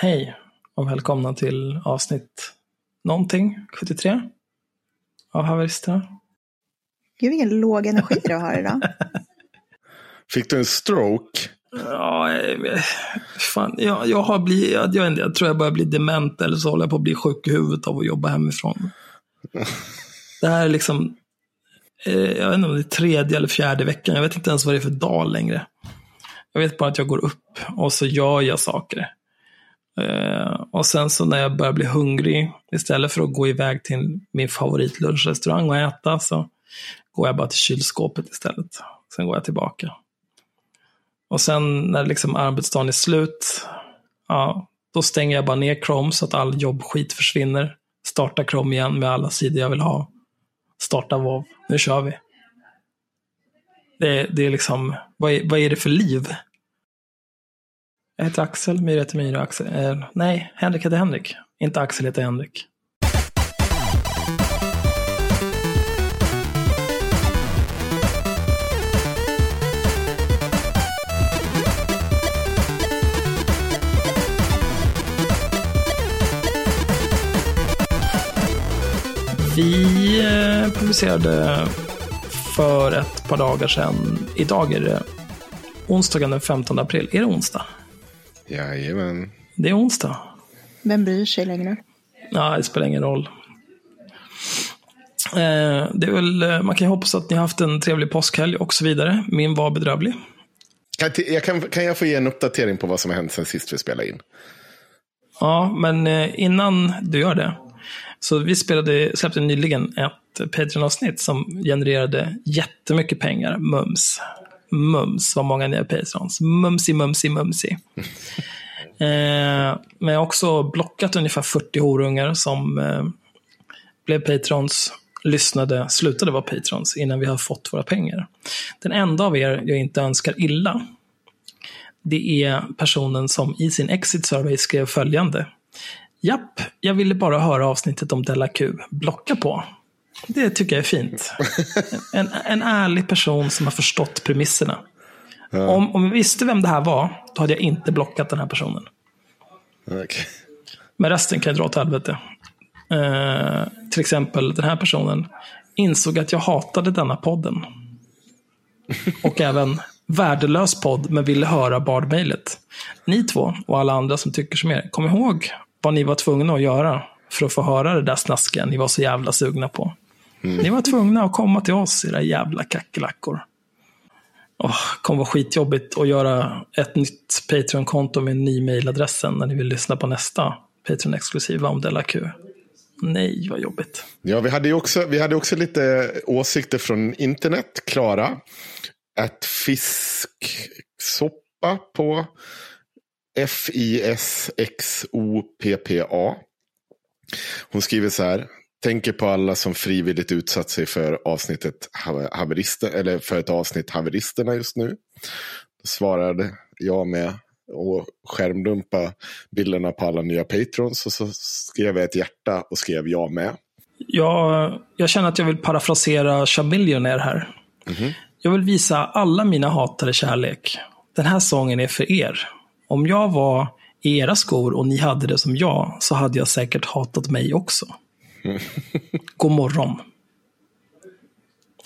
Hej och välkomna till avsnitt någonting, 73 av Haveristerna. Gud vilken låg energi du har idag. Fick du en stroke? Ja, eh, fan, jag, jag, har blivit, jag, jag, jag tror jag börjar bli dement eller så håller jag på att bli sjuk i huvudet av att jobba hemifrån. Det här är liksom, eh, jag vet inte om det är tredje eller fjärde veckan, jag vet inte ens vad det är för dag längre. Jag vet bara att jag går upp och så gör jag saker. Eh, och sen så när jag börjar bli hungrig, istället för att gå iväg till min favoritlunchrestaurang och äta, så går jag bara till kylskåpet istället. Sen går jag tillbaka. Och sen när liksom arbetsdagen är slut, ja, då stänger jag bara ner Chrome så att all jobbskit försvinner. Starta Chrome igen med alla sidor jag vill ha. Starta WoW. Nu kör vi. Det, det är liksom, vad är, vad är det för liv? Jag heter Axel, Myra heter Myra, Axel. Eh, nej, Henrik heter Henrik. Inte Axel heter Henrik. Vi eh, publicerade för ett par dagar sedan. Idag är det onsdagen den 15 april. Är det onsdag? Jajamän. Det är onsdag. Vem bryr sig längre? Ja, det spelar ingen roll. Eh, det är väl, eh, man kan ju hoppas att ni har haft en trevlig påskhelg och så vidare. Min var bedrövlig. Kan, jag, kan, kan jag få ge en uppdatering på vad som har hänt sen sist vi spelade in? Ja, men eh, innan du gör det. Så vi spelade, släppte nyligen ett Patreon-avsnitt som genererade jättemycket pengar, mums. Mums, vad många är Patrons. Mumsi, mumsi, mumsi. eh, men jag har också blockat ungefär 40 horungar som eh, blev Patrons, lyssnade, slutade vara Patrons innan vi har fått våra pengar. Den enda av er jag inte önskar illa, det är personen som i sin exit survey skrev följande. Japp, jag ville bara höra avsnittet om Della Q. Blocka på. Det tycker jag är fint. En, en ärlig person som har förstått premisserna. Ja. Om, om jag visste vem det här var, då hade jag inte blockat den här personen. Okay. Men resten kan jag dra åt helvete. Uh, till exempel den här personen insåg att jag hatade denna podden. Och även värdelös podd, men ville höra bardmejlet. Ni två och alla andra som tycker som er, kom ihåg vad ni var tvungna att göra för att få höra det där snaskiga ni var så jävla sugna på. Mm. Ni var tvungna att komma till oss, era jävla kackerlackor. Oh, kommer vara skitjobbigt att göra ett nytt Patreon-konto med en ny mailadress när ni vill lyssna på nästa Patreon-exklusiva om Della Q. Nej, vad jobbigt. Ja, vi hade, också, vi hade också lite åsikter från internet. Klara, att fisksoppa på F-I-S-X-O-P-P-A. Hon skriver så här. Tänker på alla som frivilligt utsatt sig för avsnittet haverister, eller för ett avsnitt haveristerna just nu. Då svarade jag med och skärmdumpa bilderna på alla nya patrons. Och så skrev jag ett hjärta och skrev jag med. Jag, jag känner att jag vill parafrasera Chamillionaire här. Mm -hmm. Jag vill visa alla mina hatare kärlek. Den här sången är för er. Om jag var i era skor och ni hade det som jag, så hade jag säkert hatat mig också. God morgon.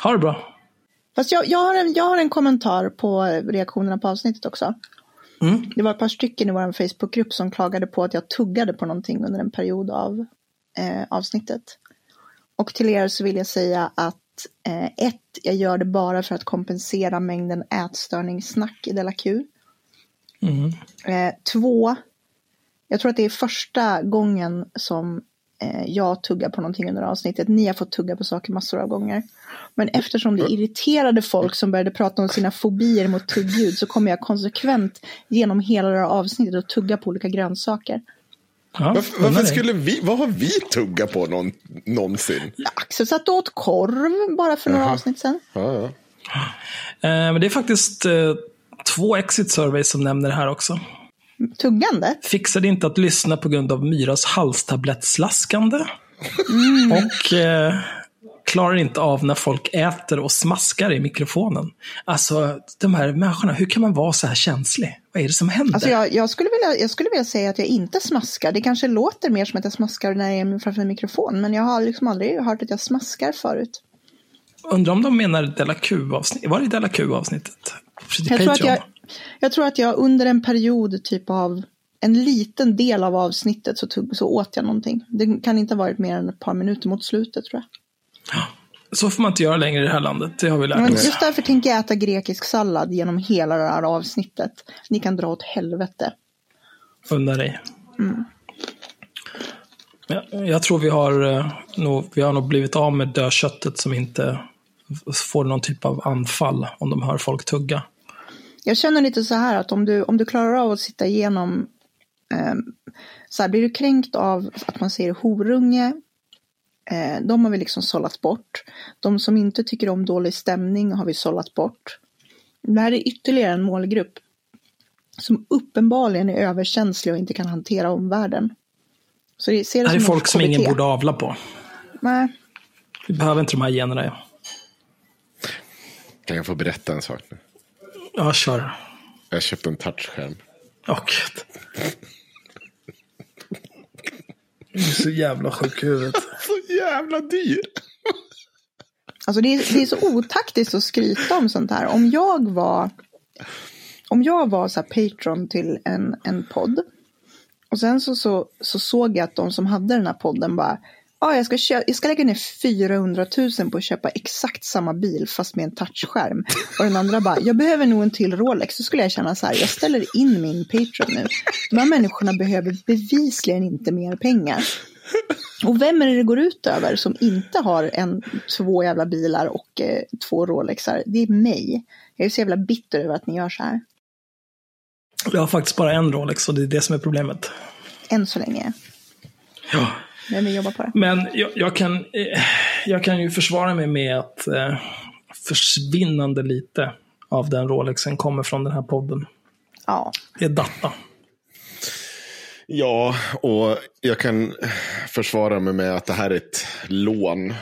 Ha det bra. Fast jag, jag, har en, jag har en kommentar på reaktionerna på avsnittet också. Mm. Det var ett par stycken i vår Facebookgrupp som klagade på att jag tuggade på någonting under en period av eh, avsnittet. Och till er så vill jag säga att eh, ett, jag gör det bara för att kompensera mängden ätstörningssnack i Della Q. Mm. Eh, två, jag tror att det är första gången som jag tuggar på någonting under avsnittet. Ni har fått tugga på saker massor av gånger. Men eftersom det irriterade folk som började prata om sina fobier mot tuggljud så kommer jag konsekvent genom hela det här avsnittet att tugga på olika grönsaker. Ja, varför, varför skulle vi, vad har vi tuggat på någon, någonsin? Axel satt åt korv bara för några Jaha. avsnitt sedan. Ja, ja. Eh, men det är faktiskt eh, två exit surveys som nämner det här också. Tuggande? Fixade inte att lyssna på grund av Myras halstablettslaskande. Mm. Och eh, klarar inte av när folk äter och smaskar i mikrofonen. Alltså, de här människorna, hur kan man vara så här känslig? Vad är det som händer? Alltså jag, jag, skulle vilja, jag skulle vilja säga att jag inte smaskar. Det kanske låter mer som att jag smaskar när jag är framför en mikrofon. Men jag har liksom aldrig hört att jag smaskar förut. Undrar om de menar Della Q-avsnitt. Var det Della Q-avsnittet? Jag tror, att jag, jag tror att jag under en period typ av en liten del av avsnittet så, tog, så åt jag någonting. Det kan inte ha varit mer än ett par minuter mot slutet tror jag. Ja, så får man inte göra längre i det här landet. Det har vi lärt oss. Just därför tänker jag äta grekisk sallad genom hela det här avsnittet. Ni kan dra åt helvete. Unna dig. Mm. Jag, jag tror vi har, eh, nog, vi har nog blivit av med dödköttet som inte får någon typ av anfall om de hör folk tugga. Jag känner lite så här att om du, om du klarar av att sitta igenom eh, så här, blir du kränkt av att man säger horunge, eh, de har vi liksom sållat bort. De som inte tycker om dålig stämning har vi sållat bort. Det här är ytterligare en målgrupp som uppenbarligen är överkänslig och inte kan hantera omvärlden. Så det, ser det, det här är folk som ingen borde avla på. Nej. Vi behöver inte de här generna. Ja. Kan jag få berätta en sak nu? Ja, kör. Jag köpte en touchskärm. Åh, oh, gud. Du är så jävla sjuk i huvudet. så jävla dyr. Alltså det är, det är så otaktiskt att skryta om sånt här. Om jag var, om jag var så patron till en, en podd. Och sen så, så, så såg jag att de som hade den här podden bara ah, jag, ska köpa, jag ska lägga ner 400 000 på att köpa exakt samma bil fast med en touchskärm. Och den andra bara, jag behöver nog en till Rolex. Så skulle jag känna så här, jag ställer in min Patreon nu. De här människorna behöver bevisligen inte mer pengar. Och vem är det det går ut över som inte har en, två jävla bilar och eh, två Rolexar? Det är mig. Jag är så jävla bitter över att ni gör så här. Jag har faktiskt bara en Rolex och det är det som är problemet. Än så länge. Ja. Men vi jobbar på det. Men jag, jag kan, eh, jag kan ju försvara mig med att eh, försvinnande lite av den Rolexen kommer från den här podden. Ja. Det är data. Ja, och jag kan försvara mig med att det här är ett lån. Ett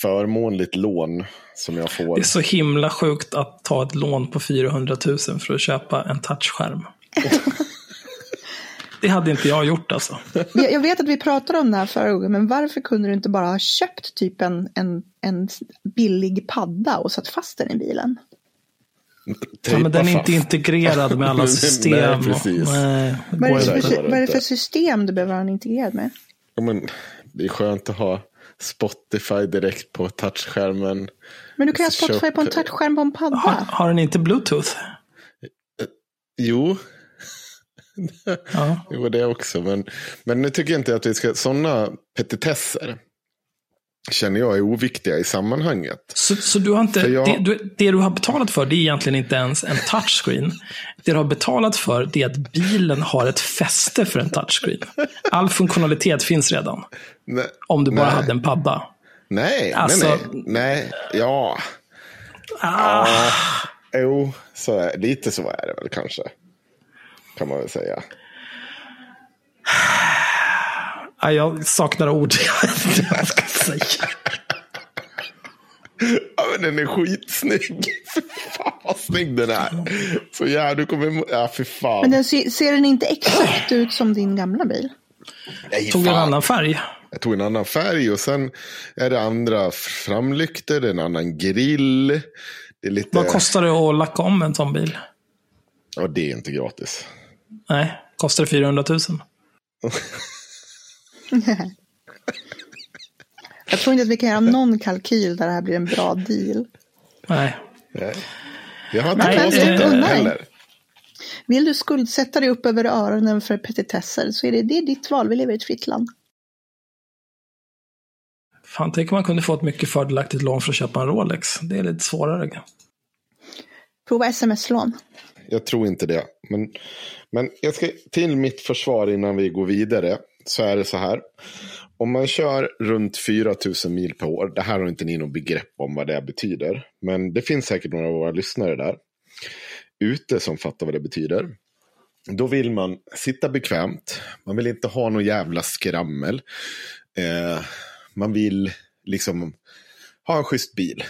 förmånligt lån som jag får. Det är så himla sjukt att ta ett lån på 400 000 för att köpa en touchskärm. Det hade inte jag gjort alltså. Jag, vet att vi pratade om det här förra gången, men varför kunde du inte bara ha köpt typ en, en, en billig padda och satt fast den i bilen? Ja, men den är inte integrerad med alla system. nej, precis. Och, nej, vad, är det för, vad är det för system du behöver ha den integrerad med? Ja, men det är skönt att ha Spotify direkt på touchskärmen. Men du kan ha Spotify på en touchskärm på en padda. Har, har den inte bluetooth? Jo, Ja. jo, det också. Men, men nu tycker jag inte att vi ska, sådana petitesser känner jag är oviktiga i sammanhanget. Så, så du har inte, jag... det, du, det, du har betalat för det är egentligen inte ens en touchscreen. Det du har betalat för det är att bilen har ett fäste för en touchscreen. All funktionalitet finns redan. Nej, om du bara nej. hade en padda. Nej, alltså... nej, nej, nej, ja. Ah. ja. Jo, så är, lite så är det väl kanske kan man väl säga. jag saknar ord. Jag vet inte vad jag ska säga. Ja, men den är skitsnygg. fan vad snygg den är. Så ja, du kommer... Ja, för fan. Men den ser, ser den inte exakt ut som din gamla bil? Nej, tog en annan färg. Jag tog en annan färg och sen är det andra framlyktor, det är en annan grill. Det är lite... Vad kostar det att lacka om en sån bil? Ja, det är inte gratis. Nej, kostar det 400 000? Jag tror inte att vi kan göra någon kalkyl där det här blir en bra deal. Nej. Nej. Jag har inte Nej, äh, det heller. Vill du skuldsätta dig upp över öronen för petitesser så är det, det är ditt val. Vi lever i ett fritt land. Fan, tänk om man kunde få ett mycket fördelaktigt lån för att köpa en Rolex. Det är lite svårare. Prova sms-lån. Jag tror inte det. Men, men jag ska till mitt försvar innan vi går vidare. Så är det så här. Om man kör runt 4 000 mil per år. Det här har inte ni något begrepp om vad det betyder. Men det finns säkert några av våra lyssnare där. Ute som fattar vad det betyder. Då vill man sitta bekvämt. Man vill inte ha någon jävla skrammel. Eh, man vill liksom ha en schysst bil.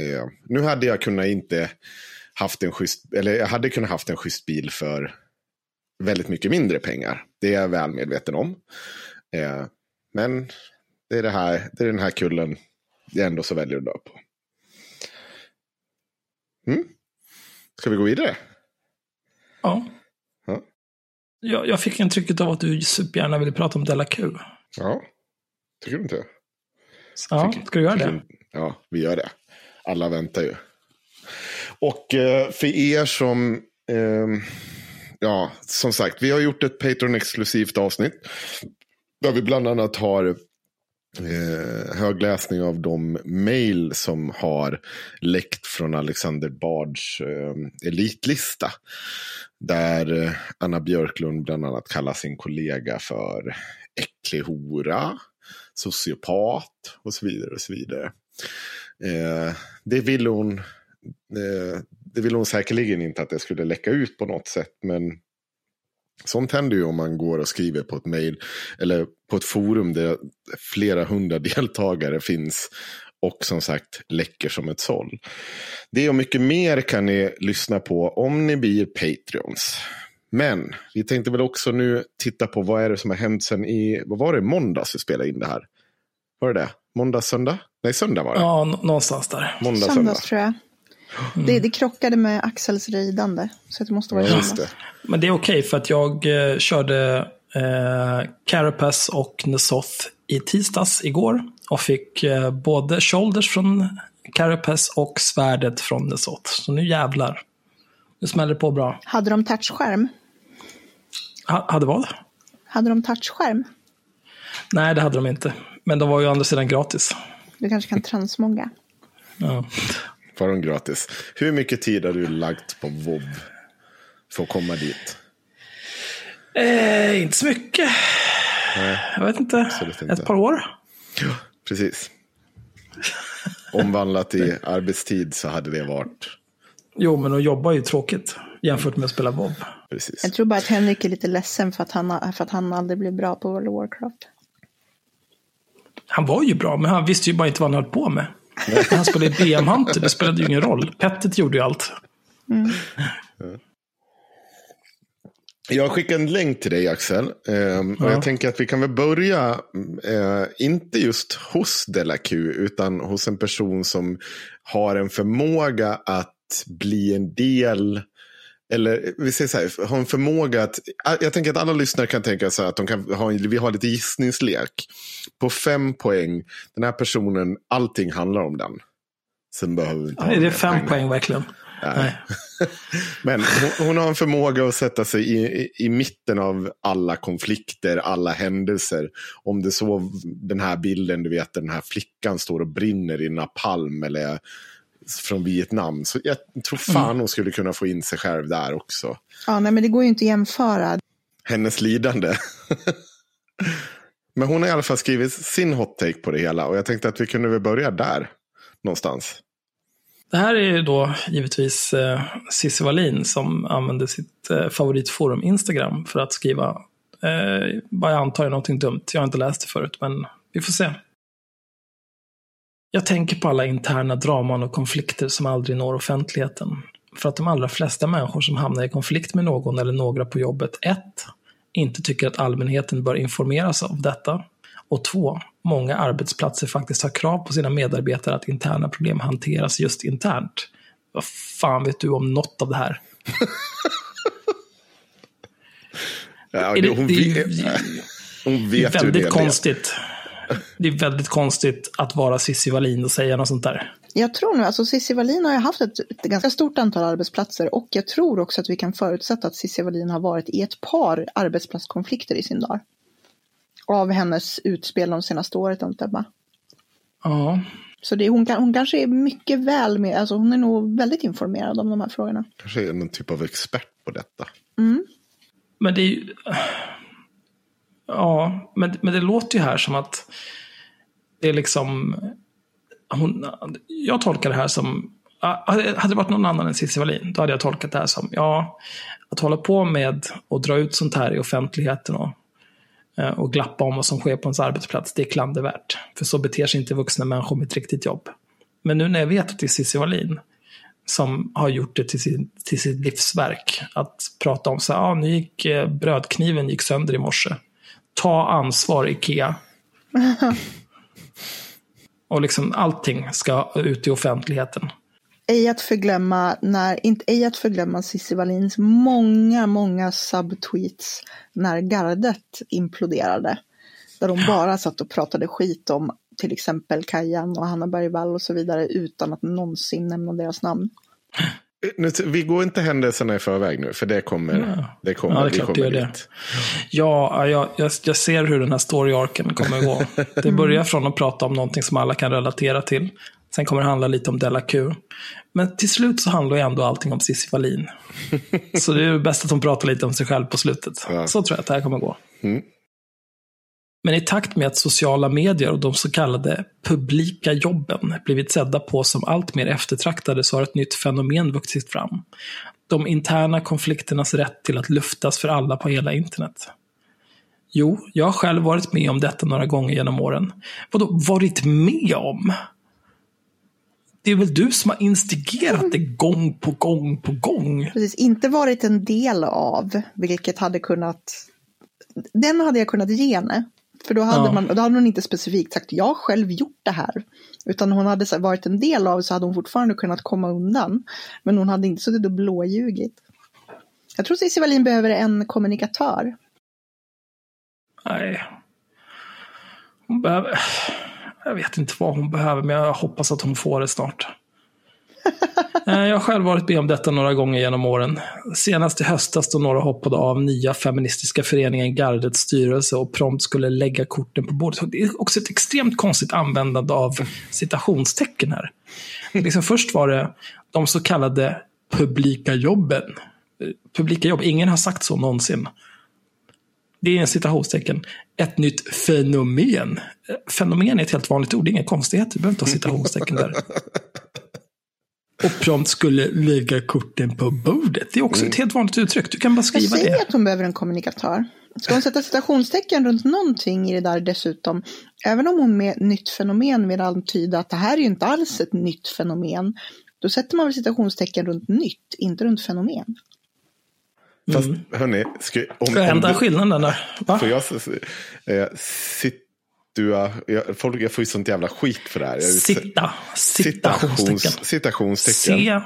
Eh, nu hade jag kunnat inte haft en schysst, eller jag hade kunnat haft en schysst bil för väldigt mycket mindre pengar. Det är jag väl medveten om. Eh, men det är, det, här, det är den här kullen jag ändå så väljer att dö på. Mm. Ska vi gå vidare? Ja. ja. Jag, jag fick intrycket av att du supergärna ville prata om Della Q. Ja, tycker du inte? Ja, ska du göra det? Ja, vi gör det. Alla väntar ju. Och eh, för er som... Eh, ja, som sagt, vi har gjort ett Patreon-exklusivt avsnitt. Där vi bland annat har eh, högläsning av de mejl som har läckt från Alexander Bards eh, elitlista. Där eh, Anna Björklund bland annat kallar sin kollega för äcklig hora, sociopat och så vidare. och så vidare. Eh, det ville hon det ville hon säkerligen inte att det skulle läcka ut på något sätt. Men Sånt händer ju om man går och skriver på ett mejl eller på ett forum där flera hundra deltagare finns och som sagt läcker som ett såll. Det och mycket mer kan ni lyssna på om ni blir Patreons. Men vi tänkte väl också nu titta på vad är det som har hänt sen i, vad var det, måndags vi spelade in det här? Var det det? Måndag, söndag? Nej, söndag var det. Ja, någonstans där. Måndag, Söndags söndag. tror jag. Mm. Det, det, krockade med Axels ridande. Så det måste vara ja, det. Men det är okej okay för att jag eh, körde eh, Carapace och Nesoth i tisdags igår. Och fick eh, både shoulders från Carapace och svärdet från Nesoth. Så nu jävlar. Nu smäller det på bra. Hade de touchskärm? Ha, hade vad? Hade de touchskärm? Nej, det hade de inte. Men de var ju å andra sidan gratis. Du kanske kan transmonga? Ja. Var de gratis? Hur mycket tid har du lagt på VOB för att komma dit? Eh, inte så mycket. Nej. Jag vet inte. inte. Ett par år. Ja, precis. Omvandlat i arbetstid så hade det varit. Jo, men att jobba är ju tråkigt jämfört med att spela WoW. Precis. Jag tror bara att Henrik är lite ledsen för att han, för att han aldrig blev bra på World of Warcraft. Han var ju bra, men han visste ju bara inte vad han höll på med. Han spelade BM Hunter, det spelade ju ingen roll. Pettet gjorde ju allt. Mm. Jag skickar en länk till dig Axel. Um, ja. Och jag tänker att vi kan väl börja, uh, inte just hos Delac, utan hos en person som har en förmåga att bli en del eller vi säger så här, ha en förmåga att, jag tänker att alla lyssnare kan tänka så här att de kan ha, vi har lite gissningslek. På fem poäng, den här personen, allting handlar om den. Sen behöver vi inte ja, Är det fem pengar. poäng verkligen? Nej. Men hon, hon, har en förmåga att sätta sig i, i, i, mitten av alla konflikter, alla händelser. Om det så den här bilden, du vet den här flickan står och brinner i napalm eller från Vietnam. Så jag tror fan mm. hon skulle kunna få in sig själv där också. Ja, nej, men det går ju inte att jämföra. Hennes lidande. men hon har i alla fall skrivit sin hot take på det hela och jag tänkte att vi kunde väl börja där någonstans. Det här är ju då givetvis eh, Cissi Wallin som använder sitt eh, favoritforum Instagram för att skriva eh, vad jag antar är någonting dumt. Jag har inte läst det förut, men vi får se. Jag tänker på alla interna draman och konflikter som aldrig når offentligheten. För att de allra flesta människor som hamnar i konflikt med någon eller några på jobbet 1. Inte tycker att allmänheten bör informeras av detta. Och 2. Många arbetsplatser faktiskt har krav på sina medarbetare att interna problem hanteras just internt. Vad fan vet du om något av det här? ja, det, hon, vet, hon vet det är väldigt konstigt det är väldigt konstigt att vara Cissi Wallin och säga något sånt där. Jag tror nu, alltså Cissi Wallin har ju haft ett, ett, ganska stort antal arbetsplatser och jag tror också att vi kan förutsätta att Cissi Wallin har varit i ett par arbetsplatskonflikter i sin dag. Av hennes utspel de senaste året, antar jag. Ja. Så det, hon, hon kanske är mycket väl med, alltså hon är nog väldigt informerad om de här frågorna. Kanske är någon typ av expert på detta. Mm. Men det är ju Ja, men, men det låter ju här som att det är liksom... Hon, jag tolkar det här som... Hade det varit någon annan än Cissi Wallin, då hade jag tolkat det här som, ja, att hålla på med och dra ut sånt här i offentligheten och eh, och glappa om vad som sker på ens arbetsplats, det är klandervärt. För så beter sig inte vuxna människor med ett riktigt jobb. Men nu när jag vet att det är Cissi Wallin som har gjort det till, sin, till sitt livsverk, att prata om så här, ah, nu gick eh, brödkniven gick sönder i morse. Ta ansvar, Ikea. och liksom allting ska ut i offentligheten. Ej att förglömma, när, inte ej att förglömma Cissi Wallins många, många subtweets när gardet imploderade. Där de bara satt och pratade skit om till exempel Kajan och Hanna Bergvall och så vidare utan att någonsin nämna deras namn. Nu, vi går inte händelserna i förväg nu, för det kommer. Ja. Det kommer, ja, det är klart kommer det. Ja, jag, jag, jag, ser hur den här story-arken kommer att gå. Det börjar från att prata om någonting som alla kan relatera till. Sen kommer det handla lite om Della Q. Men till slut så handlar ju ändå allting om Cissi Wallin. så det är bäst att hon pratar lite om sig själv på slutet. Ja. Så tror jag att det här kommer att gå. Mm. Men i takt med att sociala medier och de så kallade publika jobben blivit sedda på som allt mer eftertraktade så har ett nytt fenomen vuxit fram. De interna konflikternas rätt till att luftas för alla på hela internet. Jo, jag har själv varit med om detta några gånger genom åren. Vadå, varit med om? Det är väl du som har instigerat det gång på gång på gång? Precis, inte varit en del av, vilket hade kunnat... Den hade jag kunnat ge henne. För då hade, ja. man, då hade hon inte specifikt sagt jag har själv gjort det här. Utan hon hade varit en del av så hade hon fortfarande kunnat komma undan. Men hon hade inte suttit och blåljugit. Jag tror Cissi Wallin behöver en kommunikatör. Nej. Hon behöver... Jag vet inte vad hon behöver, men jag hoppas att hon får det snart. Eh, jag har själv varit med om detta några gånger genom åren. Senast i höstas då några hoppade av nya feministiska föreningen Gardets styrelse och prompt skulle lägga korten på bordet. Det är också ett extremt konstigt användande av citationstecken här. Liksom först var det de så kallade publika jobben. Eh, publika jobb, ingen har sagt så någonsin. Det är en citationstecken. Ett nytt fenomen. Eh, fenomen är ett helt vanligt ord, det är inga konstigheter. Du behöver inte ha citationstecken där och prompt skulle lägga korten på bordet. Det är också mm. ett helt vanligt uttryck. Du kan bara skriva det. Jag säger det. att hon behöver en kommunikatör. Ska hon sätta citationstecken runt någonting i det där dessutom? Även om hon med nytt fenomen vill antyda att det här är ju inte alls ett nytt fenomen. Då sätter man väl citationstecken runt nytt, inte runt fenomen. Fast mm. hörni, ska, om, jag ändra skillnaden där? Va? Får jag äh, sit, du, jag, folk, jag får ju sånt jävla skit för det här. Sitta. Citationstecken. Citationstecken.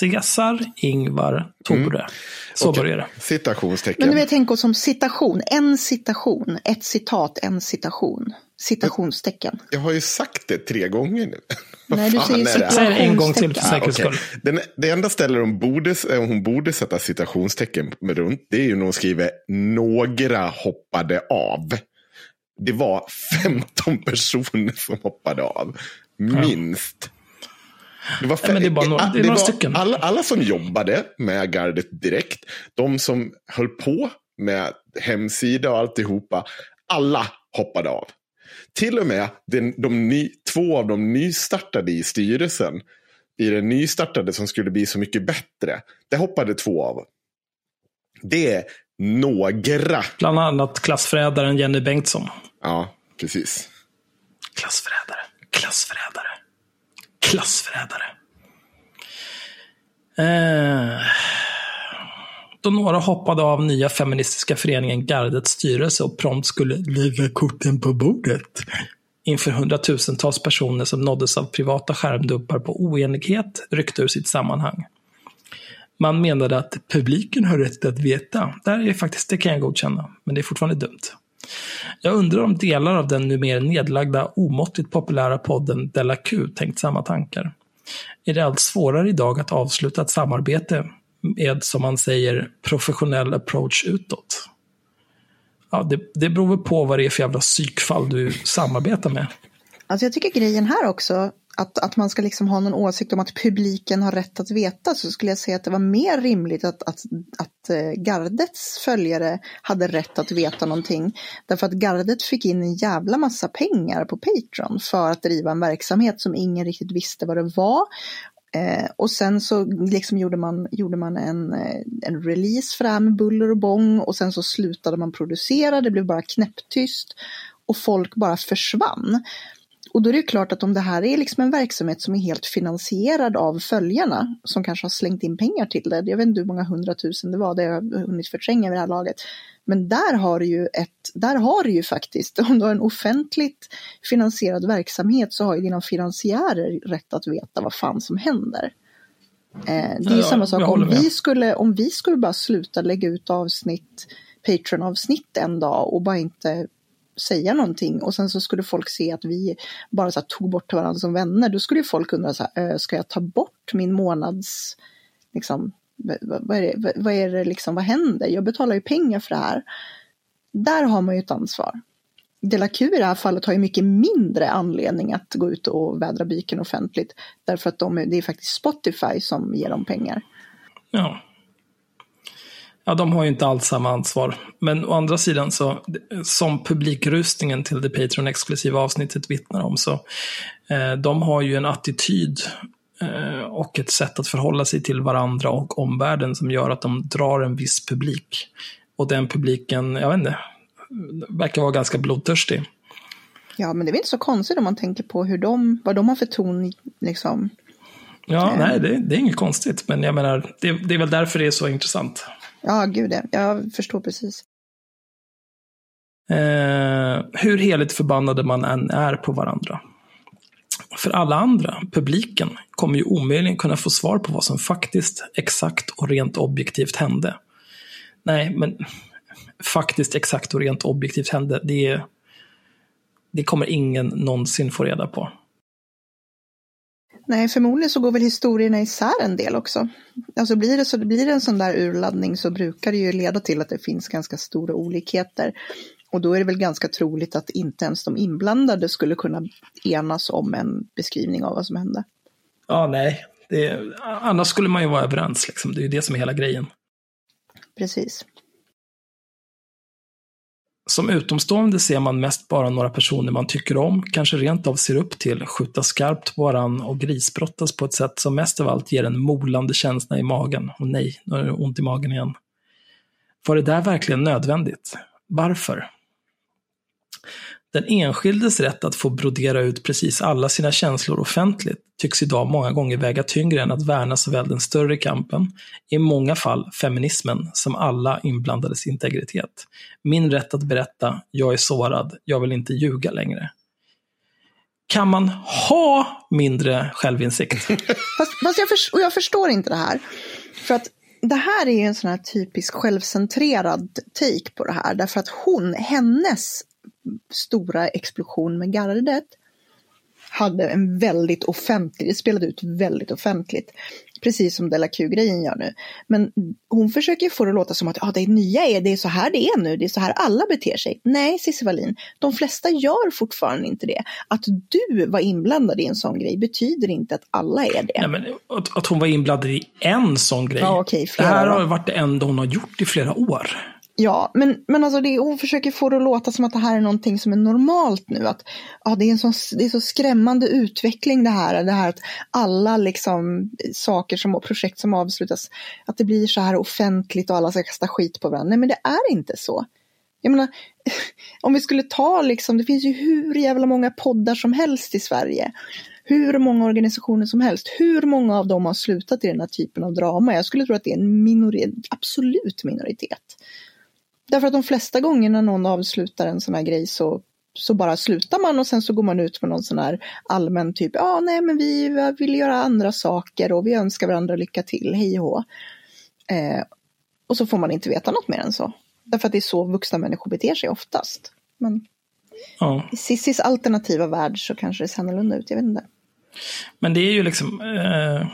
Caesar, Ingvar, Tore. Mm. Så okay. börjar det. Citationstecken. Men nu jag tänker som citation. En citation. Ett citat, en citation. Citationstecken. Jag, jag har ju sagt det tre gånger nu. Nej, du säger citationstecken. en gång till för säkerhets skull. Ah, okay. det enda stället hon borde, hon borde sätta citationstecken runt, det är ju när hon skriver några hoppade av det var 15 personer som hoppade av. Minst. Det var, fem, det, bara några, det, det var stycken. Alla, alla, som jobbade med gardet direkt, de som höll på med hemsida och alltihopa, alla hoppade av. Till och med den, de ny, två av de nystartade i styrelsen, i den nystartade som skulle bli så mycket bättre, det hoppade två av. Det är några. Bland annat klassförrädaren Jenny Bengtsson. Ja, precis. Klassförrädare, klassförrädare, klassförrädare. Eh, då några hoppade av nya feministiska föreningen Gardets styrelse och prompt skulle lägga korten på bordet inför hundratusentals personer som nåddes av privata skärmdumpar på oenighet ryckte ur sitt sammanhang. Man menade att publiken har rätt att veta. Det, är faktiskt, det kan jag godkänna, men det är fortfarande dumt. Jag undrar om delar av den numera nedlagda omåttligt populära podden Della Q tänkt samma tankar. Är det allt svårare idag att avsluta ett samarbete med, som man säger, professionell approach utåt? Ja, det, det beror på vad det är för jävla psykfall du samarbetar med. Alltså jag tycker grejen här också att, att man ska liksom ha någon åsikt om att publiken har rätt att veta så skulle jag säga att det var mer rimligt att, att, att eh, Gardets följare hade rätt att veta någonting. Därför att Gardet fick in en jävla massa pengar på Patreon för att driva en verksamhet som ingen riktigt visste vad det var. Eh, och sen så liksom gjorde man, gjorde man en, eh, en release för det här med buller och bång och sen så slutade man producera, det blev bara knäpptyst och folk bara försvann. Och då är det klart att om det här är liksom en verksamhet som är helt finansierad av följarna som kanske har slängt in pengar till det. Jag vet inte hur många hundratusen det var, det har jag hunnit förtränga vid det här laget. Men där har du ju ett, där har du ju faktiskt, om du har en offentligt finansierad verksamhet så har ju dina finansiärer rätt att veta vad fan som händer. Eh, det är ja, samma sak om vi, skulle, om vi skulle bara sluta lägga ut avsnitt, Patreon-avsnitt en dag och bara inte säga någonting och sen så skulle folk se att vi bara så tog bort varandra som vänner. Då skulle folk undra så här, ska jag ta bort min månads, liksom, vad är det, vad är det liksom, vad händer? Jag betalar ju pengar för det här. Där har man ju ett ansvar. Dela Q i det här fallet har ju mycket mindre anledning att gå ut och vädra byken offentligt. Därför att de, det är faktiskt Spotify som ger dem pengar. Ja. Ja, de har ju inte alls samma ansvar. Men å andra sidan så, som publikrustningen till det Patreon-exklusiva avsnittet vittnar om, så eh, de har ju en attityd eh, och ett sätt att förhålla sig till varandra och omvärlden som gör att de drar en viss publik. Och den publiken, jag vet inte, verkar vara ganska blodtörstig. Ja, men det är väl inte så konstigt om man tänker på hur de, vad de har för ton, liksom. Ja, eh. nej, det, det, är inget konstigt, men jag menar, det, det är väl därför det är så intressant. Ja, gud ja. Jag förstår precis. Eh, hur heligt förbannade man än är på varandra. För alla andra, publiken, kommer ju omöjligen kunna få svar på vad som faktiskt, exakt och rent objektivt hände. Nej, men faktiskt, exakt och rent objektivt hände, det, det kommer ingen någonsin få reda på. Nej, förmodligen så går väl historierna isär en del också. Alltså blir det, så, blir det en sån där urladdning så brukar det ju leda till att det finns ganska stora olikheter. Och då är det väl ganska troligt att inte ens de inblandade skulle kunna enas om en beskrivning av vad som hände. Ja, nej. Det, annars skulle man ju vara överens, liksom. det är ju det som är hela grejen. Precis. Som utomstående ser man mest bara några personer man tycker om, kanske rent av ser upp till, skjuta skarpt på varann och grisbrottas på ett sätt som mest av allt ger en molande känsla i magen. Och nej, nu är det ont i magen igen. Var det där verkligen nödvändigt? Varför? Den enskildes rätt att få brodera ut precis alla sina känslor offentligt tycks idag många gånger väga tyngre än att värna såväl den större kampen, i många fall feminismen, som alla inblandades integritet. Min rätt att berätta, jag är sårad, jag vill inte ljuga längre. Kan man ha mindre självinsikt? fast, fast jag, för, och jag förstår inte det här. För att det här är ju en sån här typisk självcentrerad take på det här. Därför att hon, hennes stora explosion med gardet hade en väldigt offentlig, det spelade ut väldigt offentligt. Precis som Della Q-grejen gör nu. Men hon försöker få det att låta som att ah, det nya är, det är så här det är nu, det är så här alla beter sig. Nej, Cissi Wallin, de flesta gör fortfarande inte det. Att du var inblandad i en sån grej betyder inte att alla är det. Nej, men att, att hon var inblandad i en sån grej. Ja, okay, det här har varit det enda hon har gjort i flera år. Ja, men, men alltså det, hon försöker få det att låta som att det här är någonting som är normalt nu. Att ja, det, är en sån, det är så skrämmande utveckling det här. Det här att alla liksom saker som, projekt som avslutas, att det blir så här offentligt och alla ska kasta skit på varandra. Nej, men det är inte så. Jag menar, om vi skulle ta liksom, det finns ju hur jävla många poddar som helst i Sverige. Hur många organisationer som helst. Hur många av dem har slutat i den här typen av drama? Jag skulle tro att det är en minoritet, absolut minoritet. Därför att de flesta gånger när någon avslutar en sån här grej så, så bara slutar man och sen så går man ut med någon sån här allmän typ, ja nej men vi vill göra andra saker och vi önskar varandra lycka till, hej och eh, Och så får man inte veta något mer än så. Därför att det är så vuxna människor beter sig oftast. Men ja. i Cissis alternativa värld så kanske det ser annorlunda ut, jag vet inte. Men det är ju liksom, eh,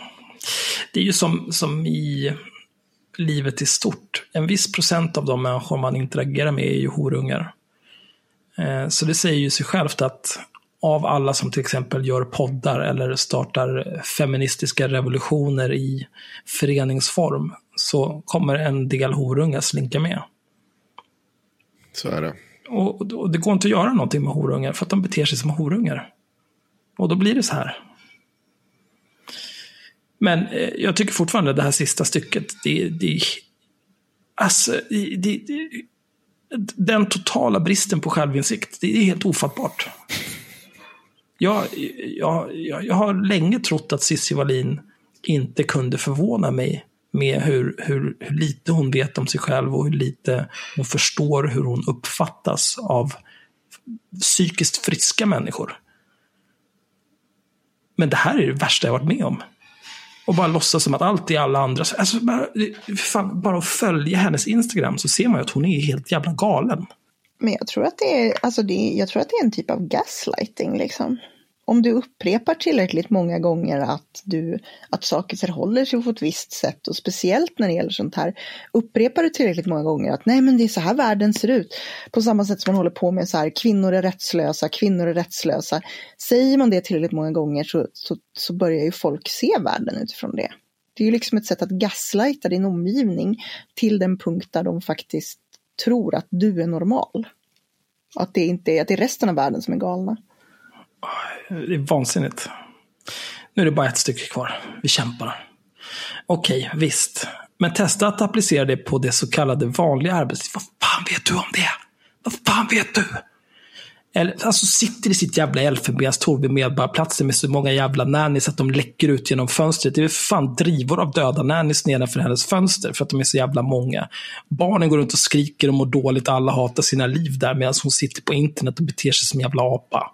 det är ju som, som i livet i stort. En viss procent av de människor man interagerar med är ju horungar. Eh, så det säger ju sig självt att av alla som till exempel gör poddar eller startar feministiska revolutioner i föreningsform så kommer en del horungar slinka med. Så är det. Och, och det går inte att göra någonting med horungar för att de beter sig som horungar. Och då blir det så här. Men eh, jag tycker fortfarande det här sista stycket, det, det, alltså, det, det, den totala bristen på självinsikt, det är helt ofattbart. Jag, jag, jag, jag har länge trott att Cissi Wallin inte kunde förvåna mig med hur, hur, hur lite hon vet om sig själv och hur lite hon förstår hur hon uppfattas av psykiskt friska människor. Men det här är det värsta jag varit med om. Och bara låtsas som att allt är alla andra. Alltså bara, fan, bara att följa hennes Instagram så ser man ju att hon är helt jävla galen. Men jag tror att det är, alltså det, jag tror att det är en typ av gaslighting liksom om du upprepar tillräckligt många gånger att, du, att saker förhåller sig på ett visst sätt och speciellt när det gäller sånt här, upprepar du tillräckligt många gånger att nej men det är så här världen ser ut. På samma sätt som man håller på med så här, kvinnor är rättslösa, kvinnor är rättslösa. Säger man det tillräckligt många gånger så, så, så börjar ju folk se världen utifrån det. Det är ju liksom ett sätt att gaslighta din omgivning till den punkt där de faktiskt tror att du är normal. Att det inte är, att det är resten av världen som är galna. Det är vansinnigt. Nu är det bara ett stycke kvar. Vi kämpar. Okej, okay, visst. Men testa att applicera det på det så kallade vanliga arbetslivet. Vad fan vet du om det? Vad fan vet du? Eller, alltså sitter i sitt jävla elfenbenstorn vid Medborgarplatsen med så många jävla nannies att de läcker ut genom fönstret. Det är fan drivor av döda nannies nedanför hennes fönster för att de är så jävla många. Barnen går runt och skriker och mår dåligt, alla hatar sina liv där medan hon sitter på internet och beter sig som en jävla apa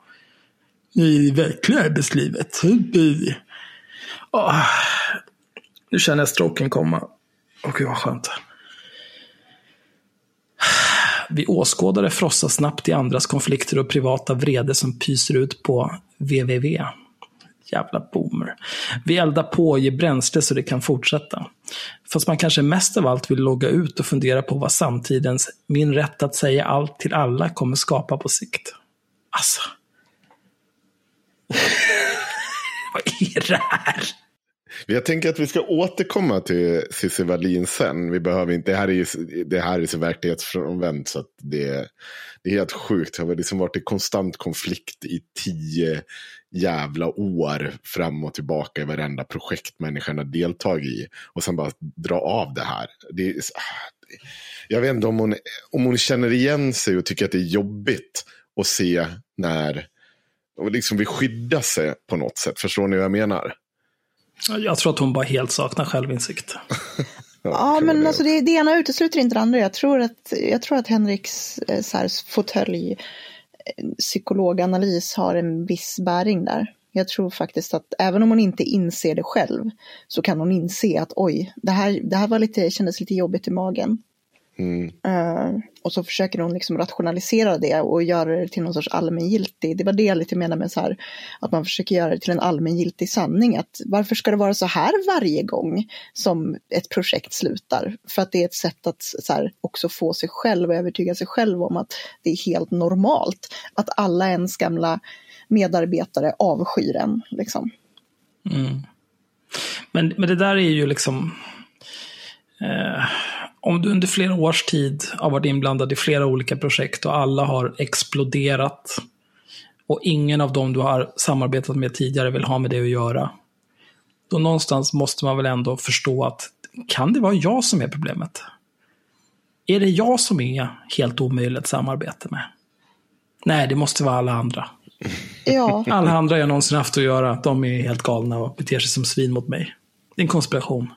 i det verkliga arbetslivet. Oh. Nu känner jag stroken komma. Åh gud vad skönt. Vi åskådare frossar snabbt i andras konflikter och privata vrede som pyser ut på www. Jävla boomer. Vi eldar på och ger bränsle så det kan fortsätta. Fast man kanske mest av allt vill logga ut och fundera på vad samtidens min rätt att säga allt till alla kommer skapa på sikt. Alltså. Vad är det här? Jag tänker att vi ska återkomma till Cissi Wallin sen. Vi behöver inte, det här är ju det här är så verklighetsfrånvänt så att det, det är helt sjukt. Det har liksom varit i konstant konflikt i tio jävla år fram och tillbaka i varenda projekt människan har deltagit i. Och sen bara dra av det här. Det är, jag vet inte om hon, om hon känner igen sig och tycker att det är jobbigt att se när och liksom vill skydda sig på något sätt. Förstår ni vad jag menar? Jag tror att hon bara helt saknar självinsikt. ja, men alltså det, det ena utesluter inte det andra. Jag tror att, jag tror att Henriks eh, fåtölj eh, psykologanalys har en viss bäring där. Jag tror faktiskt att även om hon inte inser det själv så kan hon inse att oj, det här, det här var lite, kändes lite jobbigt i magen. Mm. Uh, och så försöker hon liksom rationalisera det och göra det till någon sorts allmängiltig. Det var det jag lite menade med så här, att man försöker göra det till en allmängiltig sanning. Att varför ska det vara så här varje gång som ett projekt slutar? För att det är ett sätt att så här, också få sig själv och övertyga sig själv om att det är helt normalt. Att alla ens gamla medarbetare avskyr en. Liksom. Mm. Men, men det där är ju liksom... Eh om du under flera års tid har varit inblandad i flera olika projekt och alla har exploderat och ingen av dem du har samarbetat med tidigare vill ha med det att göra. Då någonstans måste man väl ändå förstå att kan det vara jag som är problemet? Är det jag som är helt omöjligt att samarbeta med? Nej, det måste vara alla andra. Ja. Alla andra jag någonsin haft att göra, de är helt galna och beter sig som svin mot mig. Det är en konspiration.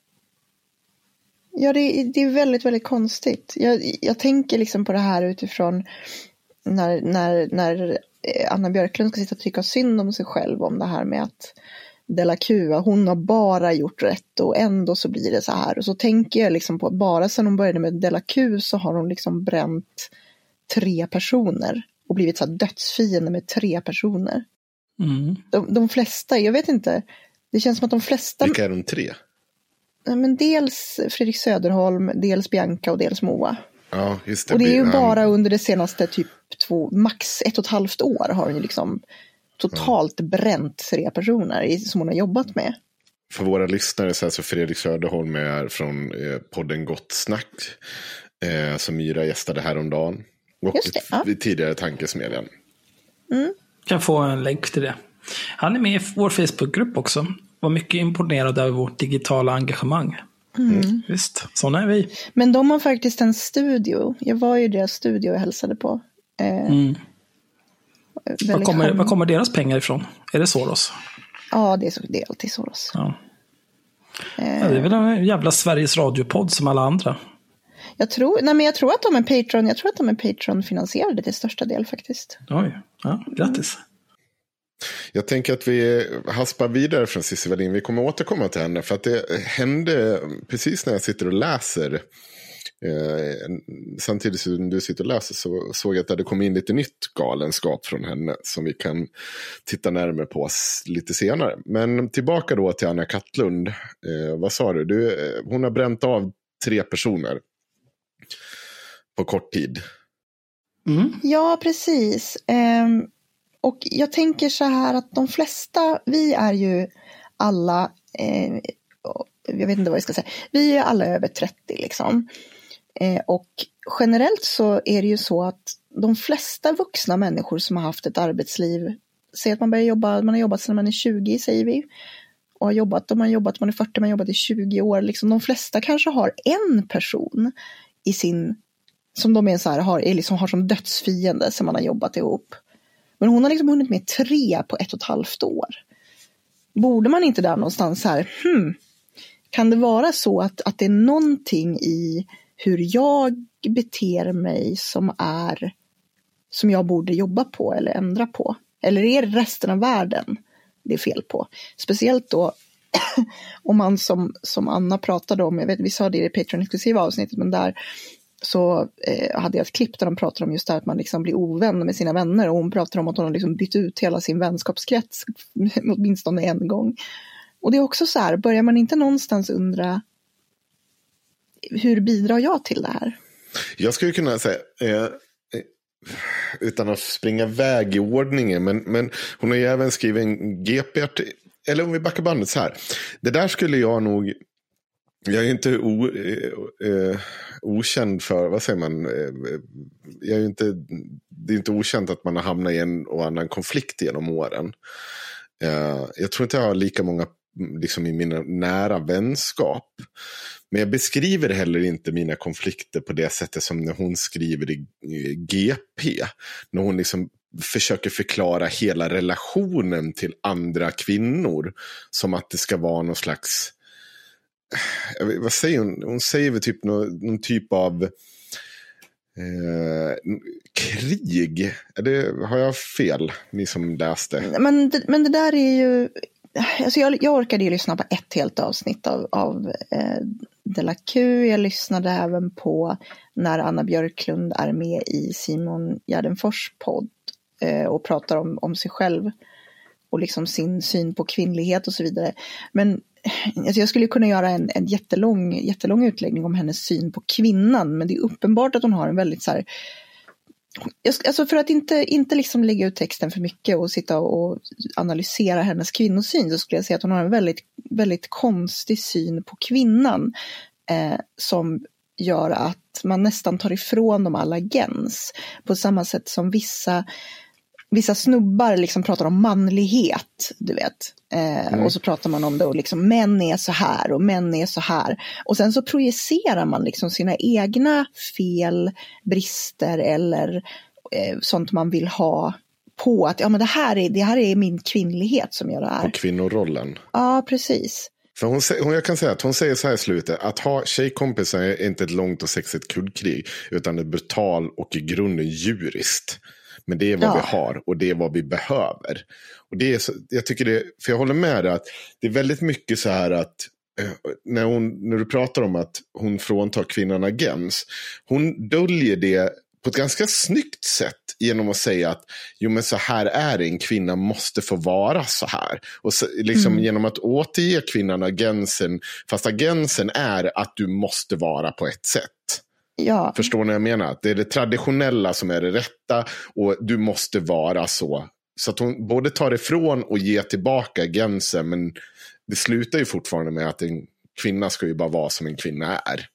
Ja, det, det är väldigt, väldigt konstigt. Jag, jag tänker liksom på det här utifrån när, när, när eh, Anna Björklund ska sitta och tycka synd om sig själv om det här med att Della Q, hon har bara gjort rätt och ändå så blir det så här. Och så tänker jag liksom på att bara sedan hon började med Della Q så har hon liksom bränt tre personer och blivit så här dödsfiende med tre personer. Mm. De, de flesta, jag vet inte, det känns som att de flesta... Vilka är de tre? Men dels Fredrik Söderholm, dels Bianca och dels Moa. Ja, just det. Och det är ju bara under det senaste typ två, max ett och ett halvt år har hon ju liksom totalt ja. bränt tre personer som hon har jobbat med. För våra lyssnare så är alltså Fredrik Söderholm är från eh, podden Gott Snack. Eh, som Myra gästade häromdagen. Och Just det, ja. tidigare Tankesmedjan. Mm. Kan få en länk till det. Han är med i vår Facebookgrupp också. Var mycket imponerad över vårt digitala engagemang. Mm. Visst, sådana är vi. Men de har faktiskt en studio. Jag var ju i deras studio och hälsade på. Eh, mm. Var kommer, var kommer deras pengar ifrån? Är det Soros? Ja, det är, så, det är alltid Soros. Ja. Eh. Ja, det är väl en jävla Sveriges radiopodd som alla andra. Jag tror, nej men jag tror att de är Patreon, jag tror att de är Patreon-finansierade till största del faktiskt. Oj, ja, grattis. Mm. Jag tänker att vi haspar vidare från Cissi Wallin. Vi kommer återkomma till henne. För att det hände precis när jag sitter och läser. Eh, samtidigt som du sitter och läser så såg jag att det hade kommit in lite nytt galenskap från henne. Som vi kan titta närmare på lite senare. Men tillbaka då till Anna Kattlund. Eh, vad sa du? du eh, hon har bränt av tre personer. På kort tid. Mm. Ja, precis. Um och jag tänker så här att de flesta, vi är ju alla, eh, jag vet inte vad jag ska säga, vi är alla över 30 liksom. Eh, och generellt så är det ju så att de flesta vuxna människor som har haft ett arbetsliv, säg att man börjar jobba, man har jobbat sedan man är 20 säger vi, och har jobbat, man har jobbat, man är 40, man har jobbat i 20 år, liksom de flesta kanske har en person i sin, som de är så här, har, är liksom, har som dödsfiende som man har jobbat ihop. Men hon har liksom hunnit med tre på ett och ett halvt år. Borde man inte där någonstans här, hmm, kan det vara så att, att det är någonting i hur jag beter mig som är som jag borde jobba på eller ändra på? Eller är det resten av världen det är fel på? Speciellt då om man som, som Anna pratade om, jag vet, vi sa det i det Patreon-exklusiva avsnittet, men där så eh, hade jag ett klipp där de pratar om just det här att man liksom blir ovän med sina vänner och hon pratar om att hon har liksom bytt ut hela sin vänskapskrets åtminstone en gång. Och det är också så här, börjar man inte någonstans undra hur bidrar jag till det här? Jag skulle kunna säga, eh, eh utan att springa iväg i ordningen, men, men hon har ju även skrivit en GP, eller om vi backar bandet så här. Det där skulle jag nog jag är inte o, eh, eh, okänd för, vad säger man, eh, jag är inte, det är inte okänt att man har hamnat i en och annan konflikt genom åren. Eh, jag tror inte jag har lika många mm, liksom i mina nära vänskap. Men jag beskriver heller inte mina konflikter på det sättet som när hon skriver i eh, GP. När hon liksom försöker förklara hela relationen till andra kvinnor. Som att det ska vara någon slags vad säger hon? Hon säger väl typ någon, någon typ av eh, krig. Är det, har jag fel, ni som läste? Men det, men det där är ju, alltså jag, jag orkade ju lyssna på ett helt avsnitt av, av eh, De la Q. Jag lyssnade även på när Anna Björklund är med i Simon Gärdenfors podd eh, och pratar om, om sig själv och liksom sin syn på kvinnlighet och så vidare. Men alltså jag skulle kunna göra en, en jättelång, jättelång utläggning om hennes syn på kvinnan, men det är uppenbart att hon har en väldigt så här, Alltså för att inte, inte liksom lägga ut texten för mycket och sitta och analysera hennes kvinnosyn så skulle jag säga att hon har en väldigt, väldigt konstig syn på kvinnan eh, som gör att man nästan tar ifrån dem alla gens. På samma sätt som vissa vissa snubbar liksom pratar om manlighet, du vet. Eh, mm. Och så pratar man om det och liksom män är så här och män är så här. Och sen så projicerar man liksom sina egna fel, brister eller eh, sånt man vill ha på att ja men det här är, det här är min kvinnlighet som gör det här. På kvinnorollen. Ja, precis. För hon, hon, jag kan säga att hon säger så här i slutet. Att ha tjejkompisar är inte ett långt och sexigt kuddkrig. Utan ett brutal och i grunden djuriskt. Men det är vad ja. vi har och det är vad vi behöver. Och det är så, jag tycker det, för jag håller med dig att det är väldigt mycket så här att eh, när, hon, när du pratar om att hon fråntar kvinnan agens. Hon döljer det på ett ganska snyggt sätt genom att säga att jo men så här är det, en kvinna måste få vara så här. Och så, liksom mm. genom att återge kvinnan agensen, fast agensen är att du måste vara på ett sätt. Ja. Förstår ni vad jag menar? Det är det traditionella som är det rätta och du måste vara så. Så att hon både tar ifrån och ger tillbaka gränsen. Men det slutar ju fortfarande med att en kvinna ska ju bara vara som en kvinna är.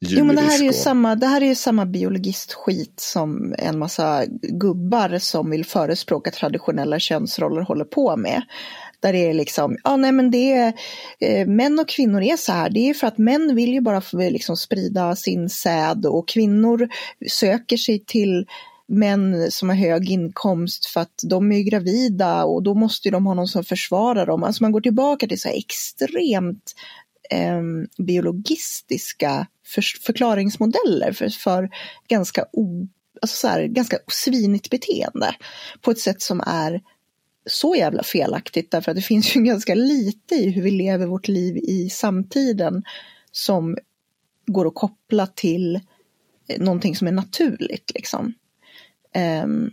Jo men det här är ju och... samma, det här är ju samma biologistskit som en massa gubbar som vill förespråka traditionella könsroller håller på med. Där det är liksom, ja nej men det är, eh, män och kvinnor är så här. Det är för att män vill ju bara liksom, sprida sin säd och kvinnor söker sig till män som har hög inkomst för att de är gravida och då måste de ha någon som försvarar dem. Alltså man går tillbaka till så här extremt eh, biologistiska för, förklaringsmodeller för, för ganska, o, alltså så här, ganska svinigt beteende på ett sätt som är så jävla felaktigt därför att det finns ju ganska lite i hur vi lever vårt liv i samtiden som går att koppla till eh, någonting som är naturligt. Liksom. Um,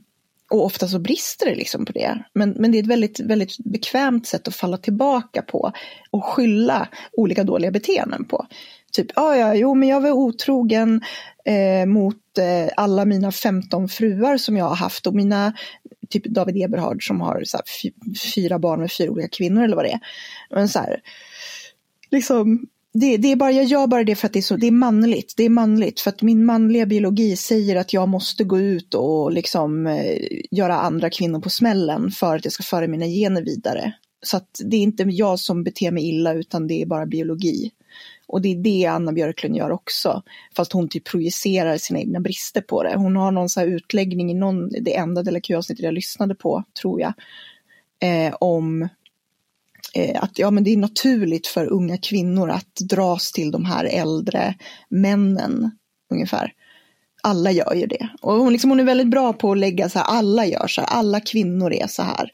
och ofta så brister det liksom på det. Men, men det är ett väldigt, väldigt bekvämt sätt att falla tillbaka på och skylla olika dåliga beteenden på. Typ, ah, ja, jo, men jag var otrogen eh, mot eh, alla mina 15 fruar som jag har haft och mina, typ David Eberhard som har så här, fyra barn med fyra olika kvinnor eller vad det är. Men så här, liksom, det, det, är bara, jag gör bara det för att det är, så, det är manligt. Det är manligt för att min manliga biologi säger att jag måste gå ut och liksom eh, göra andra kvinnor på smällen för att jag ska föra mina gener vidare. Så att det är inte jag som beter mig illa utan det är bara biologi. Och det är det Anna Björklund gör också. Fast hon typ projicerar sina egna brister på det. Hon har någon så här utläggning i någon, det enda Delacu-avsnittet jag lyssnade på, tror jag. Eh, om eh, att ja, men det är naturligt för unga kvinnor att dras till de här äldre männen ungefär. Alla gör ju det. Och hon, liksom, hon är väldigt bra på att lägga så här, alla gör så här, alla kvinnor är så här.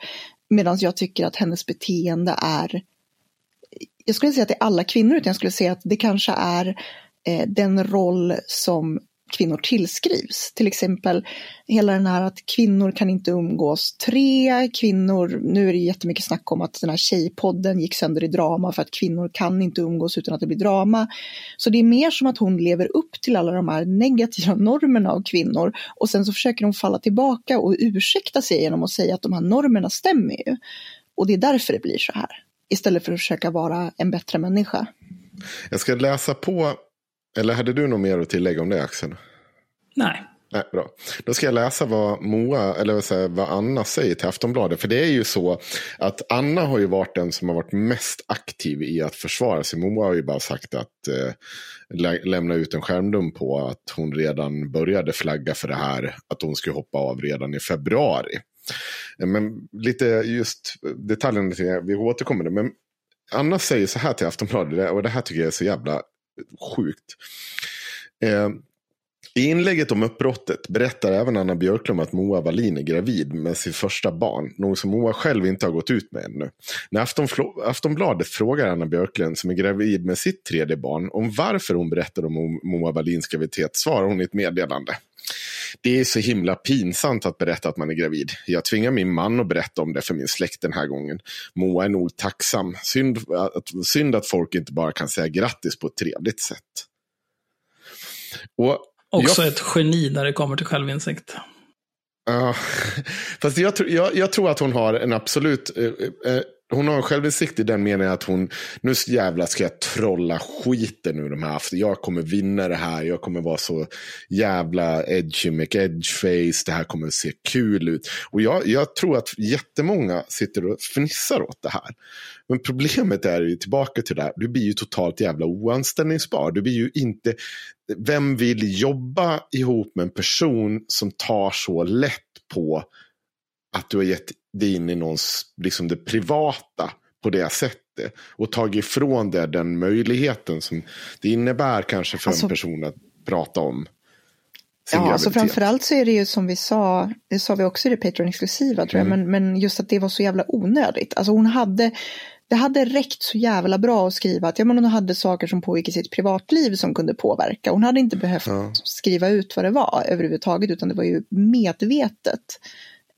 Medan jag tycker att hennes beteende är, jag skulle inte säga att det är alla kvinnor, utan jag skulle säga att det kanske är eh, den roll som kvinnor tillskrivs. Till exempel hela den här att kvinnor kan inte umgås. Tre kvinnor, nu är det jättemycket snack om att den här tjejpodden gick sönder i drama för att kvinnor kan inte umgås utan att det blir drama. Så det är mer som att hon lever upp till alla de här negativa normerna av kvinnor och sen så försöker hon falla tillbaka och ursäkta sig genom att säga att de här normerna stämmer ju. Och det är därför det blir så här. Istället för att försöka vara en bättre människa. Jag ska läsa på eller hade du något mer att tillägga om det Axel? Nej. Nej, bra. Då ska jag läsa vad Moa, eller säga, vad Anna säger till Aftonbladet. För det är ju så att Anna har ju varit den som har varit mest aktiv i att försvara sig. Moa har ju bara sagt att eh, lä lämna ut en skärmdump på att hon redan började flagga för det här. Att hon skulle hoppa av redan i februari. Men lite just detaljerna, vi återkommer. Men Anna säger så här till Aftonbladet, och det här tycker jag är så jävla sjukt. Eh, I inlägget om uppbrottet berättar även Anna Björklund att Moa Wallin är gravid med sitt första barn. Något som Moa själv inte har gått ut med ännu. När Aftonbladet frågar Anna Björklund som är gravid med sitt tredje barn om varför hon berättar om Moa Wallins graviditet svarar hon i ett meddelande. Det är så himla pinsamt att berätta att man är gravid. Jag tvingar min man att berätta om det för min släkt den här gången. Moa är nog tacksam. Synd att, synd att folk inte bara kan säga grattis på ett trevligt sätt. Och Också jag... ett geni när det kommer till självinsikt. Ja, fast jag, jag, jag, tror att hon har en absolut eh, eh, hon har självinsikt i den meningen att hon, nu jävlar ska jag trolla skiten ur de här. Jag kommer vinna det här, jag kommer vara så jävla edgy med edgeface, det här kommer se kul ut. Och jag, jag tror att jättemånga sitter och fnissar åt det här. Men problemet är ju tillbaka till det här, du blir ju totalt jävla oanställningsbar. Du blir ju inte, vem vill jobba ihop med en person som tar så lätt på att du har gett dig in i någons, liksom det privata på det sättet. Och tagit ifrån det den möjligheten som det innebär kanske för alltså, en person att prata om. Ja, alltså framförallt så är det ju som vi sa, det sa vi också i det Patreon-exklusiva tror jag, mm. men, men just att det var så jävla onödigt. Alltså hon hade, det hade räckt så jävla bra att skriva att ja, men hon hade saker som pågick i sitt privatliv som kunde påverka. Hon hade inte behövt ja. skriva ut vad det var överhuvudtaget, utan det var ju medvetet.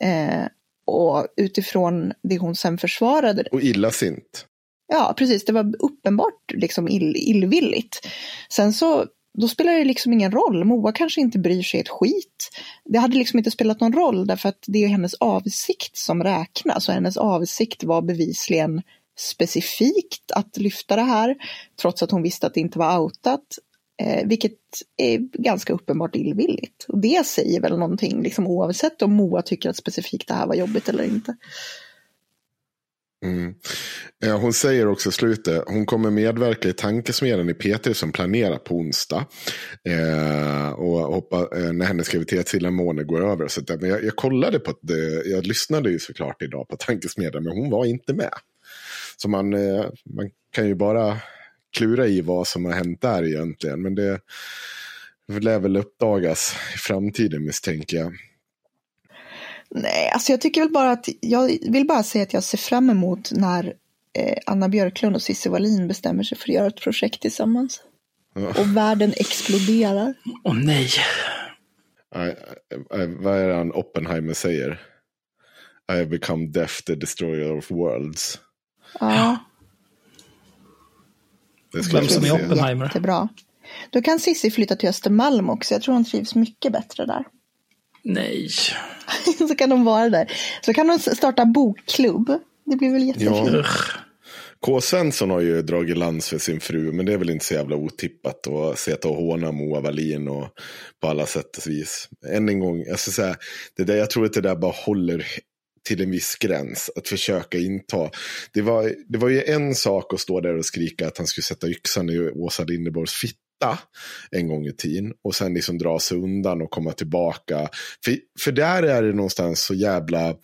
Eh, och utifrån det hon sen försvarade. Och illasint. Ja, precis. Det var uppenbart liksom ill, illvilligt. Sen så, då spelar det liksom ingen roll. Moa kanske inte bryr sig ett skit. Det hade liksom inte spelat någon roll därför att det är hennes avsikt som räknas och hennes avsikt var bevisligen specifikt att lyfta det här, trots att hon visste att det inte var outat. Eh, vilket är ganska uppenbart illvilligt. Och det säger väl någonting, liksom, oavsett om Moa tycker att specifikt det här var jobbigt eller inte. Mm. Eh, hon säger också i slutet, hon kommer medverka i tankesmedjan i P3 som planerar på onsdag. Eh, och hoppa, eh, när hennes graviditetscillamåne går över. Så att, eh, Men jag, jag, kollade på det, eh, jag lyssnade ju såklart idag på tankesmedjan, men hon var inte med. Så man, eh, man kan ju bara klura i vad som har hänt där egentligen. Men det lär väl uppdagas i framtiden misstänker jag. Nej, alltså jag tycker väl bara att jag vill bara säga att jag ser fram emot när eh, Anna Björklund och Cissi Wallin bestämmer sig för att göra ett projekt tillsammans. Ja. Och världen exploderar. Åh oh, nej. I, I, vad är det han Oppenheimer säger? I have become death the destroyer of worlds. Ja. Det Vem som är Oppenheimer. Jättebra. Då kan Cissi flytta till Östermalm också. Jag tror hon trivs mycket bättre där. Nej. så kan de vara där. Så kan de starta bokklubb. Det blir väl jättefint. Ja. K. Svensson har ju dragit lans för sin fru, men det är väl inte så jävla otippat att sitta och håna Moa Wallin och på alla sätt och vis. Än en gång, jag, ska säga, det där, jag tror att det där bara håller till en viss gräns att försöka inta. Det var, det var ju en sak att stå där och skrika att han skulle sätta yxan i Åsa Linderborgs fitta en gång i tiden och sen liksom dra sig undan och komma tillbaka. För, för där är det någonstans så jävla,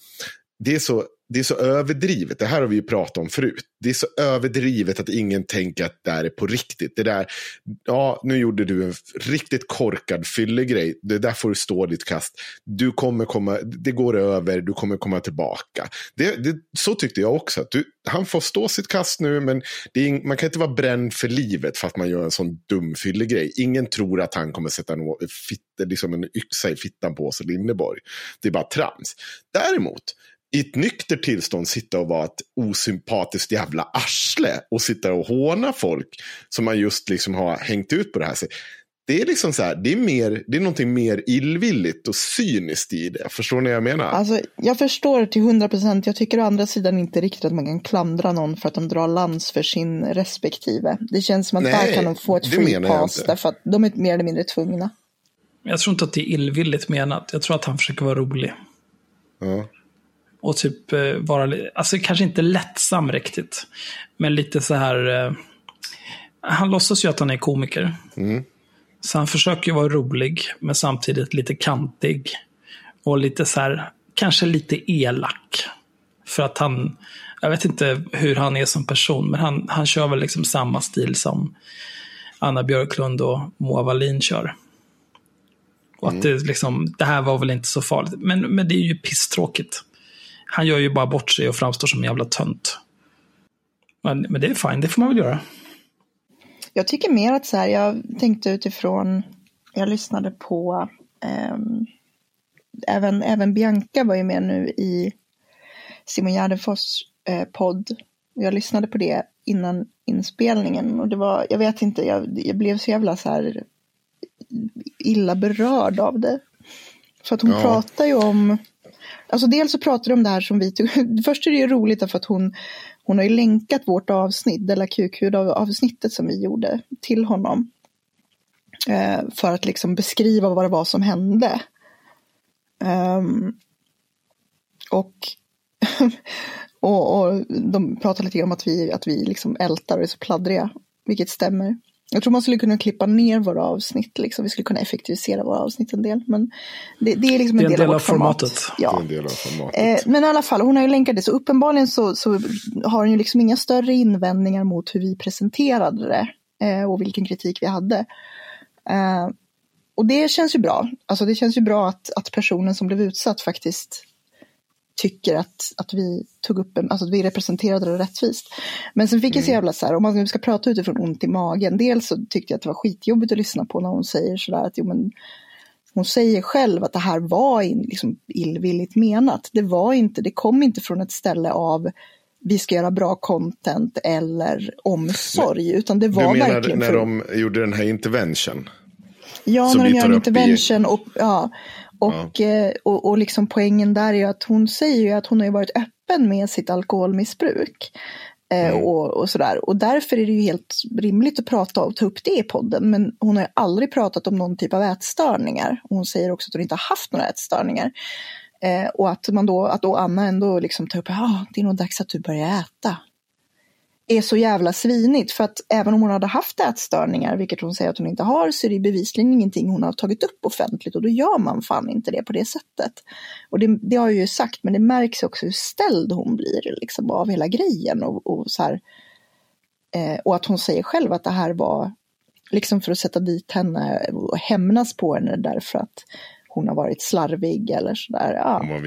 det är så det är så överdrivet. Det här har vi ju pratat om förut. Det är så överdrivet att ingen tänker att det här är på riktigt. Det där, ja, nu gjorde du en riktigt korkad fyllegrej. Det där får du stå ditt kast. Du kommer komma, det går över, du kommer komma tillbaka. Det, det, så tyckte jag också. Att du, han får stå sitt kast nu, men är, man kan inte vara bränd för livet för att man gör en sån dum fyllegrej. Ingen tror att han kommer sätta en, fit, liksom en yxa i fittan på Åsa Linderborg. Det är bara trams. Däremot, i ett nyktert tillstånd sitta och vara ett osympatiskt jävla arsle och sitta och håna folk som man just liksom har hängt ut på det här sättet. Det är liksom så här, det är, mer, det är någonting mer illvilligt och cyniskt i det. Förstår ni vad jag menar? Alltså, jag förstår till hundra procent. Jag tycker å andra sidan inte riktigt att man kan klandra någon för att de drar lans för sin respektive. Det känns som att Nej, där kan de få ett free pass därför att de är mer eller mindre tvungna. Jag tror inte att det är illvilligt menat. Jag tror att han försöker vara rolig. Ja och typ eh, vara, alltså kanske inte lättsam riktigt. Men lite så här, eh, han låtsas ju att han är komiker. Mm. Så han försöker vara rolig, men samtidigt lite kantig. Och lite så här, kanske lite elak. För att han, jag vet inte hur han är som person, men han, han kör väl liksom samma stil som Anna Björklund och Moa Wallin kör. Och mm. att det, liksom, det här var väl inte så farligt. Men, men det är ju pisstråkigt. Han gör ju bara bort sig och framstår som en jävla tönt. Men, men det är fine, det får man väl göra. Jag tycker mer att så här, jag tänkte utifrån, jag lyssnade på, eh, även, även Bianca var ju med nu i Simon Gärdenfors eh, podd. Jag lyssnade på det innan inspelningen och det var, jag vet inte, jag, jag blev så jävla så här illa berörd av det. För att hon ja. pratar ju om Alltså dels så pratar de om det här som vi tog. Först är det ju roligt för att hon, hon har ju länkat vårt avsnitt, eller QQ-avsnittet som vi gjorde till honom. Eh, för att liksom beskriva vad det var som hände. Um, och, och, och, de pratar lite om att vi, att vi liksom ältar och är så pladdriga, vilket stämmer. Jag tror man skulle kunna klippa ner våra avsnitt, liksom. vi skulle kunna effektivisera våra avsnitt en del. Men det, det är liksom en, en del, del, av, formatet. Ja. Det är en del av formatet. Eh, men i alla fall, hon har ju länkat det, så uppenbarligen så, så har hon ju liksom inga större invändningar mot hur vi presenterade det eh, och vilken kritik vi hade. Eh, och det känns ju bra. Alltså det känns ju bra att, att personen som blev utsatt faktiskt tycker att, att vi tog upp alltså att vi representerade det rättvist. Men sen fick jag så mm. jävla så här, om man nu ska prata utifrån ont i magen, dels så tyckte jag att det var skitjobbigt att lyssna på när hon säger sådär att jo men hon säger själv att det här var in, liksom illvilligt menat. Det var inte, det kom inte från ett ställe av vi ska göra bra content eller omsorg, men, utan det var du menar verkligen när för... de gjorde den här intervention? Ja, när de gör en intervention i... och, ja, och, ja. Eh, och, och liksom poängen där är att hon säger ju att hon har varit öppen med sitt alkoholmissbruk. Eh, mm. Och, och, sådär. Och därför är det ju helt rimligt att prata och ta upp det i podden. Men hon har aldrig pratat om någon typ av ätstörningar. Och hon säger också att hon inte har haft några ätstörningar. Eh, och att, man då, att då Anna ändå liksom tar upp, ja ah, det är nog dags att du börjar äta. Är så jävla svinigt för att även om hon hade haft ätstörningar, vilket hon säger att hon inte har, så är det bevisligen ingenting hon har tagit upp offentligt och då gör man fan inte det på det sättet. Och det, det har jag ju sagt, men det märks också hur ställd hon blir liksom, av hela grejen och, och så här, eh, och att hon säger själv att det här var liksom för att sätta dit henne och hämnas på henne därför att hon har varit slarvig eller sådär. Ja.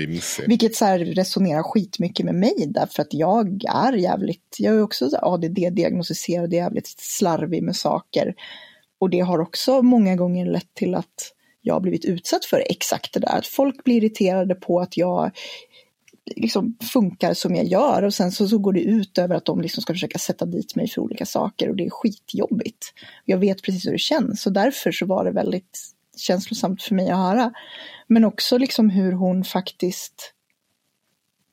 Vilket så här resonerar skitmycket med mig därför att jag är jävligt, jag är också ADD-diagnostiserad och jävligt slarvig med saker. Och det har också många gånger lett till att jag har blivit utsatt för exakt det där. Att folk blir irriterade på att jag liksom funkar som jag gör och sen så, så går det ut över att de liksom ska försöka sätta dit mig för olika saker och det är skitjobbigt. Jag vet precis hur det känns och därför så var det väldigt känslosamt för mig att höra. Men också liksom hur hon faktiskt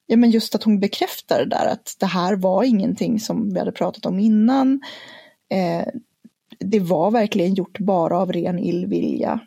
Ja men just att hon bekräftar det där att det här var ingenting som vi hade pratat om innan. Eh, det var verkligen gjort bara av ren illvilja.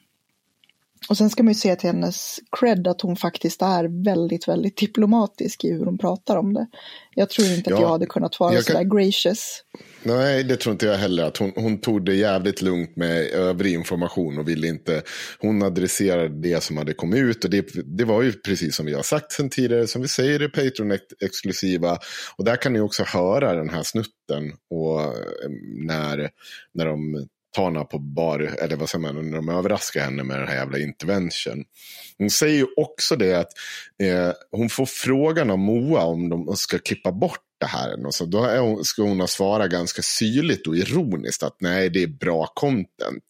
Och sen ska man ju säga till hennes cred att hon faktiskt är väldigt, väldigt diplomatisk i hur hon pratar om det. Jag tror inte ja, att jag hade kunnat vara kan... sådär gracious. Nej, det tror inte jag heller. Att hon, hon tog det jävligt lugnt med övrig information och ville inte. Hon adresserade det som hade kommit ut och det, det var ju precis som vi har sagt sen tidigare, som vi säger, i Patreon-exklusiva. Och där kan ni också höra den här snutten och eh, när, när de Tana på bar, eller vad säger man, när de överraskar henne med den här jävla intervention. Hon säger ju också det att eh, hon får frågan av Moa om de ska klippa bort det här. Och så då hon, ska hon ha svarat ganska syrligt och ironiskt att nej, det är bra content.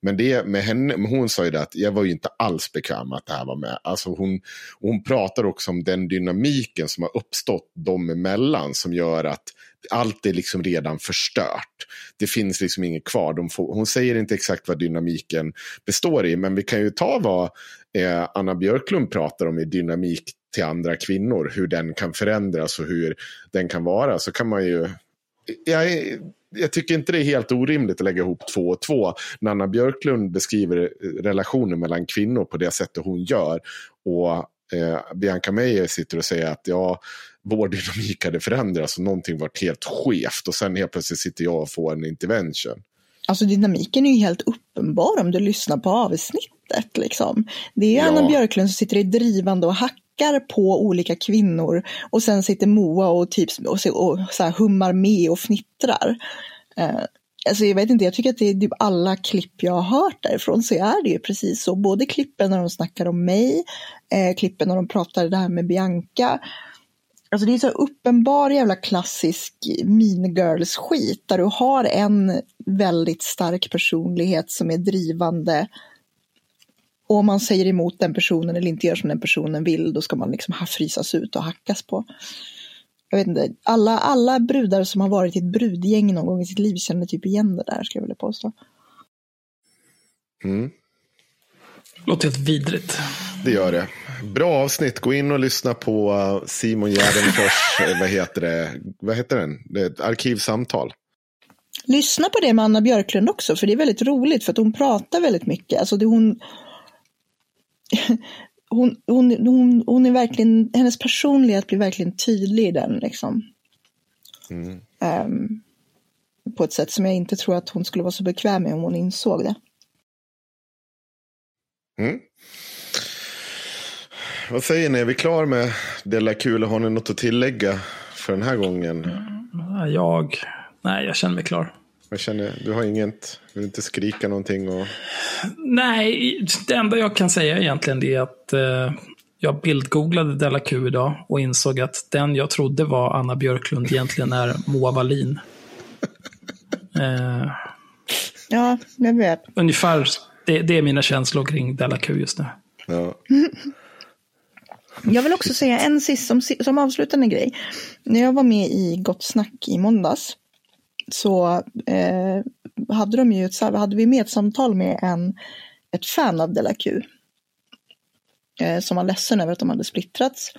Men det med henne, hon sa ju det att jag var ju inte alls bekväm med att det här var med. Alltså hon, hon pratar också om den dynamiken som har uppstått dem emellan som gör att allt är liksom redan förstört. Det finns liksom inget kvar. Får, hon säger inte exakt vad dynamiken består i, men vi kan ju ta vad eh, Anna Björklund pratar om i dynamik till andra kvinnor, hur den kan förändras och hur den kan vara, så kan man ju... Jag, jag tycker inte det är helt orimligt att lägga ihop två och två. När Anna Björklund beskriver relationen mellan kvinnor på det sättet hon gör och eh, Bianca Meijer sitter och säger att ja, vår dynamik hade förändrats och någonting varit helt skevt och sen helt plötsligt sitter jag och får en intervention. Alltså dynamiken är ju helt uppenbar om du lyssnar på avsnittet. Liksom. Det är ja. Anna Björklund som sitter i drivande och hackar på olika kvinnor och sen sitter Moa och, typ, och, och så här hummar med och fnittrar. Uh, Alltså jag vet inte, jag tycker att det är typ alla klipp jag har hört därifrån så är det ju precis så. Både klippen när de snackar om mig, eh, klippen när de pratar det här med Bianca Alltså det är så uppenbar jävla klassisk mean girls skit där du har en väldigt stark personlighet som är drivande. Och om man säger emot den personen eller inte gör som den personen vill då ska man liksom frysas ut och hackas på. Jag vet inte, alla, alla brudar som har varit i ett brudgäng någon gång i sitt liv känner typ igen det där skulle jag vilja påstå. Mm. Låter helt vidrigt. Det gör det. Bra avsnitt. Gå in och lyssna på uh, Simon Gärdenfors, eh, vad heter det? Vad heter den? Det är ett arkivsamtal. Lyssna på det med Anna Björklund också, för det är väldigt roligt för att hon pratar väldigt mycket. Alltså det hon, hon, hon, hon, hon är verkligen, hennes personlighet blir verkligen tydlig i den liksom. Mm. Um, på ett sätt som jag inte tror att hon skulle vara så bekväm med om hon insåg det. Mm. Vad säger ni, är vi klara med Della Kula? Har ni något att tillägga för den här gången? Mm, jag, nej jag känner mig klar. Jag känner, du har inget, vill inte skrika någonting? Och... Nej, det enda jag kan säga egentligen är att eh, jag bildgooglade Della Q idag och insåg att den jag trodde var Anna Björklund egentligen är Moa Wallin. eh, ja, jag vet. Ungefär, det, det, är mina känslor kring Della Q just nu. Ja. Jag vill också säga en sist som, som avslutande grej. När jag var med i Gott Snack i måndags så eh, hade, de ju ett, hade vi med ett samtal med en, ett fan av Della Q. Eh, som var ledsen över att de hade splittrats.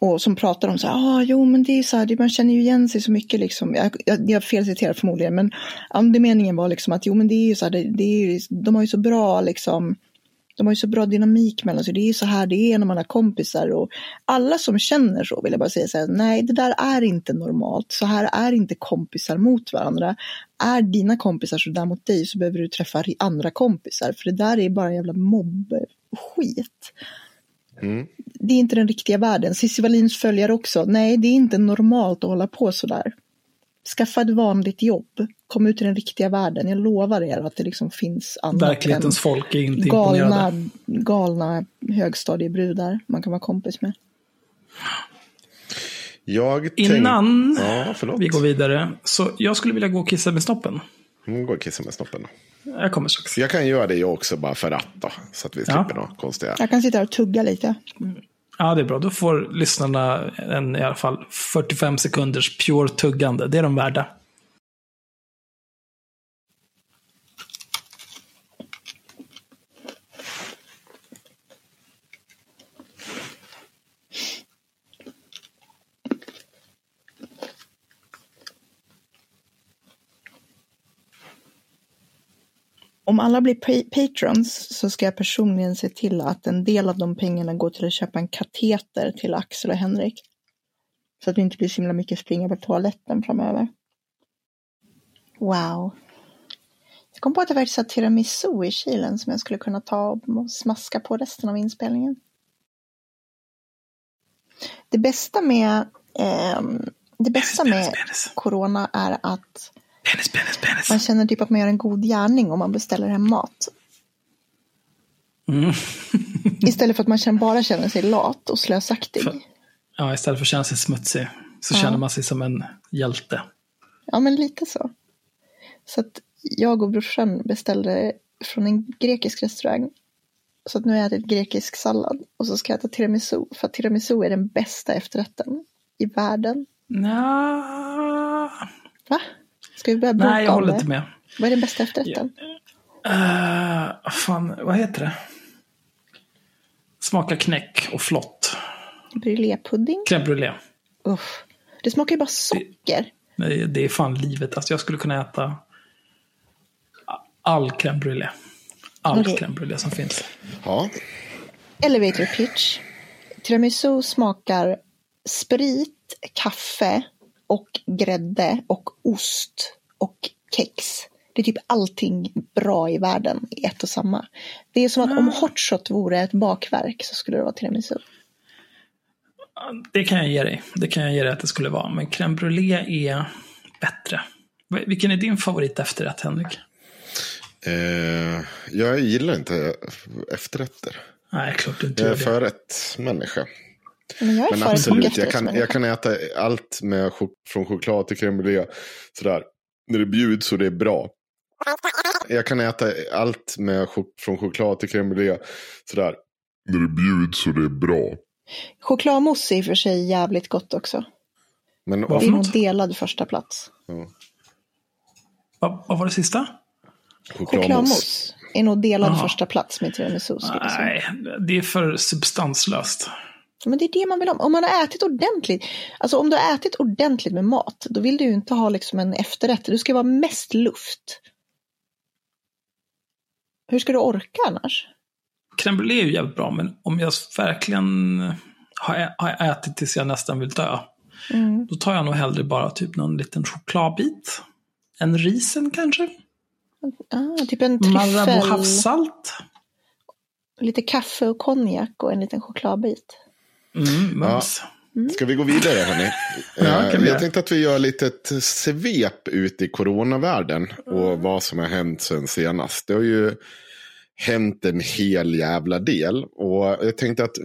Och som pratade om så här, ah, jo men det är så här, man känner ju igen sig så mycket liksom. Jag, jag, jag felciterar förmodligen, men andemeningen var liksom att jo men det är ju så här, det, det är, de har ju så bra liksom de har ju så bra dynamik mellan sig. Det är ju så här det är när man har kompisar. Och alla som känner så vill jag bara säga så här, nej det där är inte normalt. Så här är inte kompisar mot varandra. Är dina kompisar så där mot dig så behöver du träffa andra kompisar. För det där är bara jävla mobb-skit. Mm. Det är inte den riktiga världen. Cissi Wallins följer också. Nej, det är inte normalt att hålla på sådär. Skaffa ett vanligt jobb. Kom ut i den riktiga världen. Jag lovar er att det liksom finns annat Verklighetens folk är inte galna, imponerade. Galna högstadiebrudar man kan vara kompis med. Jag Innan ja, vi går vidare, så jag skulle vilja gå och kissa med snoppen. Mm, gå och kissa med snoppen. Jag kommer strax. Jag kan göra det jag också bara för att då. Så att vi slipper ja. något konstiga. Jag kan sitta här och tugga lite. Ja, det är bra. Då får lyssnarna en i alla fall 45 sekunders pure tuggande. Det är de värda. Om alla blir patrons så ska jag personligen se till att en del av de pengarna går till att köpa en kateter till Axel och Henrik. Så att det inte blir så himla mycket springa på toaletten framöver. Wow. Jag kom på att jag faktiskt har tiramisu i kylen som jag skulle kunna ta och smaska på resten av inspelningen. Det bästa med, eh, det bästa med corona är att Penis, penis, penis. Man känner typ att man gör en god gärning om man beställer hem mat. Mm. istället för att man bara känner sig lat och slösaktig. För, ja, istället för att känna sig smutsig så ja. känner man sig som en hjälte. Ja, men lite så. Så att jag och brorsan beställde från en grekisk restaurang. Så att nu har jag ätit grekisk sallad och så ska jag äta tiramisu. För att tiramisu är den bästa efterrätten i världen. Nja. Va? Ska vi börja bråka Nej, jag håller inte med. Vad är den bästa efterrätten? Uh, fan, vad heter det? Smaka knäck och flott. Brulépudding? Crème brûlée. Uff. Det smakar ju bara socker. Det, det är fan livet. Alltså jag skulle kunna äta all crème brûlée. All okay. crème brûlée som finns. Ja. Elevator pitch. Tiramisu smakar sprit, kaffe och grädde och ost och kex. Det är typ allting bra i världen i ett och samma. Det är som att om ah. hotshot vore ett bakverk så skulle det vara tiramisu. Det kan jag ge dig. Det kan jag ge dig att det skulle vara. Men crème brûlée är bättre. Vilken är din favorit efterrätt, Henrik? Eh, jag gillar inte efterrätter. Nej, klart du inte Jag är förrättsmänniska. Men, jag är Men absolut, jag kan, jag kan äta allt med, från choklad till crème brûlée. Sådär. När det bjuds och det är bra. Jag kan äta allt med, från choklad till crème brûlée. Sådär. När det bjuds och det är bra. Chokladmousse är i och för sig jävligt gott också. Men, det är nog delad första plats. Ja. Vad, vad var det sista? Chokladmousse är nog delad Aha. första plats med tiramisu. Nej, det är för substanslöst. Men det är det man vill ha. Om man har ätit ordentligt, alltså om du har ätit ordentligt med mat, då vill du ju inte ha liksom en efterrätt. Du ska vara mest luft. Hur ska du orka annars? Crème brûlée är ju jävligt bra, men om jag verkligen har, har ätit tills jag nästan vill dö, mm. då tar jag nog hellre bara typ någon liten chokladbit. En risen kanske? Ah, typ en tryffel. Marabou havssalt. Lite kaffe och konjak och en liten chokladbit. Mm, mums. Ja. Ska vi gå vidare hörni? ja, eh, jag tänkte att vi gör lite ett svep ut i coronavärlden och mm. vad som har hänt sen senast. Det har ju hänt en hel jävla del och jag tänkte att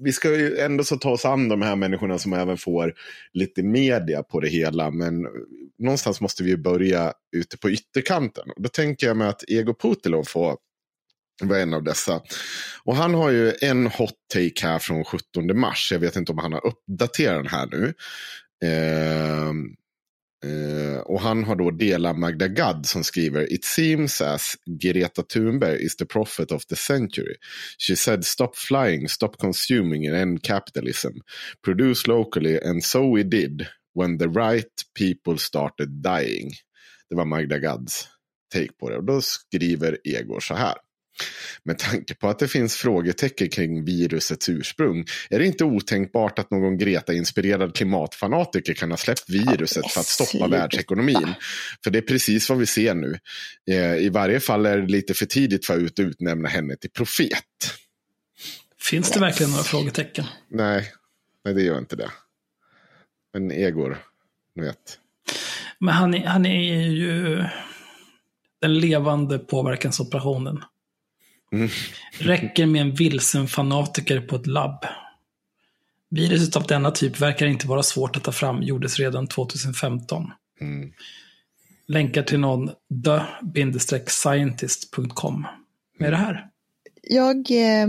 vi ska ju ändå så ta oss an de här människorna som även får lite media på det hela. Men någonstans måste vi ju börja ute på ytterkanten. Då tänker jag mig att Ego Putilov får var en av dessa. Och han har ju en hot take här från 17 mars. Jag vet inte om han har uppdaterat den här nu. Eh, eh, och han har då delat Magda Gad som skriver It seems as Greta Thunberg is the prophet of the century. She said stop flying, stop consuming and end capitalism. Produce locally and so we did when the right people started dying. Det var Magda Gads take på det. Och då skriver Egor så här. Med tanke på att det finns frågetecken kring virusets ursprung är det inte otänkbart att någon Greta-inspirerad klimatfanatiker kan ha släppt viruset för att stoppa världsekonomin. För det är precis vad vi ser nu. Eh, I varje fall är det lite för tidigt för att utnämna henne till profet. Finns det verkligen några frågetecken? Nej, nej det gör inte det. Men Egor, ni vet. Men han är, han är ju den levande påverkansoperationen. Mm. Räcker med en vilsen fanatiker på ett labb. Viruset av denna typ verkar inte vara svårt att ta fram, gjordes redan 2015. Mm. Länkar till någon the-scientist.com med det här. Jag, eh,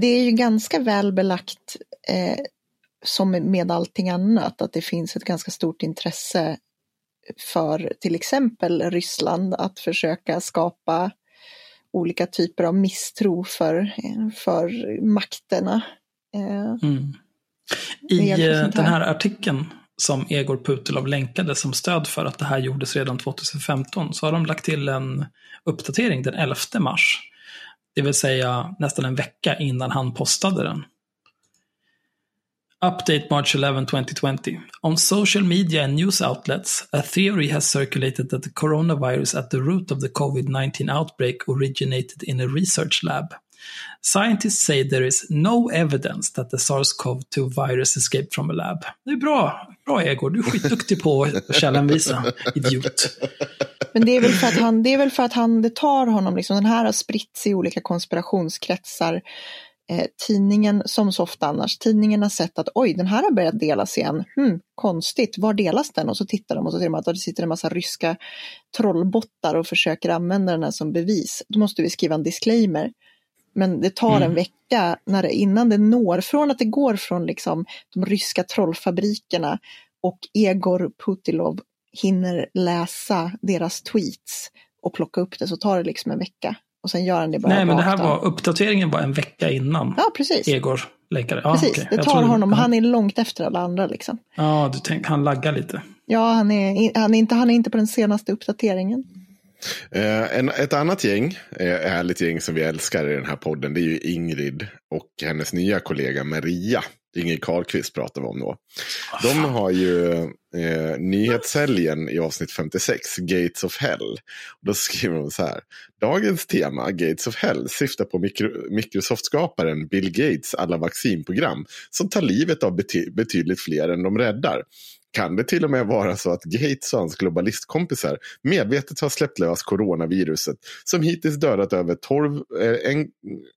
det är ju ganska väl belagt eh, som med allting annat att det finns ett ganska stort intresse för till exempel Ryssland att försöka skapa olika typer av misstro för, för makterna. Eh, mm. I eh, den här artikeln som Egor Putilov länkade som stöd för att det här gjordes redan 2015 så har de lagt till en uppdatering den 11 mars. Det vill säga nästan en vecka innan han postade den. Update March 11, 2020. On social media and news outlets, a theory has circulated that the coronavirus at the root of the COVID 19 outbreak originated in a research lab. Scientists say there is no evidence that the SARS-CoV-2 virus escaped from a lab. Det är bra. Bra Egor, du är skitduktig på att källanvisa, idiot. Men det är väl för att han, det är väl för att han, det tar honom liksom, den här har spritts i olika konspirationskretsar eh, tidningen, som så ofta annars, tidningen har sett att oj, den här har börjat delas igen. Hmm, konstigt, var delas den? Och så tittar de och så ser de att det sitter en massa ryska trollbottar och försöker använda den här som bevis. Då måste vi skriva en disclaimer. Men det tar mm. en vecka när det, innan det når, från att det går från liksom de ryska trollfabrikerna och Egor Putilov hinner läsa deras tweets och plocka upp det så tar det liksom en vecka. Och sen gör han det bara Nej, men det här var, uppdateringen var en vecka innan. Ja, precis. Egor länkade. Ja, precis, okay. det tar trodde, honom. Ja. Han är långt efter alla andra liksom. Ja, du tänk, han laggar lite. Ja, han är, han, är inte, han är inte på den senaste uppdateringen. Eh, en, ett annat gäng, eh, härligt gäng som vi älskar i den här podden, det är ju Ingrid och hennes nya kollega Maria. Ingrid Carlqvist pratar vi om då. De har ju eh, nyhetshelgen i avsnitt 56, Gates of Hell. Då skriver de så här. Dagens tema, Gates of Hell, syftar på Microsoft-skaparen Bill Gates alla vaccinprogram som tar livet av bety betydligt fler än de räddar kan det till och med vara så att Gates och hans globalistkompisar medvetet har släppt lös coronaviruset som hittills dödat över 12, eh,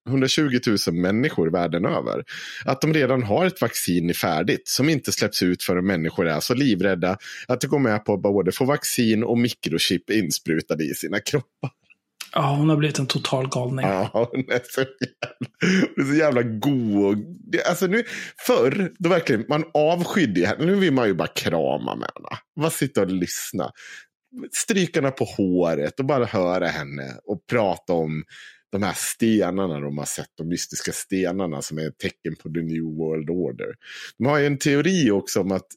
120 000 människor världen över. Att de redan har ett vaccin färdigt som inte släpps ut förrän människor är så livrädda att de går med på att både få vaccin och mikrochip insprutade i sina kroppar. Ja, hon har blivit en total galning. Ja, hon är så jävla, är så jävla god. Alltså nu, förr, då verkligen, man avskydde henne. Nu vill man ju bara krama med henne. Bara sitta och lyssna. Strykarna på håret och bara höra henne och prata om de här stenarna de har sett, de mystiska stenarna som är ett tecken på the new world order. De har ju en teori också om att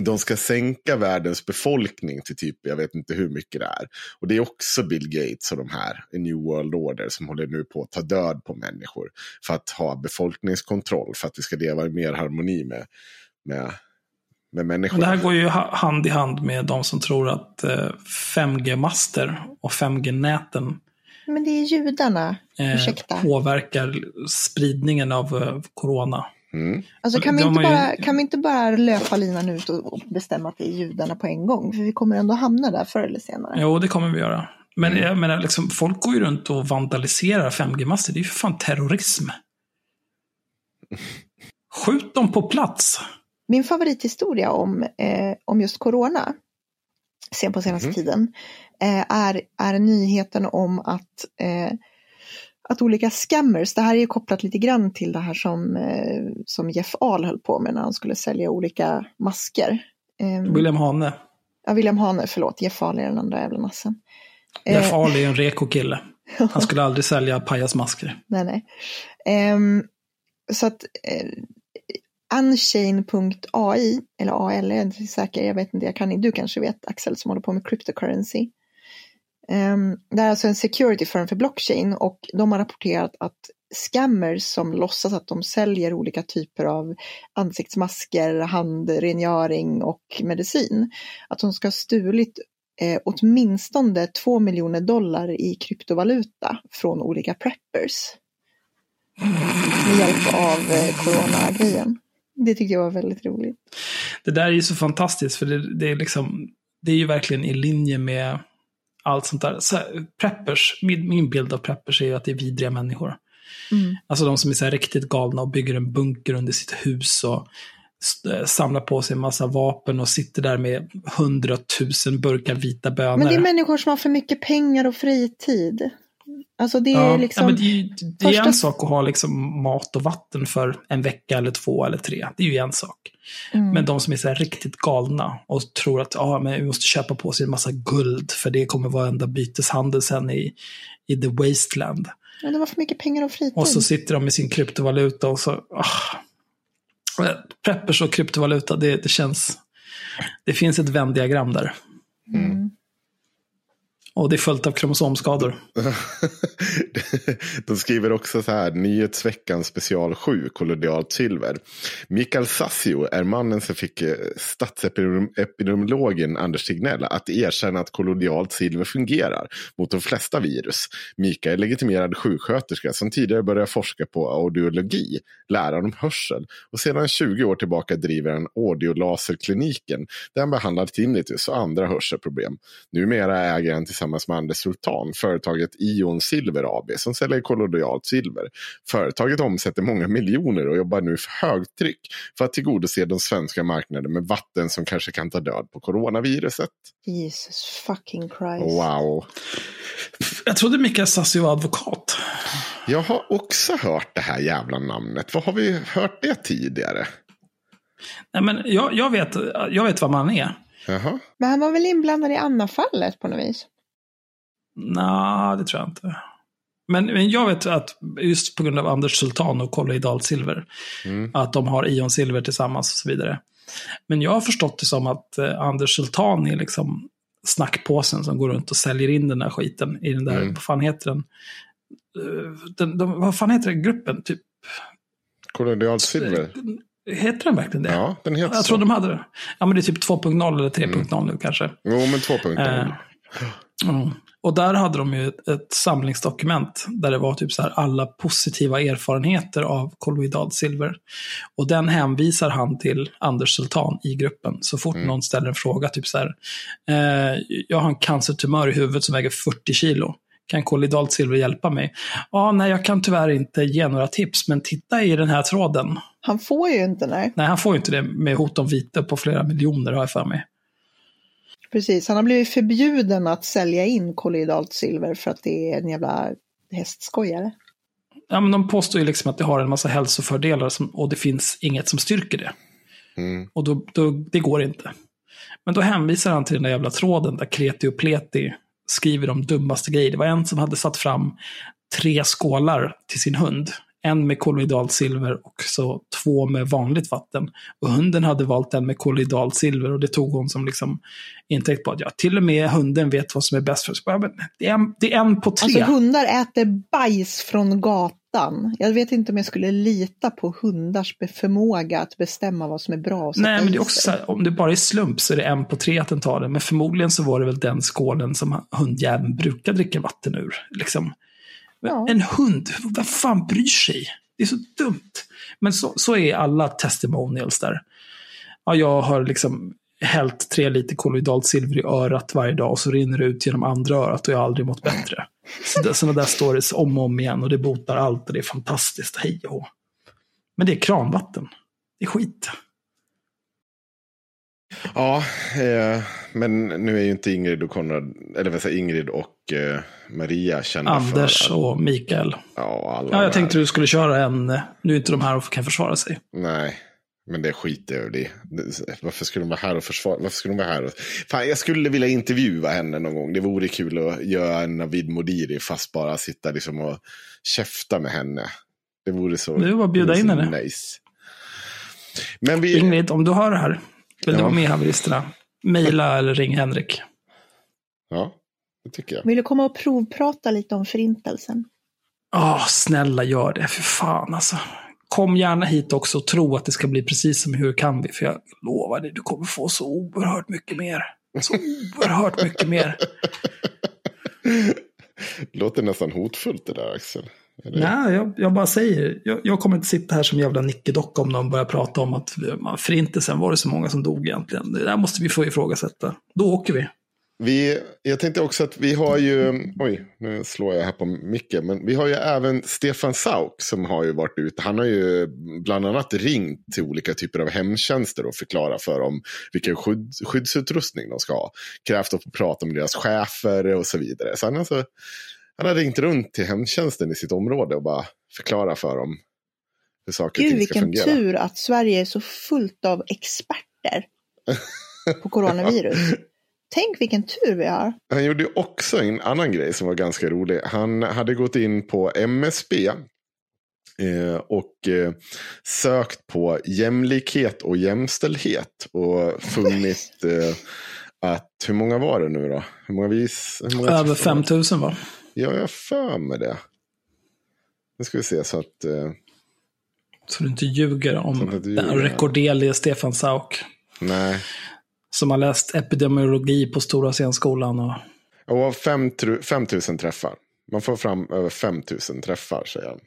de ska sänka världens befolkning till typ, jag vet inte hur mycket det är. Och det är också Bill Gates och de här, i New World Order, som håller nu på att ta död på människor. För att ha befolkningskontroll, för att vi ska leva i mer harmoni med, med, med människor. Det här går ju hand i hand med de som tror att 5G-master och 5G-näten men det är judarna, eh, ursäkta. påverkar spridningen av eh, corona. Mm. Alltså kan vi, inte bara, kan vi inte bara löpa linan ut och bestämma att det är judarna på en gång? För vi kommer ändå hamna där förr eller senare. Jo, det kommer vi göra. Men mm. jag menar, liksom, folk går ju runt och vandaliserar 5G-master. Det är ju för fan terrorism. Skjut dem på plats. Min favorithistoria om, eh, om just corona, sen på senaste mm. tiden, eh, är, är nyheten om att eh, att olika scammers, det här är ju kopplat lite grann till det här som, eh, som Jeff Ahl höll på med när han skulle sälja olika masker. Eh, William Hane. Ja, William Hane, förlåt, Jeff Ahl är den andra jävla nassen. Jeff eh, Ahl är en reko kille. Han skulle aldrig sälja pajasmasker. nej, nej. Um, så att uh, Unchain.ai, eller AL, jag är inte säker, jag vet inte, jag kan du kanske vet Axel som håller på med cryptocurrency. Ehm, det är alltså en security firm för blockchain och de har rapporterat att scammers som låtsas att de säljer olika typer av ansiktsmasker, handrengöring och medicin, att de ska ha stulit eh, åtminstone 2 miljoner dollar i kryptovaluta från olika preppers. Med hjälp av eh, coronagrejen. Det tyckte jag var väldigt roligt. Det där är ju så fantastiskt för det, det är liksom, det är ju verkligen i linje med allt sånt där. Så här, preppers, min, min, bild av preppers är ju att det är vidriga människor. Mm. Alltså de som är så riktigt galna och bygger en bunker under sitt hus och eh, samlar på sig en massa vapen och sitter där med hundratusen burkar vita bönor. Men det är människor som har för mycket pengar och fritid. Alltså det är ja, liksom... Ja, men det, är, det första... är en sak att ha liksom mat och vatten för en vecka eller två eller tre. Det är ju en sak. Mm. Men de som är så riktigt galna och tror att ah, men vi måste köpa på sig en massa guld för det kommer vara enda byteshandel sen i, i the wasteland. Ja, de har för mycket pengar och fritid. Och så sitter de med sin kryptovaluta och så... Ah. Preppers och kryptovaluta, det, det känns... Det finns ett vändiagram där. Mm. Och det är följt av kromosomskador. De skriver också så här, Nyhetsveckan special 7, kollodialt silver. Mikael Sassio är mannen som fick eh, statsepidemiologen Anders Tegnell att erkänna att kollodialt silver fungerar mot de flesta virus. Mikael är legitimerad sjuksköterska som tidigare började forska på audiologi, läran om hörsel och sedan 20 år tillbaka driver han audiolaserkliniken där han behandlar tinnitus och andra hörselproblem. Numera äger han tillsammans tillsammans med Anders Sultan företaget Ion Silver AB som säljer kollodialt silver. Företaget omsätter många miljoner och jobbar nu för högtryck för att tillgodose den svenska marknaden med vatten som kanske kan ta död på coronaviruset. Jesus fucking Christ. Wow. Jag trodde Mikael Sassi var advokat. Jag har också hört det här jävla namnet. Var har vi hört det tidigare? Nej, men jag, jag, vet, jag vet vad man är. Jaha. Men han var väl inblandad i Anna-fallet på något vis? Nej, det tror jag inte. Men, men jag vet att just på grund av Anders Sultan och Colloidal Silver, mm. att de har Ion Silver tillsammans och så vidare. Men jag har förstått det som att eh, Anders Sultan är liksom snackpåsen som går runt och säljer in den där skiten i den där, mm. vad fan heter den? Uh, den de, vad fan heter den gruppen? Typ... Colloidal Silver? Heter den verkligen det? Ja, den heter Jag tror de hade det. Ja, men det är typ 2.0 eller 3.0 mm. nu kanske. Jo, men 2.0. Uh, mm. Och där hade de ju ett, ett, samlingsdokument där det var typ så här alla positiva erfarenheter av kolloidalt silver. Och den hänvisar han till Anders Sultan i gruppen. Så fort mm. någon ställer en fråga, typ så här, eh, jag har en cancertumör i huvudet som väger 40 kilo. Kan kolloidalt silver hjälpa mig? Ja, nej, jag kan tyvärr inte ge några tips, men titta i den här tråden. Han får ju inte, nej. Nej, han får ju inte det med hot om vite på flera miljoner, har jag för mig. Precis, han har blivit förbjuden att sälja in kolloidalt silver för att det är en jävla hästskojare. Ja, men de påstår ju liksom att det har en massa hälsofördelar som, och det finns inget som styrker det. Mm. Och då, då, det går inte. Men då hänvisar han till den där jävla tråden där Kreti och Pleti skriver de dummaste grejer. Det var en som hade satt fram tre skålar till sin hund en med kolloidalt silver och så två med vanligt vatten. Och hunden hade valt en med kolloidalt silver och det tog hon som liksom intäkt på att ja, till och med hunden vet vad som är bäst för sig. Det är, en, det är en på tre. Alltså hundar äter bajs från gatan. Jag vet inte om jag skulle lita på hundars förmåga att bestämma vad som är bra. Nej, men det är också så här, om det bara är slump så är det en på tre att den tar det. Men förmodligen så var det väl den skålen som hundjäveln brukar dricka vatten ur. Liksom. Ja. En hund, vad fan bryr sig? Det är så dumt. Men så, så är alla testimonials där. Ja, jag har liksom hällt tre liter kolloidalt silver i örat varje dag och så rinner det ut genom andra örat och jag har aldrig mått bättre. Sådana där stories om och om igen och det botar allt och det är fantastiskt. Hej och Men det är kranvatten. Det är skit. Ja, eh, men nu är ju inte Ingrid och Konrad, eller vad säger Ingrid och eh, Maria kända Anders för och Mikael. Ja, alla ja, jag tänkte du skulle köra en, nu är inte de här och kan försvara sig. Nej, men det skiter jag i. Varför skulle de vara här och försvara? Varför skulle de vara här? Och... Fan, jag skulle vilja intervjua henne någon gång. Det vore kul att göra en Navid Modiri fast bara sitta liksom och käfta med henne. Det vore så. Du var bjuda in henne. Nice. Men vi... Ingrid, om du hör det här. Vill ja. du vara med i haveristerna? Mejla eller ring Henrik. Ja. Det tycker jag. Vill du komma och provprata lite om förintelsen? Ja, oh, snälla gör det. För fan alltså. Kom gärna hit också och tro att det ska bli precis som Hur kan vi? För jag lovar dig, du kommer få så oerhört mycket mer. Så oerhört mycket mer. Låter nästan hotfullt det där Axel. Nej, jag, jag, bara säger, jag, jag, kommer inte sitta här som jävla nickedocka om de börjar prata om att förintelsen var det så många som dog egentligen. Det där måste vi få ifrågasätta. Då åker vi. Vi, jag tänkte också att vi har ju, oj, nu slår jag här på micken, men vi har ju även Stefan Sauk som har ju varit ute. Han har ju bland annat ringt till olika typer av hemtjänster och förklarat för dem vilken skydd, skyddsutrustning de ska ha. Krävt att få prata med deras chefer och så vidare. Så han, alltså, han har ringt runt till hemtjänsten i sitt område och bara förklarat för dem hur saker och ting ska fungera. Gud, vilken tur att Sverige är så fullt av experter på coronavirus. Tänk vilken tur vi har. Han gjorde också en annan grej som var ganska rolig. Han hade gått in på MSB eh, och eh, sökt på jämlikhet och jämställdhet. Och funnit eh, att, hur många var det nu då? Hur många vis? Hur många Över 5000 va? Ja, jag för mig det. Nu ska vi se så att... Eh, så du inte ljuger om den rekorderlige Stefan Sauk. Nej. Som har läst epidemiologi på Stora scenskolan. Och... Och 5 000 träffar. Man får fram över 5 000 träffar, säger han.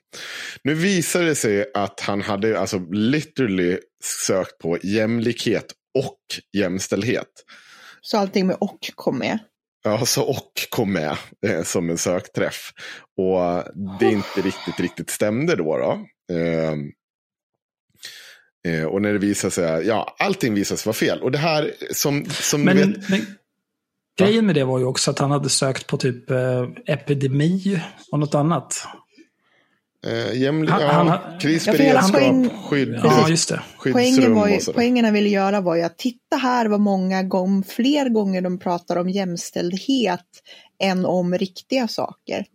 Nu visar det sig att han hade alltså literally sökt på jämlikhet och jämställdhet. Så allting med och kom med? Ja, så och kom med eh, som en sökträff. Och det inte riktigt, riktigt stämde då. då. Eh, Eh, och när det visar sig, ja, allting visar sig vara fel. Och det här som, som men, vet... Men, grejen med det var ju också att han hade sökt på typ eh, epidemi och något annat. Eh, jäml- han, ja, han, krisberedskap, poäng, skydd, ja, just det. Poängen, var ju, poängen han ville göra var ju att titta här vad många gånger, fler gånger de pratar om jämställdhet än om riktiga saker.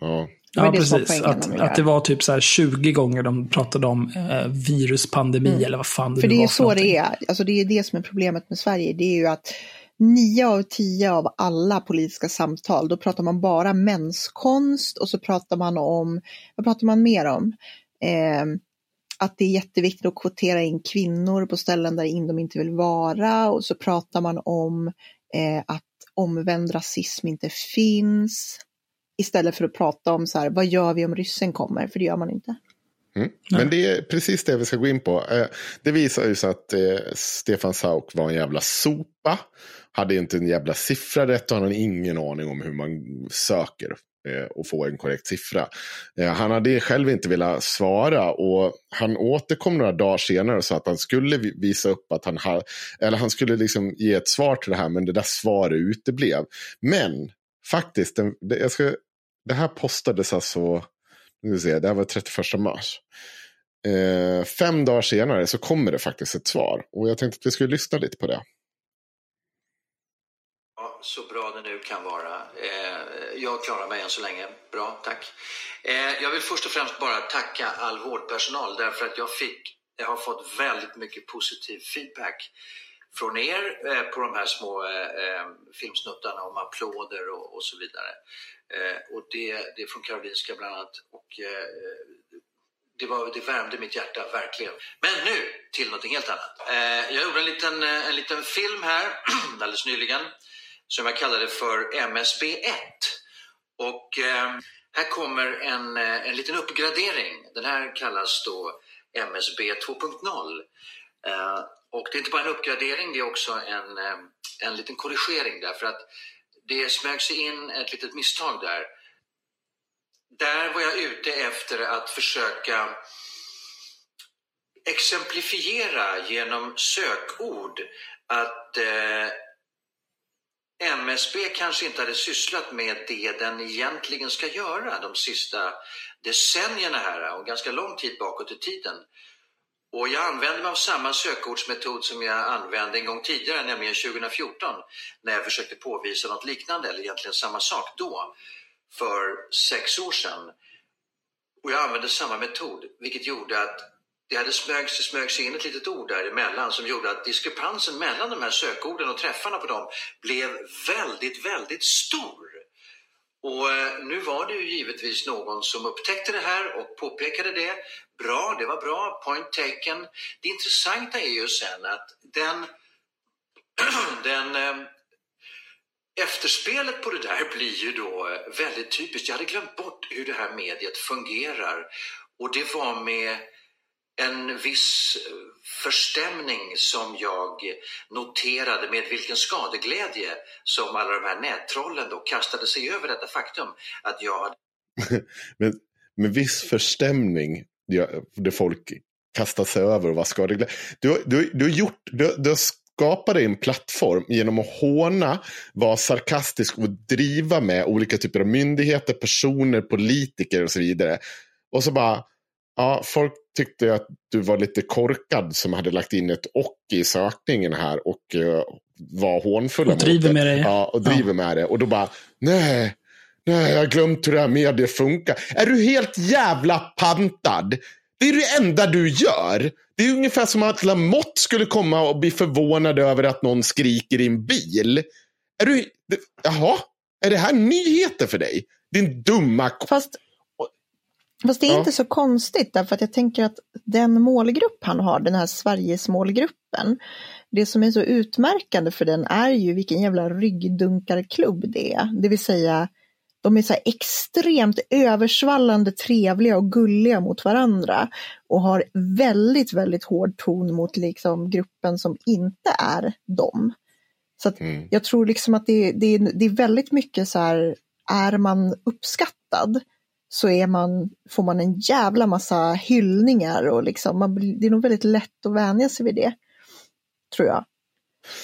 Ja. Ja, precis. Att, att det var typ så 20 gånger de pratade om eh, viruspandemi mm. eller vad fan det För det är så det är. Alltså det är det som är problemet med Sverige. Det är ju att nio av tio av alla politiska samtal, då pratar man bara menskonst och så pratar man om, vad pratar man mer om? Eh, att det är jätteviktigt att kvotera in kvinnor på ställen där de inte vill vara och så pratar man om eh, att omvänd rasism inte finns. Istället för att prata om så här, vad gör vi om ryssen kommer? För det gör man inte. Mm. Men det är precis det vi ska gå in på. Eh, det visar ju sig att eh, Stefan Sauk var en jävla sopa. Hade inte en jävla siffra rätt och han hade ingen aning om hur man söker eh, och få en korrekt siffra. Eh, han hade själv inte velat svara och han återkom några dagar senare och sa att han skulle visa upp att han hade, eller han skulle liksom ge ett svar till det här men det där svaret uteblev. Men faktiskt, det, jag ska, det här postades alltså, nu se, det här var 31 mars. Eh, fem dagar senare så kommer det faktiskt ett svar. Och jag tänkte att vi skulle lyssna lite på det. Så bra det nu kan vara. Eh, jag klarar mig än så länge. Bra, tack. Eh, jag vill först och främst bara tacka all vårdpersonal därför att jag fick jag har fått väldigt mycket positiv feedback från er eh, på de här små eh, eh filmsnuttarna om applåder och, och så vidare. Eh, och det, det är från Karolinska bland annat. Och, eh, det, var, det värmde mitt hjärta, verkligen. Men nu till något helt annat. jag gjorde en liten, en liten film här alldeles nyligen som jag kallade för MSB1. Och eh, här kommer en, eh, en liten uppgradering. Den här kallas då MSB 2.0. Eh, och det är inte bara en uppgradering, det är också en, en liten korrigering därför att det smög sig in ett litet misstag där. Där var jag ute efter att försöka exemplifiera genom sökord att eh, MSB kanske inte hade sysslat med det den egentligen ska göra de sista decennierna här och ganska lång tid bakåt i tiden. Och jag använder mig av samma sökordsmetod som jag använde en gång tidigare, nämligen 2014, när jag försökte påvisa något liknande, eller egentligen samma sak då, för sex år sedan. Och jag använde samma metod, vilket gjorde att det hade smögs, smögs in ett litet ord däremellan som gjorde att diskrepansen mellan de här sökorden och träffarna på dem blev väldigt, väldigt stor. Och eh, nu var det ju givetvis någon som upptäckte det här och påpekade det. Bra, det var bra, point taken. Det intressanta är ju sen att den, den eh, efterspelet på det där blir ju då eh, väldigt typiskt. Jag hade glömt bort hur det här mediet fungerar och det var med en viss förstämning som jag noterade med vilken skadeglädje som alla de här nättrollen då kastade sig över detta faktum att jag... med, men viss förstämning, det folk kastar sig över och var skadeglädje. Du, du, du har gjort, du, du har skapat dig en plattform genom att håna, vara sarkastisk och driva med olika typer av myndigheter, personer, politiker och så vidare. Och så bara, Ja, folk tyckte att du var lite korkad som hade lagt in ett och i sökningen här och uh, var hånfulla och driver med det. Ja, och driver ja. med det. Och då bara, nej, nej, jag har glömt hur det här mediet funkar. Är du helt jävla pantad? Det är det enda du gör. Det är ungefär som att Lamotte skulle komma och bli förvånad över att någon skriker i en bil. Är du, jaha, är det här nyheter för dig? Din dumma... Fast Fast det är ja. inte så konstigt därför att jag tänker att den målgrupp han har, den här Sveriges målgruppen, det som är så utmärkande för den är ju vilken jävla ryggdunkarklubb det är. Det vill säga, de är så extremt översvallande trevliga och gulliga mot varandra och har väldigt, väldigt hård ton mot liksom gruppen som inte är dem. Så mm. jag tror liksom att det, det, det är väldigt mycket så här, är man uppskattad så är man, får man en jävla massa hyllningar och liksom, man, det är nog väldigt lätt att vänja sig vid det. Tror jag.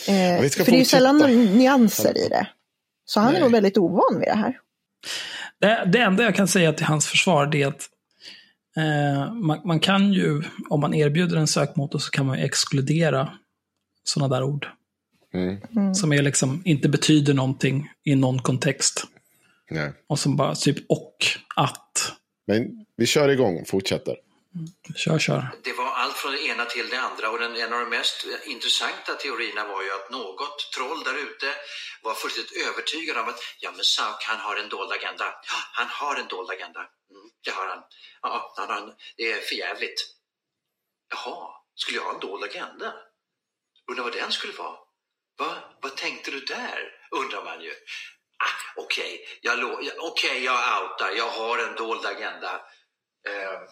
Eh, för det är ju sällan nyanser i det. Så han Nej. är nog väldigt ovan vid det här. Det, det enda jag kan säga till hans försvar är att eh, man, man, kan ju, om man erbjuder en sökmotor så kan man ju exkludera sådana där ord. Mm. mm. Som är liksom, inte betyder någonting i någon kontext. Nej. Och som bara typ och, att. Men vi kör igång, fortsätter. Mm. Kör, kör. Det var allt från det ena till det andra och den, en av de mest intressanta teorierna var ju att något troll där ute var fullständigt övertygad om att ja men Sauk han har en dold agenda. Ja, han har en dold agenda. Mm, det har han. Ja, han har en, det är förjävligt. Jaha, skulle jag ha en dold agenda? Undrar vad den skulle vara? Va? Vad tänkte du där? Undrar man ju. Ah, Okej, okay. jag, okay, jag outar, jag har en dold agenda. Uh,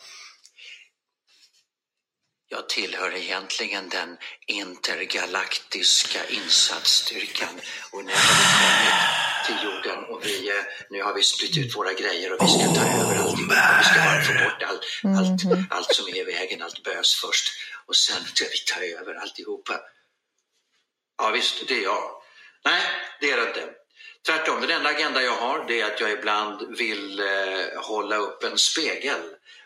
jag tillhör egentligen den intergalaktiska insatsstyrkan och nu har vi kommit till jorden och vi, eh, nu har vi spritt ut våra grejer och vi ska ta över alltihopa. Vi ska bara få bort all, allt, mhm. allt som är i vägen, allt bös först och sen ska vi ta över alltihopa. Ja visst, det är jag. Nej, det är det inte. Tvärtom, den enda agenda jag har det är att jag ibland vill eh, hålla upp en spegel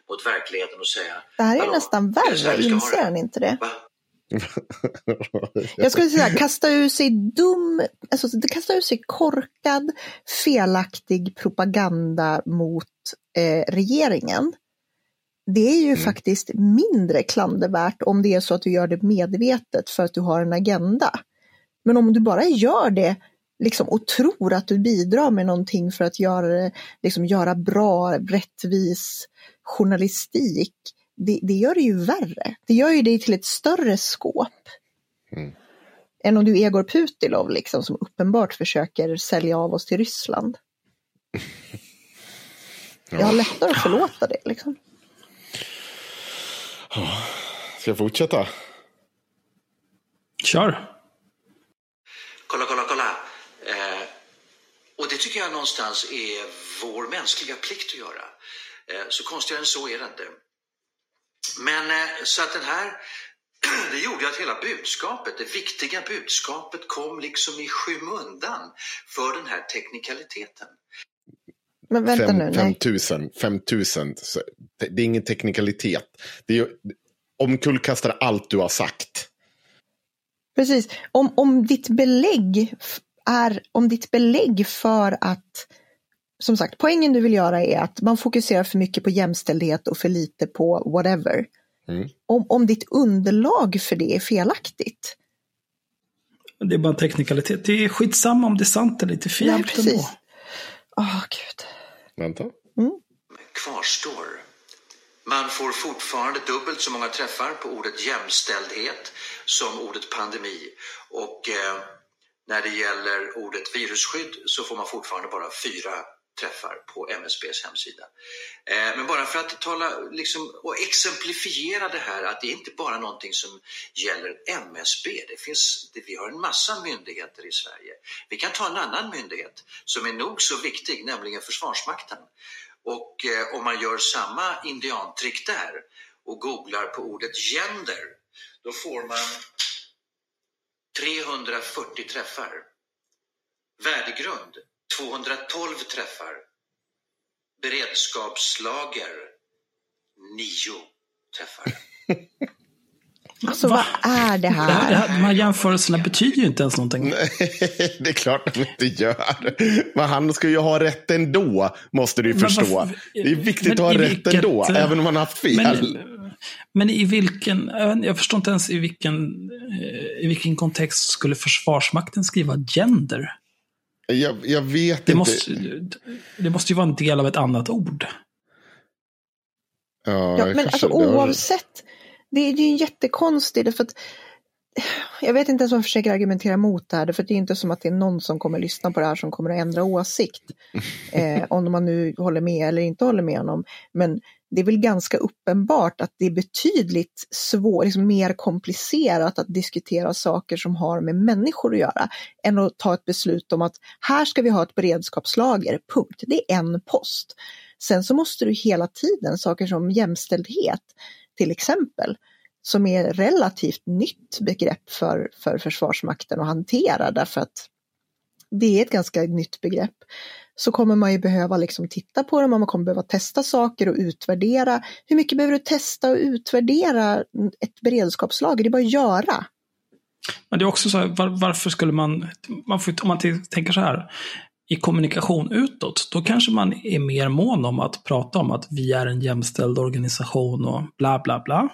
mot verkligheten och säga Det här är nästan värre, inser ni inte det? Va? jag skulle säga kasta ur sig dum, alltså kasta ur sig korkad, felaktig propaganda mot eh, regeringen. Det är ju mm. faktiskt mindre klandervärt om det är så att du gör det medvetet för att du har en agenda. Men om du bara gör det liksom, och tror att du bidrar med någonting för att göra, liksom, göra bra, rättvis journalistik, det, det gör det ju värre. Det gör ju dig till ett större skåp. Mm. Än om du är Egor Putilov liksom, som uppenbart försöker sälja av oss till Ryssland. ja. Jag har lättare att förlåta det. Liksom. Ska jag fortsätta? Kör. Kolla, kolla, kolla. Eh, och det tycker jag någonstans är vår mänskliga plikt att göra. Eh, så konstigare än så är det inte. Men eh, så att den här, det gjorde att hela budskapet, det viktiga budskapet kom liksom i skymundan för den här teknikaliteten. Men vänta fem, nu. 5000, 5000, det är ingen teknikalitet. Det är omkullkastar allt du har sagt. Precis. Om, om ditt belägg är, om ditt belägg för att som sagt, poängen du vill göra är att man fokuserar för mycket på jämställdhet och för lite på whatever. mm. om, om ditt underlag för det är felaktigt. Det är bara en teknikalitet. Det är skitsamma om det är sant eller inte. För Nej, precis. Åh, oh, gud. Vänta. Mm. Kvarstår. Man får fortfarande dubbelt så många träffar på ordet jämställdhet som ordet pandemi. Och eh, när det gäller ordet virusskydd så får man fortfarande bara fyra träffar på MSBs hemsida. Eh, men bara för att tala liksom, och exemplifiera det här att det är inte bara någonting som gäller MSB. Det finns, det, vi har en massa myndigheter i Sverige. Vi kan ta en annan myndighet som är nog så viktig, nämligen Försvarsmakten. Och eh, om man gör samma indiantrick där och googlar på ordet gender, då får man 340 träffar. Värdegrund 212 träffar. Beredskapslager 9 träffar. Alltså Va? vad är det här? Det här, det här? De här jämförelserna betyder ju inte ens någonting. Nej, det är klart att de inte gör. Men han ska ju ha rätt ändå, måste du ju förstå. Varför, det är viktigt att ha rätt vilket, ändå, även om han har haft fel. Men, men, i vilken, jag förstår inte ens i vilken, eh, i vilken kontext skulle Försvarsmakten skriva gender? Jag, jag vet det inte. Måste, det måste ju vara en del av ett annat ord. Ja, ja men alltså oavsett. Det är ju jättekonstigt för att jag vet inte ens om jag försöker argumentera mot det här, för det är inte som att det är någon som kommer lyssna på det här som kommer att ändra åsikt. Eh, om man nu håller med eller inte håller med honom. Men det är väl ganska uppenbart att det är betydligt svår, liksom mer komplicerat att diskutera saker som har med människor att göra än att ta ett beslut om att här ska vi ha ett beredskapslager, punkt. Det är en post. Sen så måste du hela tiden, saker som jämställdhet till exempel, som är relativt nytt begrepp för, för Försvarsmakten att hantera därför att det är ett ganska nytt begrepp så kommer man ju behöva liksom titta på dem och man kommer behöva testa saker och utvärdera. Hur mycket behöver du testa och utvärdera ett beredskapslager? Det är bara att göra. Men det är också så här, var, varför skulle man, man får, om man tänker så här, i kommunikation utåt, då kanske man är mer mån om att prata om att vi är en jämställd organisation och bla bla bla.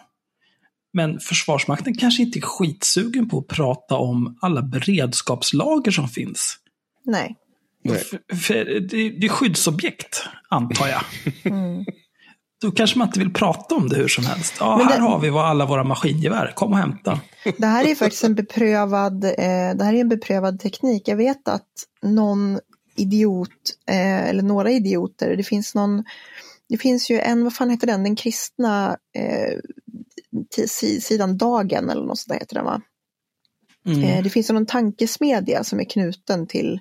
Men Försvarsmakten kanske inte är skitsugen på att prata om alla beredskapslager som finns. Nej. För, för det, det, är skyddsobjekt, antar jag. Mm. Då kanske man inte vill prata om det hur som helst. Ja, här har vi alla våra maskingevär, kom och hämta. Det här är faktiskt en beprövad, eh, det här är en beprövad teknik. Jag vet att någon idiot, eh, eller några idioter, det finns någon, det finns ju en, vad fan heter den, den kristna eh, sidan Dagen eller något sånt där heter den va? Mm. Eh, det finns någon tankesmedja som är knuten till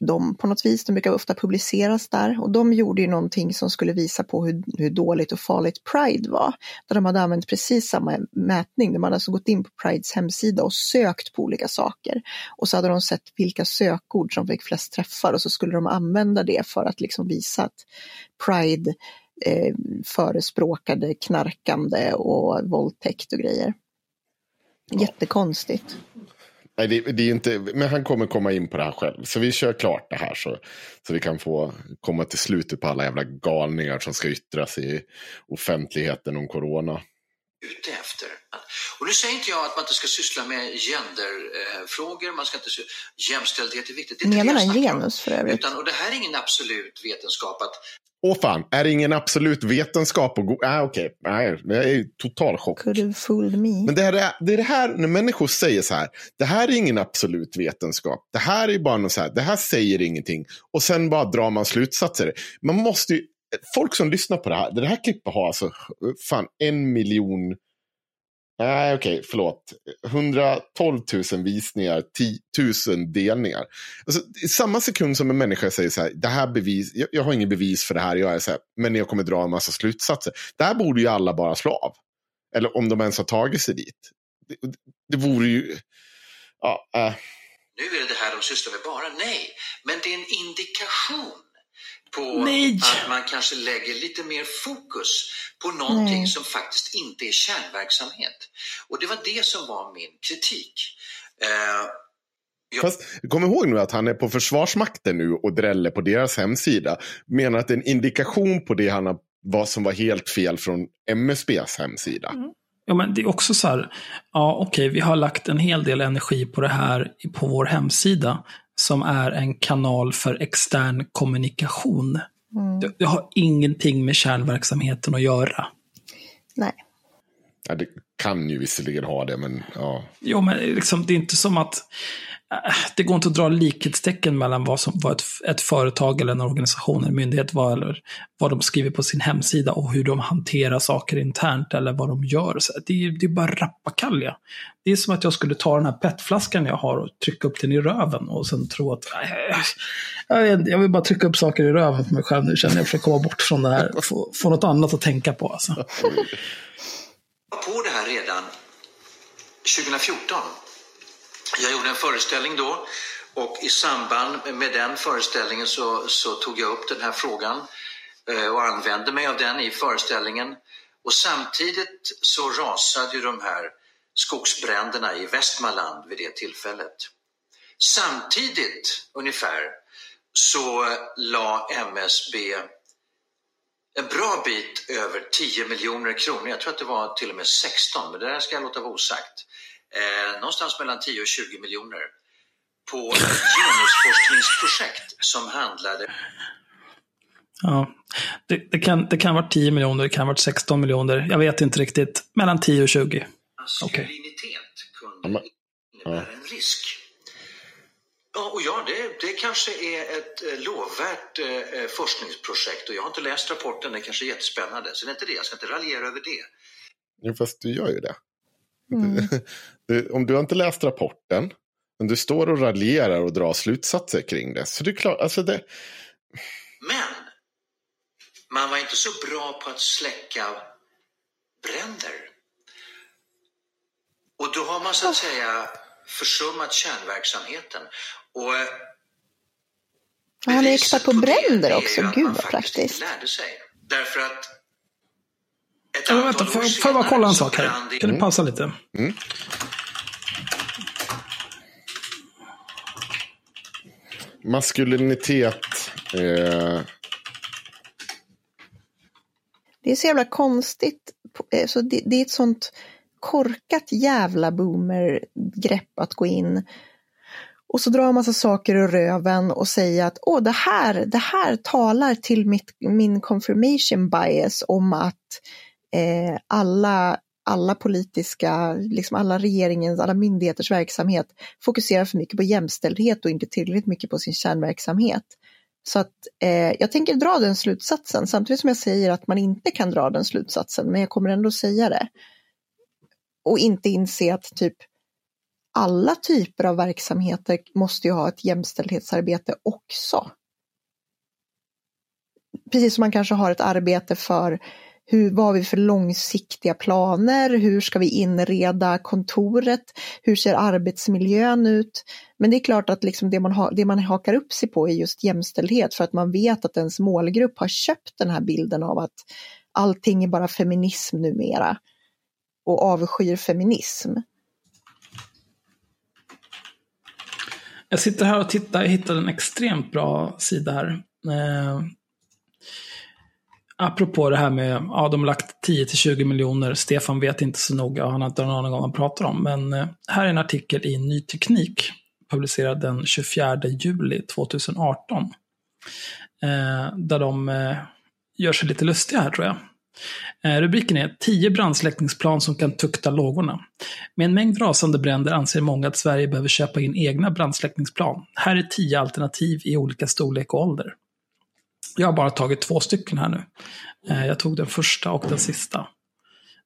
de på något vis, de brukar ofta publiceras där och de gjorde ju någonting som skulle visa på hur, hur dåligt och farligt Pride var. Där de hade använt precis samma mätning, de hade alltså gått in på Prides hemsida och sökt på olika saker. Och så hade de sett vilka sökord som fick flest träffar och så skulle de använda det för att liksom visa att Pride eh, förespråkade knarkande och våldtäkt och grejer. Jättekonstigt. Nej, det, det, är inte, men han kommer komma in på det här själv. Så vi kör klart det här så, så vi kan få komma till slutet på alla jävla galningar som ska yttras i offentligheten om corona. Ute efter. Och nu säger inte jag att man inte ska syssla med genderfrågor, man ska inte jämställdhet är viktigt. Det är Menar han genus för övrigt? Utan, och det här är ingen absolut vetenskap att Åh fan, är det ingen absolut vetenskap? Och ah, okej, okay. nej, det är total chock. Could have fooled me. Men det, här, det är det här när människor säger så här. Det här är ingen absolut vetenskap. Det här är bara något så här. Det här säger ingenting. Och sen bara drar man slutsatser. Man måste ju, folk som lyssnar på det här. Det här klippet har alltså fan en miljon Nej, okej, okay, förlåt. 112 000 visningar, 10 000 delningar. Alltså, I samma sekund som en människa säger så här, det här bevis, jag, jag har ingen bevis för det här, jag är så här, men jag kommer dra en massa slutsatser. Där borde ju alla bara slå av. Eller om de ens har tagit sig dit. Det, det vore ju... Ja, äh. Nu är det det här de sysslar med bara, nej. Men det är en indikation på Nej. att man kanske lägger lite mer fokus på någonting Nej. som faktiskt inte är kärnverksamhet. Och det var det som var min kritik. Uh, jag... Fast kom ihåg nu att han är på Försvarsmakten nu och dräller på deras hemsida. Menar att det är en indikation på det han har vad som var helt fel från MSBs hemsida. Mm. Ja, men det är också så här, ja okej, okay, vi har lagt en hel del energi på det här på vår hemsida, som är en kanal för extern kommunikation. Mm. Det, det, har ingenting med kärnverksamheten att göra. Nej. Ja, det kan ju visserligen ha det, men ja. Jo, men liksom, det är inte som att det går inte att dra likhetstecken mellan vad, som, vad ett, ett företag eller en organisation, en myndighet var, eller vad de skriver på sin hemsida och hur de hanterar saker internt eller vad de gör. Så det, är, det är bara rappakalja. Det är som att jag skulle ta den här petflaskan jag har och trycka upp den i röven och sen tro att äh, jag, vill bara trycka upp saker i röven på mig själv nu känner jag för att komma bort från det här och få, få något annat att tänka på. Alltså. på det här redan 2014. Jag gjorde en föreställning då och i samband med den föreställningen så, så tog jag upp den här frågan eh, och använde mig av den i föreställningen. Och samtidigt så rasade ju de här skogsbränderna i Västmanland vid det tillfället. Samtidigt ungefär så la MSB en bra bit över 10 miljoner kronor. Jag tror att det var till och med 16, men det där ska jag låta vara osagt. Eh, någonstans mellan 10 och 20 miljoner på ett genusforskningsprojekt som handlade Ja, det, det, kan, det kan vara 10 miljoner, det kan vara 16 miljoner. Jag vet inte riktigt. Mellan 10 och 20. Maskulinitet okay. kunde innebära en risk. Ja, och ja det, det kanske är ett eh, lovvärt eh, eh, forskningsprojekt och jag har inte läst rapporten, den kanske är jättespännande. Så det är inte det, jag ska inte raljera över det. Ja, fast du gör ju det. Mm. du, om du har inte läst rapporten, men du står och raljerar och drar slutsatser kring det, så det är klart, alltså det... Men, man var inte så bra på att släcka bränder. Och då har man så att säga försummat kärnverksamheten. Och han är expert på bränder också. Gud vad praktiskt. Lärde sig. Därför att ett ja, vänta, får, får jag bara kolla en sak här? Kan du pausa lite? Mm. Maskulinitet. Eh... Det är så jävla konstigt. Eh, så det, det är ett sånt korkat jävla boomer-grepp att gå in och så dra en massa saker ur röven och säga att Åh, det, här, det här talar till mitt, min confirmation bias om att eh, alla, alla politiska, liksom alla regeringens, alla myndigheters verksamhet fokuserar för mycket på jämställdhet och inte tillräckligt mycket på sin kärnverksamhet. Så att eh, jag tänker dra den slutsatsen samtidigt som jag säger att man inte kan dra den slutsatsen, men jag kommer ändå säga det. Och inte inse att typ alla typer av verksamheter måste ju ha ett jämställdhetsarbete också. Precis som man kanske har ett arbete för hur, vad har vi för långsiktiga planer? Hur ska vi inreda kontoret? Hur ser arbetsmiljön ut? Men det är klart att liksom det, man ha, det man hakar upp sig på är just jämställdhet för att man vet att ens målgrupp har köpt den här bilden av att allting är bara feminism numera och avskyr feminism. Jag sitter här och tittar, jag hittade en extremt bra sida här. Eh, apropå det här med, ja de har lagt 10-20 miljoner, Stefan vet inte så noga, han har inte en aning om vad han pratar om. Men eh, här är en artikel i Ny Teknik, publicerad den 24 juli 2018. Eh, där de eh, gör sig lite lustiga här tror jag. Rubriken är 10 brandsläckningsplan som kan tukta lågorna. Med en mängd rasande bränder anser många att Sverige behöver köpa in egna brandsläckningsplan. Här är 10 alternativ i olika storlek och ålder. Jag har bara tagit två stycken här nu. Eh, jag tog den första och den sista.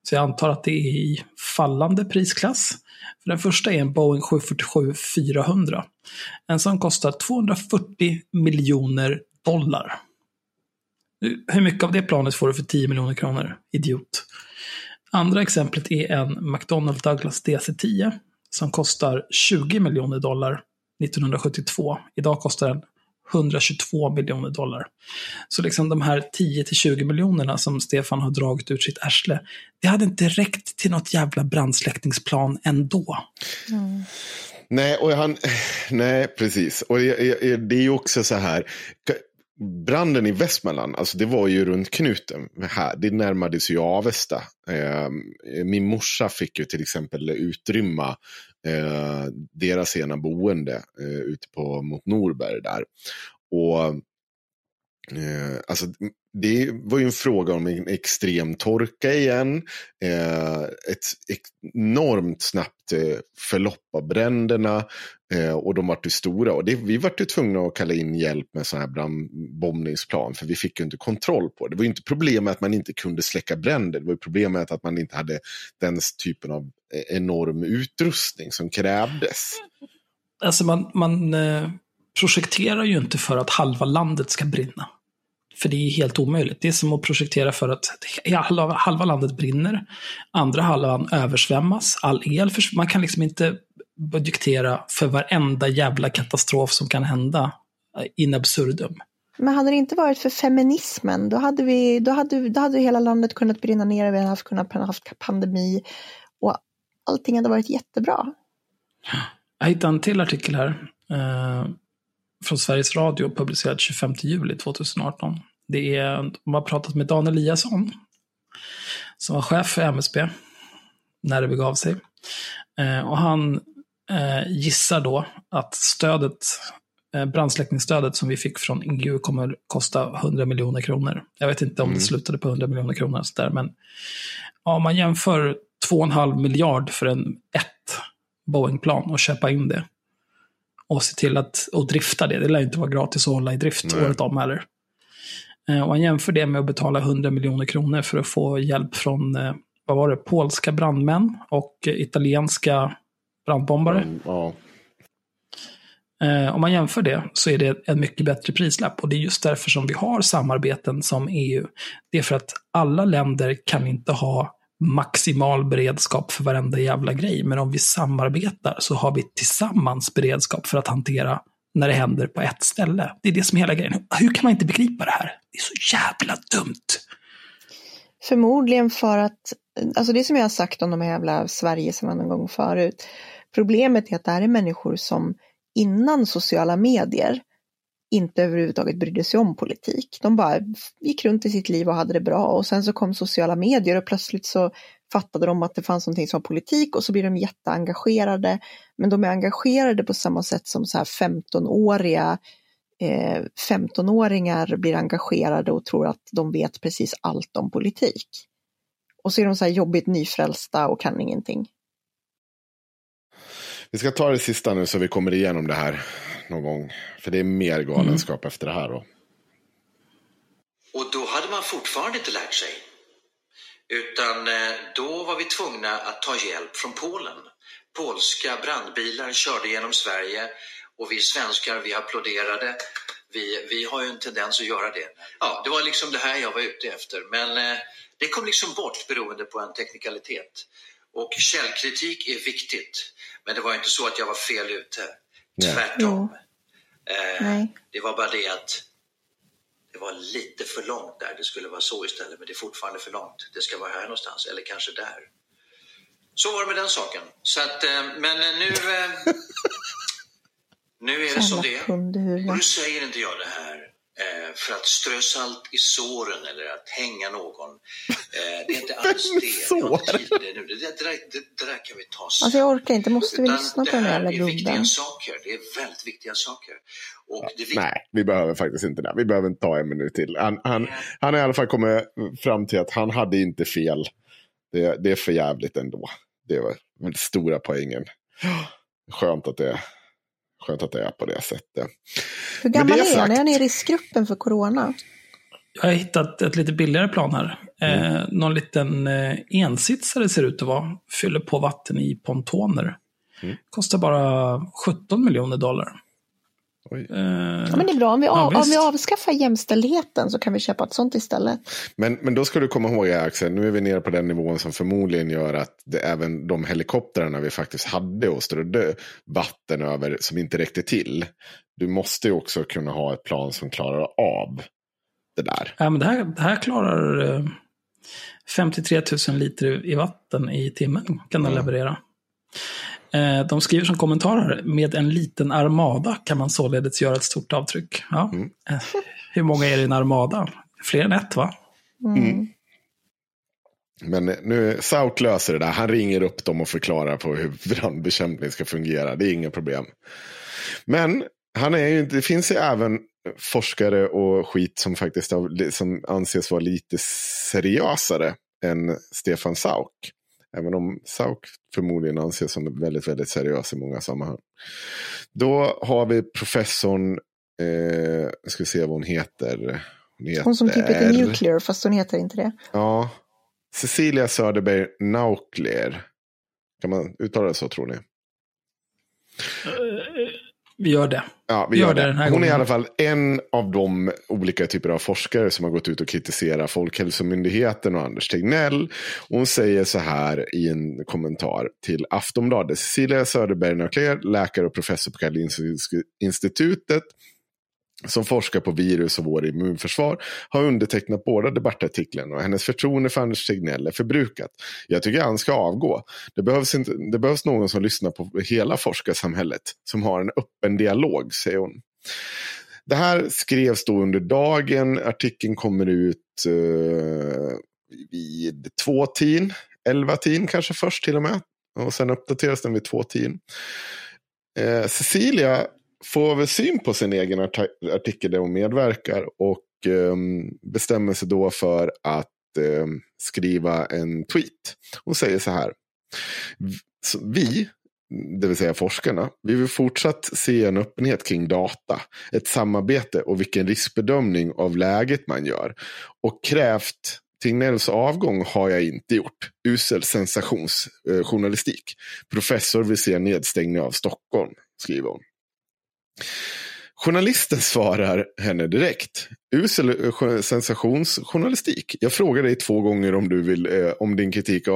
Så jag antar att det är i fallande prisklass. För den första är en Boeing 747-400. En som kostar 240 miljoner dollar. Hur mycket av det planet får du för 10 miljoner kronor? Idiot. Andra exemplet är en McDonnell Douglas DC-10 som kostar 20 miljoner dollar 1972. Idag kostar den 122 miljoner dollar. Så liksom de här 10-20 miljonerna som Stefan har dragit ur sitt arsle, det hade inte räckt till något jävla brandsläckningsplan ändå. Mm. Nej, och han, nej, precis. Och det är ju också så här, branden i Västmanland, alltså det var ju runt knuten. Här. Det närmade sig ju Avesta. Ehm, min morsa fick ju till exempel utrymma Eh, deras ena boende eh, ute på, mot Norberg där. Och eh, alltså, det var ju en fråga om en extrem torka igen. Eh, ett enormt snabbt eh, förlopp av bränderna. Eh, och de vart ju stora. Och det, vi vart ju tvungna att kalla in hjälp med sådana här brandbombningsplan. För vi fick ju inte kontroll på det. Det var ju inte problemet att man inte kunde släcka bränder. Det var ju problemet att man inte hade den typen av eh, enorm utrustning som krävdes. Alltså man, man eh, projekterar ju inte för att halva landet ska brinna. För det är helt omöjligt. Det är som att projektera för att halva, halva landet brinner, andra halvan översvämmas, all el för, Man kan liksom inte budgetera för varenda jävla katastrof som kan hända in absurdum. Men hade det inte varit för feminismen, då hade, vi, då hade, då hade hela landet kunnat brinna ner, vi hade haft, kunnat haft pandemi och allting hade varit jättebra. Jag hittade en till artikel här eh, från Sveriges Radio publicerad 25 juli 2018. Det är, de har pratat med Dan Eliasson, som var chef för MSB när det begav sig. Eh, och han eh, gissar då att stödet, eh, brandsläckningsstödet som vi fick från EU kommer kosta 100 miljoner kronor. Jag vet inte om mm. det slutade på 100 miljoner kronor, så där, men ja, om man jämför 2,5 miljard för en ett Boeing-plan och köpa in det och se till att och drifta det. Det lär inte vara gratis att hålla i drift Nej. året om heller. Eh, och han jämför det med att betala 100 miljoner kronor för att få hjälp från, eh, vad var det, polska brandmän och italienska brandbombare. Mm, ja. Eh, om man jämför det så är det en mycket bättre prislapp och det är just därför som vi har samarbeten som EU. Det är för att alla länder kan inte ha maximal beredskap för varenda jävla grej, men om vi samarbetar så har vi tillsammans beredskap för att hantera när det händer på ett ställe. Det är det som är hela grejen. Hur kan man inte begripa det här? Det är så jävla dumt. Förmodligen för att, alltså det som jag har sagt om de här jävla Sverige som var någon gång förut. Problemet är att det här är människor som innan sociala medier inte överhuvudtaget brydde sig om politik. De bara gick runt i sitt liv och hade det bra och sen så kom sociala medier och plötsligt så fattade de att det fanns någonting som var politik och så blir de jätteengagerade. Men de är engagerade på samma sätt som så här 15-åriga eh, 15-åringar blir engagerade och tror att de vet precis allt om politik. Och så är de så här jobbigt nyfrälsta och kan ingenting. Vi ska ta det sista nu så vi kommer igenom det här någon gång. För det är mer galenskap mm. efter det här då. Och då hade man fortfarande inte lärt sig. Utan eh, då var vi tvungna att ta hjälp från Polen. Polska brandbilar körde genom Sverige och vi svenskar vi applåderade. Vi, vi har ju en tendens att göra det. Ja, det var liksom det här jag var ute efter. Men eh, det kom liksom bort beroende på en teknikalitet. Och källkritik är viktigt. Men det var inte så att jag var fel ute. Tvärtom. Eh, det var bara det att det var lite för långt där. Det skulle vara så istället, men det är fortfarande för långt. Det ska vara här någonstans, eller kanske där. Så var det med den saken. Så att, eh, men nu, eh, nu är det som det är. Och nu säger inte jag det här Eh, för att strö salt i såren eller att hänga någon. Eh, det är inte alls det. Sår? Det, det, det, där, det, där kan vi ta sen. Alltså jag orkar inte, måste vi lyssna på den här jävla gubben? Det är viktiga saker, det är väldigt viktiga saker. Ja, nej, vi behöver faktiskt inte det. Vi behöver inte ta en minut till. Han, han, han har i alla fall kommit fram till att han hade inte fel. Det, det är för jävligt ändå. Det var den stora poängen. Skönt att det skönt att det är på det sättet. Hur gammal är han? Är han i riskgruppen för corona? Jag har hittat ett lite billigare plan här. Mm. Eh, någon liten eh, ensitsare ser det ut att vara. Fyller på vatten i pontoner. Mm. Kostar bara 17 miljoner dollar. Oj. Eh, ja, men det är bra, om vi, av, om vi avskaffar jämställdheten så kan vi köpa ett sånt istället. Men, men då ska du komma ihåg Axel, nu är vi nere på den nivån som förmodligen gör att det, även de helikoptrarna vi faktiskt hade och strödde vatten över som inte räckte till. Du måste ju också kunna ha ett plan som klarar av det där. Ja, men det här, det här klarar 53 eh, 000 liter i vatten i timmen kan den mm. leverera. Eh, de skriver som kommentarer, med en liten armada kan man således göra ett stort avtryck. Ja. Mm. Eh, Hur många är det i en armada? Fler än ett va? Mm. Men nu, Sauk löser det där. Han ringer upp dem och förklarar på hur brandbekämpning ska fungera. Det är inga problem. Men han är ju, det finns ju även forskare och skit som faktiskt som anses vara lite seriösare än Stefan Sauk. Även om Sauk förmodligen anses som väldigt, väldigt seriös i många sammanhang. Då har vi professorn, eh, jag ska se vad hon heter. Hon, heter... hon som typ heter Nuclear, fast hon heter inte det. Ja, Cecilia Söderberg Naukler. Kan man uttala det så tror ni? Vi gör det. Ja, vi, vi gör, det. det Hon gången. är i alla fall en av de olika typer av forskare som har gått ut och kritiserat Folkhälsomyndigheten och Anders Tegnell. Hon säger så här i en kommentar till Aftonbladet. Cecilia Söderberg Naukler, läkare och professor på Karolinska institutet som forskar på virus och vår immunförsvar har undertecknat båda debattartiklarna och hennes förtroende för Anders Tegnell är förbrukat. Jag tycker han ska avgå. Det behövs, inte, det behövs någon som lyssnar på hela forskarsamhället, som har en öppen dialog, säger hon. Det här skrevs då under dagen. Artikeln kommer ut uh, vid två tin, elva tin kanske först till och med. Och sen uppdateras den vid två tin. Uh, eh, Cecilia får väl syn på sin egen artikel där hon medverkar och um, bestämmer sig då för att um, skriva en tweet. Hon säger så här. Vi, det vill säga forskarna, vi vill fortsatt se en öppenhet kring data, ett samarbete och vilken riskbedömning av läget man gör. Och krävt Tegnells avgång har jag inte gjort. Usel sensationsjournalistik. Eh, Professor vill se nedstängning av Stockholm, skriver hon. Journalisten svarar henne direkt. Usel eh, sensationsjournalistik. Jag frågar dig två gånger om, du vill, eh, om din kritik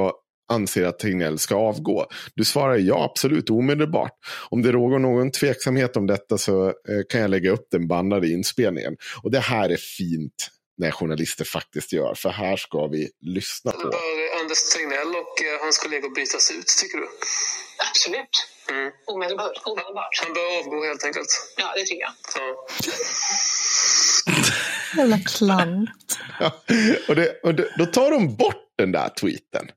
anser att Tegnell ska avgå. Du svarar ja, absolut, omedelbart. Om det råder någon tveksamhet om detta så eh, kan jag lägga upp den bandade inspelningen. Och det här är fint när journalister faktiskt gör, för här ska vi lyssna på. Anders Tegnell och eh, hans kollegor bytas ut, tycker du? Absolut. Mm. Omedelbart. Omedelbart. Han bör avgå helt enkelt. Ja, det tycker jag. Ja. Jävla klant. Ja, och, det, och det, då tar de bort den där tweeten.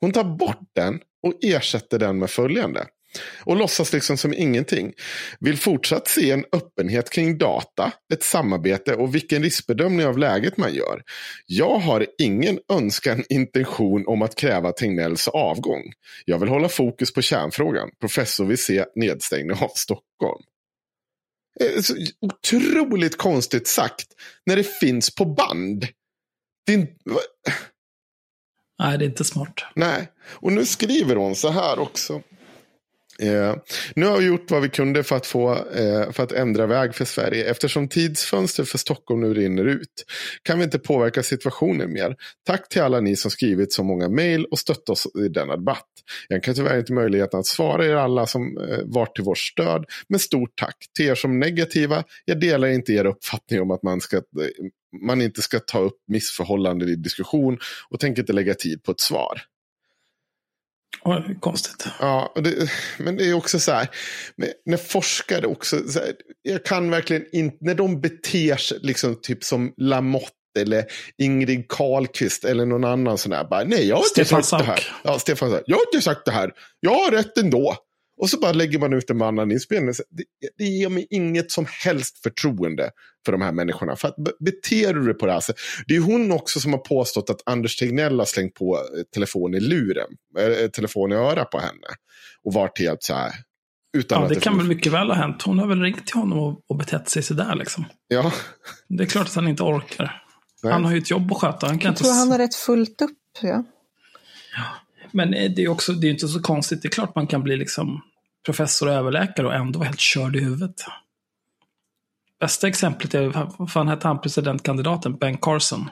Hon tar bort den och ersätter den med följande. Och låtsas liksom som ingenting. Vill fortsatt se en öppenhet kring data, ett samarbete och vilken riskbedömning av läget man gör. Jag har ingen önskan, intention om att kräva Tegnells avgång. Jag vill hålla fokus på kärnfrågan. Professor vill se nedstängning av Stockholm. Så otroligt konstigt sagt när det finns på band. Det Nej, det är inte smart. Nej, och nu skriver hon så här också. Eh, nu har vi gjort vad vi kunde för att, få, eh, för att ändra väg för Sverige. Eftersom tidsfönstret för Stockholm nu rinner ut kan vi inte påverka situationen mer. Tack till alla ni som skrivit så många mejl och stött oss i denna debatt. Jag kan tyvärr inte möjligheten att svara er alla som eh, varit till vårt stöd. Men stort tack till er som negativa. Jag delar inte er uppfattning om att man ska eh, man inte ska ta upp missförhållanden i diskussion och tänker inte lägga tid på ett svar. Oh, konstigt. Ja, det, men det är också så här. När forskare också. Här, jag kan verkligen inte. När de beter sig liksom typ som Lamotte. Eller Ingrid Carlqvist eller någon annan sån här. Bara, Nej, jag har inte Stefan sagt Sauk. det här. Ja, Stefan Sauk. Jag har inte sagt det här. Jag har rätt ändå. Och så bara lägger man ut en annan inspelning. Det, det ger mig inget som helst förtroende för de här människorna. För att beter du dig på det här sättet. Det är hon också som har påstått att Anders Tegnell har slängt på eh, telefon i luren. Äh, telefon i örat på henne. Och varit helt så här. Utan ja, det, det kan väl mycket väl ha hänt. Hon har väl ringt till honom och, och betett sig sådär liksom. Ja. Det är klart att han inte orkar. Nej. Han har ju ett jobb att sköta. Han kan Jag inte... tror han har rätt fullt upp. Ja. ja. Men det är också, det är inte så konstigt. Det är klart man kan bli liksom professor och överläkare och ändå vara helt körd i huvudet. Bästa exemplet är, vad fan hette han, presidentkandidaten Ben Carson.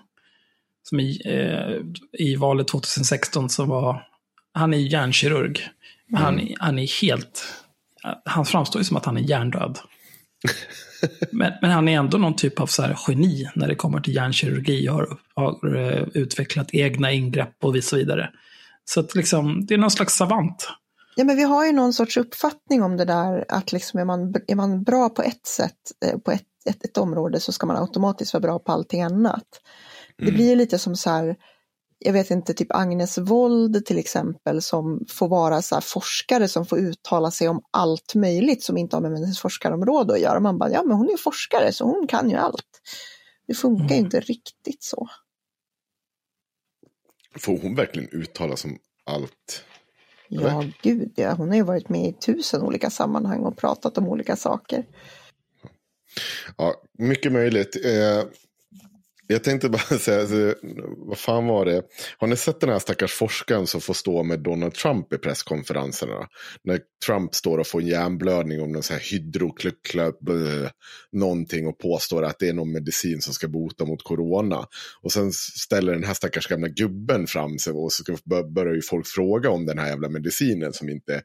Som i, eh, i valet 2016 så var, han är hjärnkirurg. Mm. Han, han är helt, han framstår ju som att han är hjärndöd. men, men, han är ändå någon typ av så här geni när det kommer till hjärnkirurgi och har, har uh, utvecklat egna ingrepp och så vidare. Så att liksom, det är någon slags savant. Ja, men vi har ju någon sorts uppfattning om det där att liksom är, man, är man bra på ett sätt, eh, på ett, ett, ett område så ska man automatiskt vara bra på allting annat. Det blir lite som så här, jag vet inte, typ Agnes Wold till exempel som får vara så forskare som får uttala sig om allt möjligt som inte har med hennes forskarområde att göra. Man bara, ja men hon är ju forskare så hon kan ju allt. Det funkar mm. inte riktigt så. Får hon verkligen uttala sig om allt? Ja, gud ja. Hon har ju varit med i tusen olika sammanhang och pratat om olika saker. Ja, mycket möjligt. Eh, jag tänkte bara säga, alltså, vad fan var det? Har ni sett den här stackars forskaren som får stå med Donald Trump i presskonferenserna? När Trump står och får en hjärnblödning om någon så här hydroklyckla, någonting och påstår att det är någon medicin som ska bota mot corona. Och sen ställer den här stackars gamla gubben fram sig och så börjar ju folk fråga om den här jävla medicinen som inte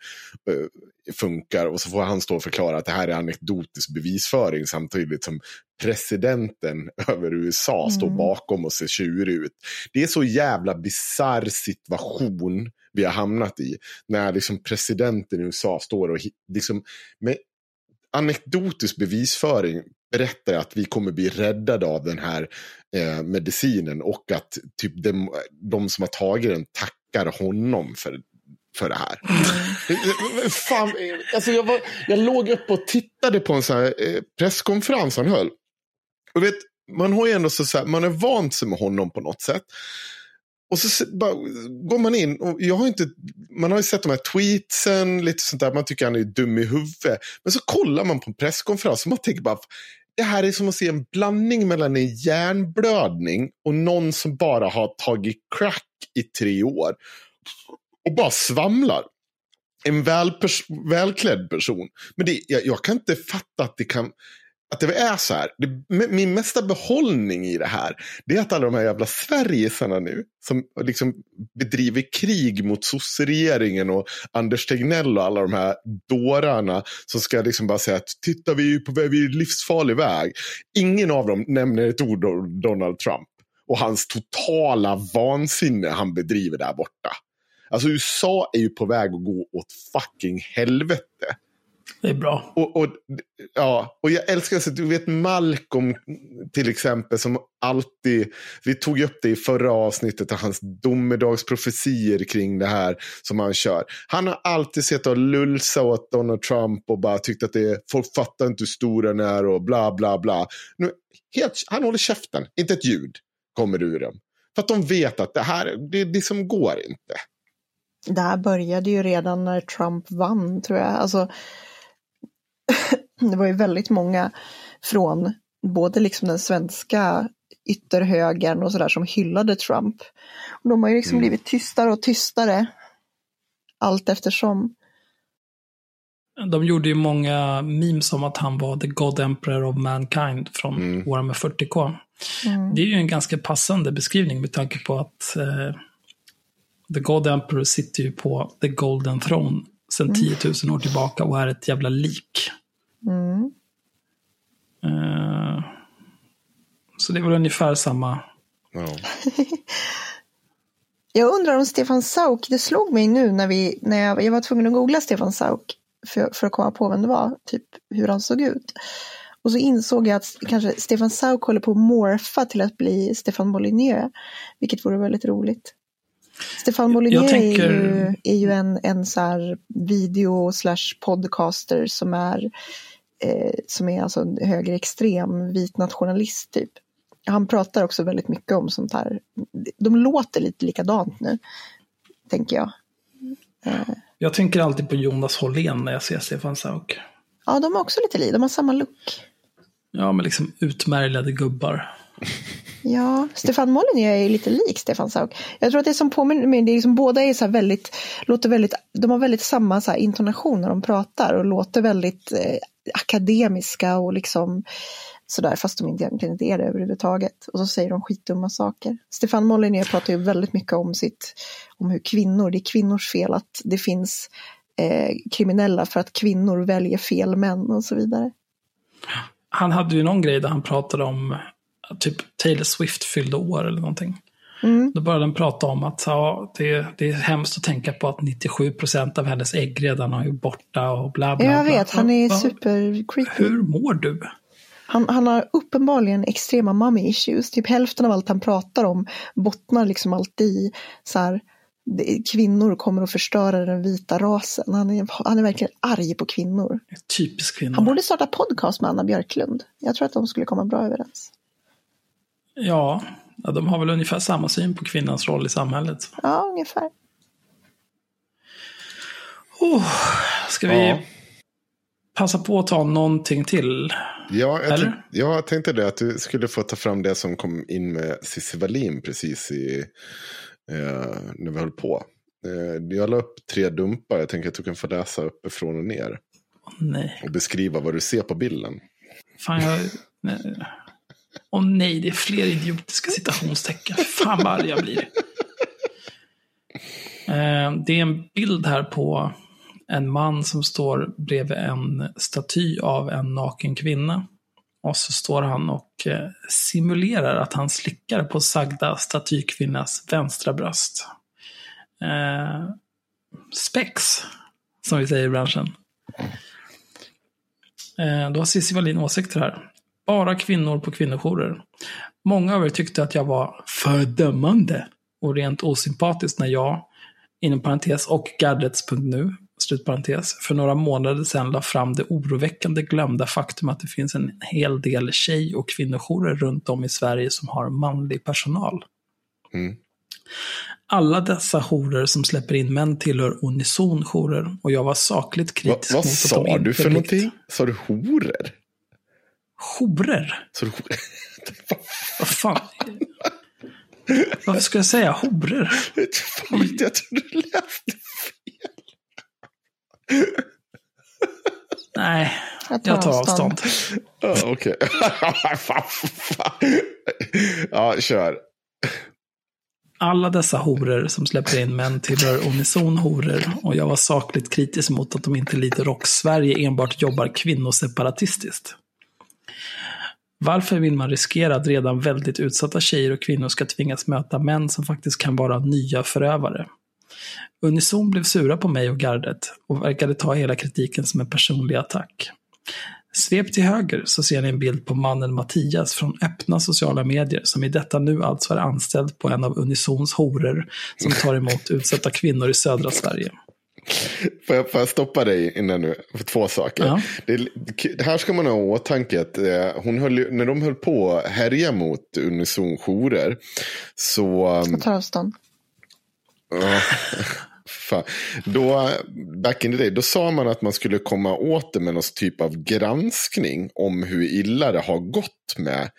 uh, funkar. Och så får han stå och förklara att det här är anekdotisk bevisföring samtidigt som presidenten över USA står mm. bakom och ser tjurig ut. Det är så jävla bizarr situation vi har hamnat i. När liksom presidenten i USA står och liksom med anekdotisk bevisföring berättar att vi kommer bli räddade av den här eh, medicinen och att typ de, de som har tagit den tackar honom för för det här. Mm. Fan, alltså jag, var, jag låg upp och tittade på en sån här eh, presskonferens han höll. Och vet, man har ju ändå så, så här, man är vant sig med honom på något sätt. Och så bara, går man in och jag har inte, man har ju sett de här tweetsen, lite sånt där, man tycker han är dum i huvudet. Men så kollar man på en presskonferens och man tänker bara, det här är som att se en blandning mellan en hjärnblödning och någon som bara har tagit crack i tre år. Och bara svamlar. En välpers välklädd person. Men det, jag, jag kan inte fatta att det kan att det är så här. Det, min mesta behållning i det här, det är att alla de här jävla Sverigesarna nu, som liksom bedriver krig mot sosseregeringen och Anders Tegnell och alla de här dårarna som ska liksom bara säga att titta vi är på vi är livsfarlig väg. Ingen av dem nämner ett ord om Donald Trump och hans totala vansinne han bedriver där borta. Alltså USA är ju på väg att gå åt fucking helvete. Det är bra. Och, och, ja, och jag älskar, så du vet Malcolm till exempel som alltid, vi tog upp det i förra avsnittet, hans domedagsprofetier kring det här som han kör. Han har alltid sett och lulsa åt Donald Trump och bara tyckt att det är, folk fattar inte hur stor den är och bla bla bla. Nu, helt, han håller käften, inte ett ljud kommer ur dem. För att de vet att det här, det, det som går inte. Det här började ju redan när Trump vann tror jag. Alltså, det var ju väldigt många från både liksom den svenska ytterhögern och sådär som hyllade Trump. Och de har ju liksom mm. blivit tystare och tystare allt eftersom. De gjorde ju många memes om att han var the God Emperor of Mankind från mm. Warhammer 40K. Mm. Det är ju en ganska passande beskrivning med tanke på att eh, The God Emperor sitter ju på the Golden Throne sedan 10 mm. 000 år tillbaka och är ett jävla lik. Mm. Uh, så det var ungefär samma. Ja. jag undrar om Stefan Sauk, det slog mig nu när, vi, när jag, jag var tvungen att googla Stefan Sauk för, för att komma på vem det var, typ hur han såg ut. Och så insåg jag att kanske Stefan Sauk håller på att morfa till att bli Stefan Molyneux, vilket vore väldigt roligt. Stefan Molyneux tänker... är ju, är ju en, en så här video slash podcaster som är, eh, som är alltså en högerextrem vit nationalist typ. Han pratar också väldigt mycket om sånt här. De låter lite likadant nu, tänker jag. Eh. Jag tänker alltid på Jonas Hållén när jag ser Stefan Sauk. Ja, de är också lite lika, de har samma look. Ja, men liksom utmärglade gubbar. Ja, Stefan Molyneux är lite lik Stefan Sauk. Jag tror att det som påminner mig, det är liksom, båda är så väldigt, låter väldigt, de har väldigt samma så intonation när de pratar och låter väldigt eh, akademiska och liksom sådär, fast de inte egentligen inte är det överhuvudtaget. Och så säger de skitdumma saker. Stefan Molyneux pratar ju väldigt mycket om sitt, om hur kvinnor, det är kvinnors fel att det finns eh, kriminella för att kvinnor väljer fel män och så vidare. Han hade ju någon grej där han pratade om typ Taylor Swift fyllde år eller någonting. Mm. Då började den prata om att ja, det, det är hemskt att tänka på att 97 procent av hennes ägg redan har ju borta och bla bla. Jag vet, han är super creepy. Hur mår du? Han, han har uppenbarligen extrema mommy issues. Typ hälften av allt han pratar om bottnar liksom alltid i så här, kvinnor kommer att förstöra den vita rasen. Han är, han är verkligen arg på kvinnor. Typisk kvinna. Han borde starta podcast med Anna Björklund. Jag tror att de skulle komma bra överens. Ja, de har väl ungefär samma syn på kvinnans roll i samhället. Ja, ungefär. Oh, ska vi Ja. passa på att ta någonting till? Ja, jag, Eller? tänk, jag tänkte det att du skulle få ta fram det som kom in med Cissi Wallin precis i, eh, när vi höll på. Eh, jag la upp tre dumpar, jag tänker att du kan få läsa uppifrån och ner. Åh, nej. Och beskriva vad du ser på bilden. Fan, jag... Åh nej, det är fler idiotiska citationstecken. Fan vad arg jag blir. Eh, det är en bild här på en man som står bredvid en staty av en naken kvinna. Och så står han och eh, simulerar att han slickar på sagda statykvinnas vänstra bröst. Eh, spex, som vi säger i branschen. Eh, Då har Cissi Wallin åsikter här. Bara kvinnor på kvinnojourer. Många av er tyckte att jag var för dömande och rent osympatisk när jag, inom parentes, och Gardets.nu, slutparentes, för några månader sedan la fram det oroväckande glömda faktum att det finns en hel del tjej och kvinnojourer runt om i Sverige som har manlig personal. Mm. Alla dessa jourer som släpper in män tillhör unison jourer och jag var sakligt Va, kritisk vad mot att sa de inte du för någonting? Sa du horor? Du, Vad fan? Varför ska jag säga horor? fan vet jag, tror du läste Nej, Jag tar, jag tar avstånd. Okej. Fan. ja, kör. Alla dessa horor som släpper in män tillhör unison horor och jag var sakligt kritisk mot att de inte lider rock-Sverige enbart jobbar kvinnoseparatistiskt. Varför vill man riskera att redan väldigt utsatta tjejer och kvinnor ska tvingas möta män som faktiskt kan vara nya förövare? Unison blev sura på mig och gardet och verkade ta hela kritiken som en personlig attack. Svep till höger så ser ni en bild på mannen Mattias från öppna sociala medier som i detta nu alltså är anställd på en av Unisons horor som tar emot utsatta kvinnor i södra Sverige. Får jag, får jag stoppa dig innan nu? För två saker. Ja. Det, det här ska man ha i åtanke att eh, hon höll, när de höll på att härja mot Unison jourer så... um, Jag tar avstånd. Ja, fan. Då, back in the day, då sa man att man skulle komma åt det med någon typ av granskning om hur illa det har gått med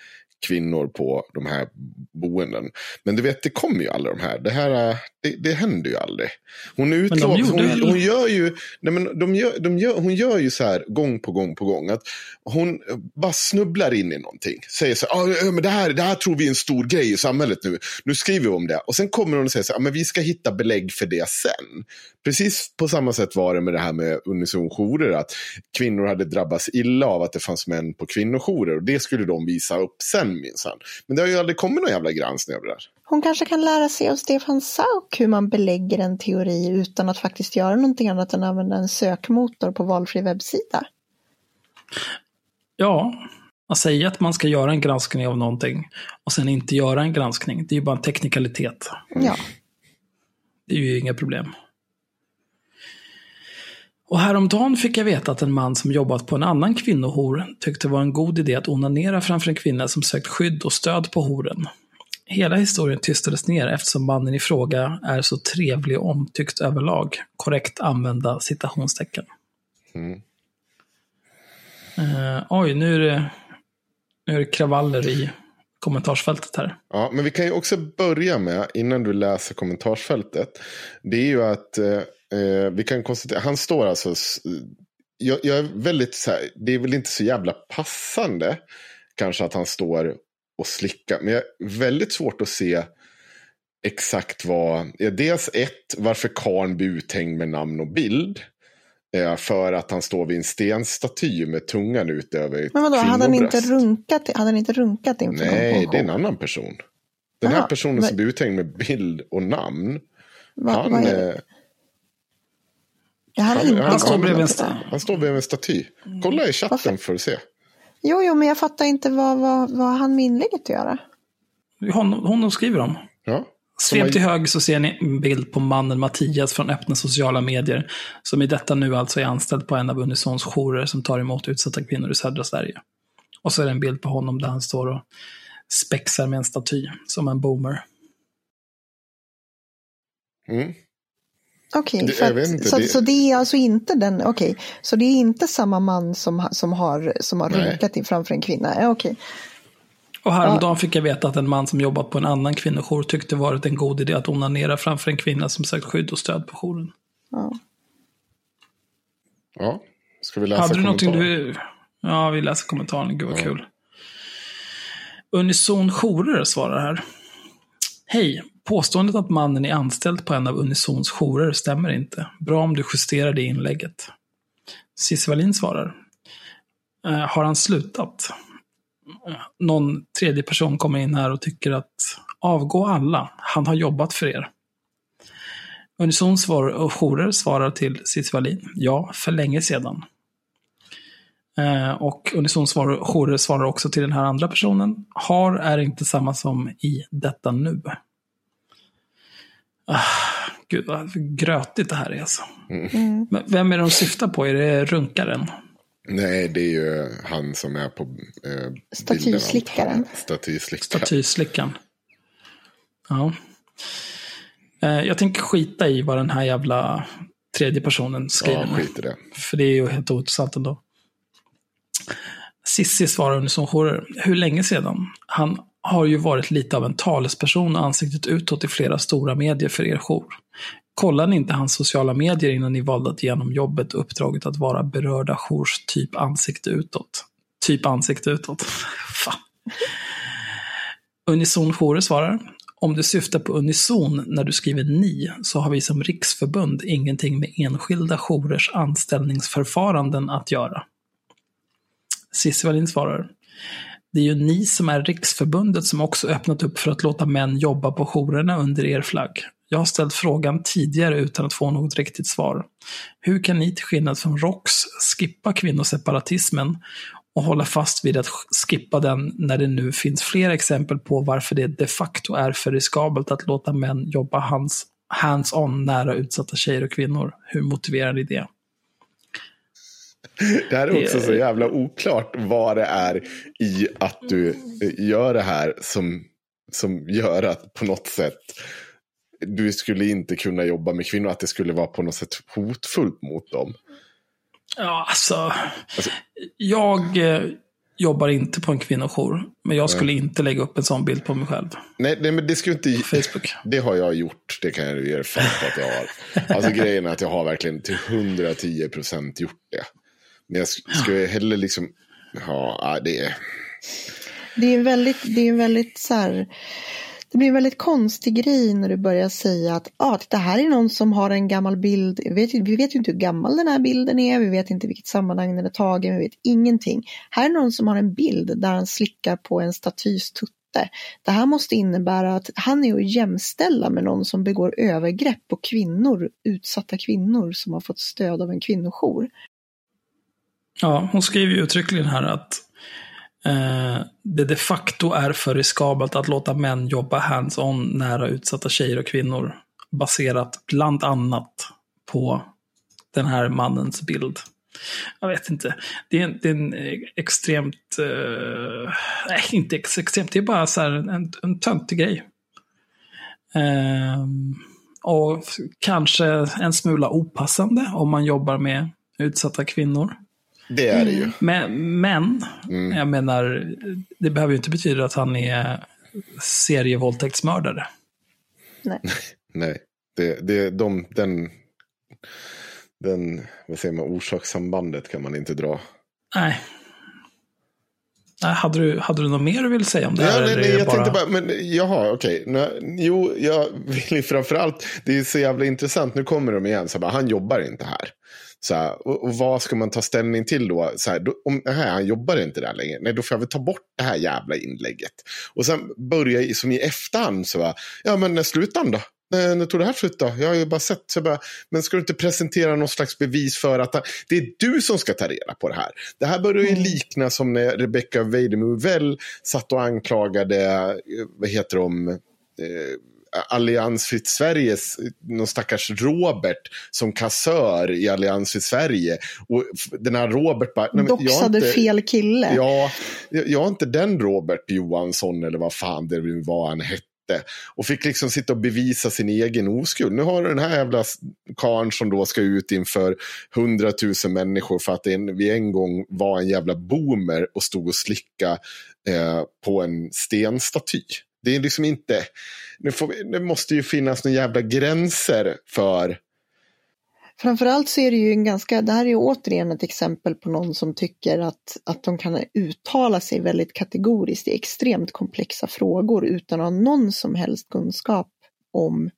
kvinnor på de här boenden. Men du vet, det kommer ju aldrig de här. Det här, det, det händer ju aldrig. Hon gjorde hon, hon gör ju, nej men de gör, de gör, hon gör ju så här gång på gång på gång. Att hon bara snubblar in i någonting. Säger så här, ah, men det här, det här tror vi är en stor grej i samhället nu. Nu skriver vi om det. Och sen kommer hon och säger så här, ah, men vi ska hitta belägg för det sen. Precis på samma sätt var det med det här med unisonjourer. Att kvinnor hade drabbats illa av att det fanns män på kvinnojourer. Och det skulle de visa upp sen minsann. Men det har ju aldrig kommit någon jävla granskning av det där. Hon kanske kan lära sig av Stefan Sauk hur man belägger en teori utan att faktiskt göra någonting annat än använda en sökmotor på valfri webbsida. Ja, att säga att man ska göra en granskning av någonting och sen inte göra en granskning, det är ju bara en teknikalitet. Ja, Det är ju inga problem. Och häromdagen fick jag veta att en man som jobbat på en annan kvinnohor tyckte det var en god idé att onanera framför en kvinna som sökt skydd och stöd på horen. Hela historien tystades ner eftersom mannen i fråga är så trevlig och omtyckt överlag. Korrekt använda citationstecken. Mm. Eh, oj, nu är, det, nu är det kravaller i kommentarsfältet här. Ja, men vi kan ju också börja med, innan du läser kommentarsfältet. Det är ju att eh, eh, vi kan konstatera, han står alltså, jag, jag är väldigt så här, det är väl inte så jävla passande kanske att han står och slickar. Men jag är väldigt svårt att se exakt vad, ja, dels ett, varför karln blir uthängd med namn och bild. Eh, för att han står vid en stenstaty med tungan ut över men vadå, hade han inte runkat, hade han inte runkat inför Nej, det är en annan person. Den här Aha, personen men- som blir uthängd med bild och namn. Va, Han, vad är eh, här han- han han står bredvid en staty. Kolla i chatten för att se. Jo, jo, men jag fattar inte vad, vad, vad han med inlägget att göra? Honom, honom skriver om. Ja. Svep till höger så ser ni en bild på mannen Mattias från öppna sociala medier, som i detta nu alltså är anställd på en av Unisons jourer som tar emot utsatta kvinnor i södra Sverige. Och så är det en bild på honom där han står och spexar med en staty, som en boomer. Mm. Okej, inte, så, det- så det är alltså inte den, okej, så det är inte samma man som, som har, som har runkat in framför en kvinna? Ja, Okej. Och häromdagen fick jag veta att en man som jobbat på en annan kvinnojour tyckte varit en god idé att onanera framför en kvinna som sökt skydd och stöd på jouren. Ja. Ja. Ska vi läsa Hade du någonting du... Ja, vi läser kommentaren. Gud vad kul. Unison Jourer svarar här. Hej! Påståendet att mannen är anställd på en av Unisons jourer stämmer inte. Bra om du justerar det inlägget. Cissi Wallin svarar. "Eh, har han slutat? Eh, någon tredje person kommer in här och tycker att avgå alla. Han har jobbat för er. Unison svar och jourer svarar till Cissi Wallin. Ja, för länge sedan. Eh, och Unison svar, jourer svarar också till den här andra personen. Har är inte samma som i detta nu. Ah, gud vad grötigt det här är alltså. Mm. Men vem är det de syftar på? Är det runkaren? Nej, det är ju han som är på eh. Statyslickaren. Statyslickaren. Statyslickan. Ja. Eh, jag tänker skita i vad den här jävla tredje personen skriver. Ja, skit i det. För det är ju helt ointressant ändå. Sissi svarar Unison jourer. Hur länge sedan? Han har ju varit lite av en talesperson och ansiktet utåt i flera stora medier för er jour. Kollade ni inte hans sociala medier innan ni valde att genom jobbet och uppdraget att vara berörda jours typ ansikte utåt? Typ ansikte utåt. Fan. Unison jourer svarar. Om du syftar på unison när du skriver ni så har vi som riksförbund ingenting med enskilda jourers anställningsförfaranden att göra. Cissi Wallin svarar. Det är ju ni som är riksförbundet som också öppnat upp för att låta män jobba på jourerna under er flagg. Jag har ställt frågan tidigare utan att få något riktigt svar. Hur kan ni till skillnad från ROX skippa kvinnoseparatismen och hålla fast vid att skippa den när det nu finns fler exempel på varför det de facto är för riskabelt att låta män jobba hands, hands-on nära utsatta tjejer och kvinnor. Hur motiverar ni det? Det här är också så jävla oklart vad det är i att du gör det här som, som gör att på något sätt du skulle inte kunna jobba med kvinnor, att det skulle vara på något sätt hotfullt mot dem. Ja, alltså. Jag eh, jobbar inte på en kvinnojour, men jag skulle inte lägga upp en sån bild på mig själv. Nej, nej men det skulle inte... Facebook. Det har jag gjort, det kan jag ge er fan på att jag har. Alltså grejen är att jag har verkligen till 110 procent gjort det. Men jag sk- skulle hellre liksom, ja, ja, det är... Det är väldigt, det är väldigt så här, det blir en väldigt konstig grej när du börjar säga att ah, det här är någon som har en gammal bild. Vi vet, vi vet ju inte hur gammal den här bilden är, vi vet inte vilket sammanhang den är tagen, vi vet ingenting. Här är någon som har en bild där han slickar på en statys tutte. Det här måste innebära att han är att jämställa med någon som begår övergrepp på kvinnor, utsatta kvinnor som har fått stöd av en kvinnojour. Ja, hon skriver ju uttryckligen här att eh, det de facto är för riskabelt att låta män jobba hands-on nära utsatta tjejer och kvinnor. Baserat bland annat på den här mannens bild. Jag vet inte. Det är en, det är en eh, extremt... Eh, nej, inte ex- extremt. Det är bara så här en, en töntig grej. Eh, och kanske en smula opassande om man jobbar med utsatta kvinnor. Det är det ju. Men, men jag menar, det behöver ju inte betyda att han är serievåldtäktsmördare. Nej. Nej, det, det, de, den, den, vad säger man, orsakssambandet kan man inte dra. Nej. Nej, hade, du, hade du något mer du ville säga om det här? Ja, nej, eller nej, det jag tänkte bara, men jaha, okej. Nu- Jo, jag vill ju framförallt, det är så jävla intressant, nu kommer de igen, så bara, han jobbar inte här. Så här, och, och vad ska man ta ställning till då? Så här, då om nej, han jobbar inte där längre, nej då får jag väl ta bort det här jävla inlägget. Och sen börja som i efterhand, så bara, ja men när slutar han då? när, när tog det här slut då? Jag har ju bara sett. Så bara, men ska du inte presentera någon slags bevis för att det är du som ska ta reda på det här? Det här börjar ju mm. likna som när Rebecca Weidemovell satt och anklagade, eh, vad heter de, eh, Alliansfritt Sveriges, någon stackars Robert som kassör i Alliansfritt Sverige. Och den här Robert bara... Doxade inte, fel kille. Ja, jag är inte den Robert Johansson eller vad fan det nu var han hette och fick liksom sitta och bevisa sin egen oskuld. Nu har den här jävla karln som då ska ut inför hundratusen människor för att en, vi en gång var en jävla boomer och stod och slicka eh, på en stenstaty. Det är liksom inte, det, får, det måste ju finnas några jävla gränser för Framförallt så är det ju en ganska, det här är ju återigen ett exempel på någon som tycker att, att de kan uttala sig väldigt kategoriskt i extremt komplexa frågor utan att ha någon som helst kunskap om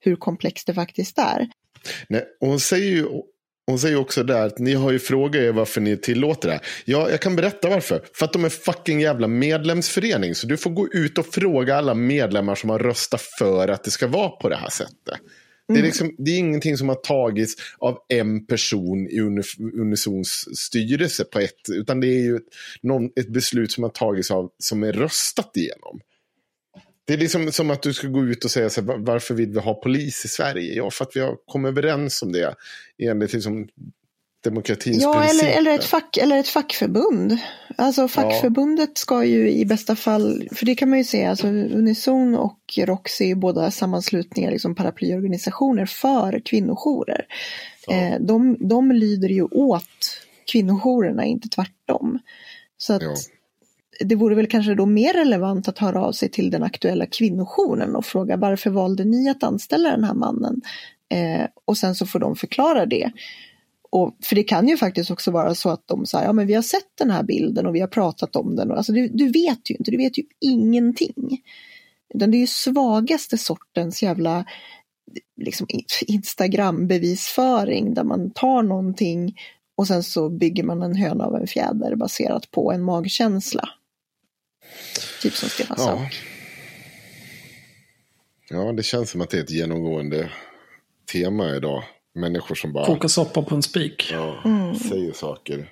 hur komplext det faktiskt är. Nej, och hon säger ju hon säger också där att ni har ju frågat er varför ni tillåter det här. Ja, jag kan berätta varför. För att de är fucking jävla medlemsförening. Så du får gå ut och fråga alla medlemmar som har röstat för att det ska vara på det här sättet. Det är, mm. liksom, det är ingenting som har tagits av en person i Unisons styrelse på ett, utan det är ju ett, någon, ett beslut som har tagits av, som är röstat igenom. Det är liksom som att du ska gå ut och säga så här, varför vill vi ha polis i Sverige? Ja, för att vi har kommit överens om det enligt liksom demokratins ja, principer. Eller, eller, ett fack, eller ett fackförbund. Alltså fackförbundet ja. ska ju i bästa fall, för det kan man ju säga, alltså Unison och Roxy är båda sammanslutningar, liksom paraplyorganisationer för kvinnojourer. Ja. Eh, de, de lyder ju åt kvinnojourerna, inte tvärtom. Så att ja det vore väl kanske då mer relevant att höra av sig till den aktuella kvinnojouren och fråga varför valde ni att anställa den här mannen? Eh, och sen så får de förklara det. Och, för det kan ju faktiskt också vara så att de säger, ja men vi har sett den här bilden och vi har pratat om den. Alltså, du, du vet ju inte, du vet ju ingenting. Utan det är ju svagaste sortens jävla liksom, Instagram-bevisföring där man tar någonting och sen så bygger man en höna av en fjäder baserat på en magkänsla. Typ som Stefan ja. sa. Ja, det känns som att det är ett genomgående tema idag. Människor som bara... Koka soppa på en spik. Ja, mm. säger saker.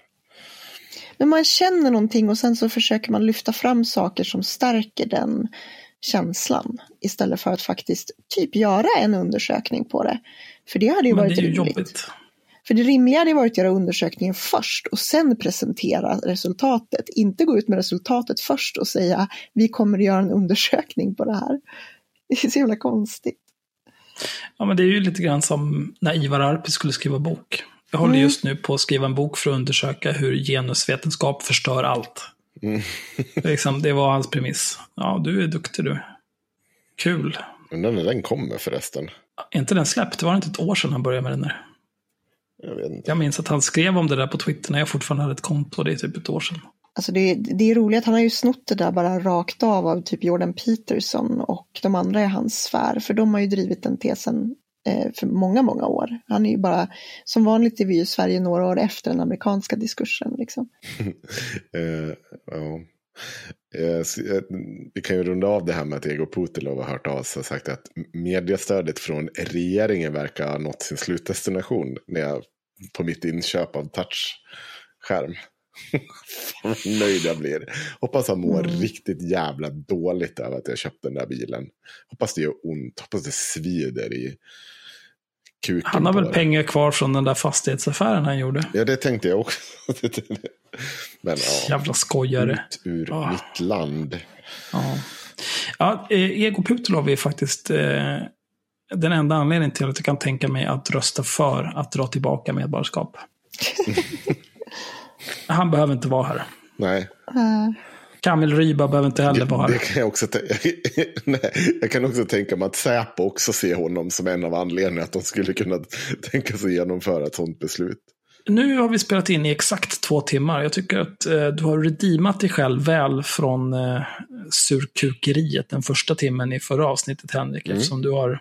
Men man känner någonting och sen så försöker man lyfta fram saker som stärker den känslan. Istället för att faktiskt typ göra en undersökning på det. För det hade ju Men varit det är ju rimligt. Jobbigt. För det rimliga hade varit att göra undersökningen först och sen presentera resultatet. Inte gå ut med resultatet först och säga vi kommer att göra en undersökning på det här. Det är så jävla konstigt. Ja, men det är ju lite grann som när Ivar Arpi skulle skriva bok. Jag håller mm. just nu på att skriva en bok för att undersöka hur genusvetenskap förstör allt. Mm. liksom, det var hans premiss. Ja, du är duktig du. Kul. Undrar när den kommer förresten. Är inte den släppt? Det var inte ett år sedan han började med den där. Jag, vet inte. jag minns att han skrev om det där på Twitter när jag fortfarande hade ett konto. Det är typ ett år sedan. Alltså det, det är roligt, han har ju snott det där bara rakt av av typ Jordan Peterson och de andra i hans sfär, för de har ju drivit den tesen eh, för många, många år. Han är ju bara, som vanligt är vi ju Sverige några år efter den amerikanska diskursen. Liksom. uh, ja. Uh, vi kan ju runda av det här med att Ego Putilov har hört av sig och sagt att mediestödet från regeringen verkar ha nått sin slutdestination när jag, på mitt inköp av touchskärm. Fan vad nöjd jag blir. Hoppas han mår mm. riktigt jävla dåligt över att jag köpte den där bilen. Hoppas det gör ont. Hoppas det svider i kuken. Han har väl det. pengar kvar från den där fastighetsaffären han gjorde. Ja, det tänkte jag också. Men ja. Jävla skojare. Ut ur oh. mitt land. Ja. ja eh, Ego Putilov är faktiskt eh, den enda anledningen till att jag kan tänka mig att rösta för att dra tillbaka medborgarskap. Han behöver inte vara här. Nej. Uh. Kamil Ryba behöver inte heller vara här. Det kan jag, också Nej, jag kan också tänka mig att Säpo också ser honom som en av anledningarna att de skulle kunna tänka sig genomföra ett sådant beslut. Nu har vi spelat in i exakt två timmar. Jag tycker att eh, du har redeemat dig själv väl från eh, surkukeriet den första timmen i förra avsnittet, Henrik. Mm. Eftersom du har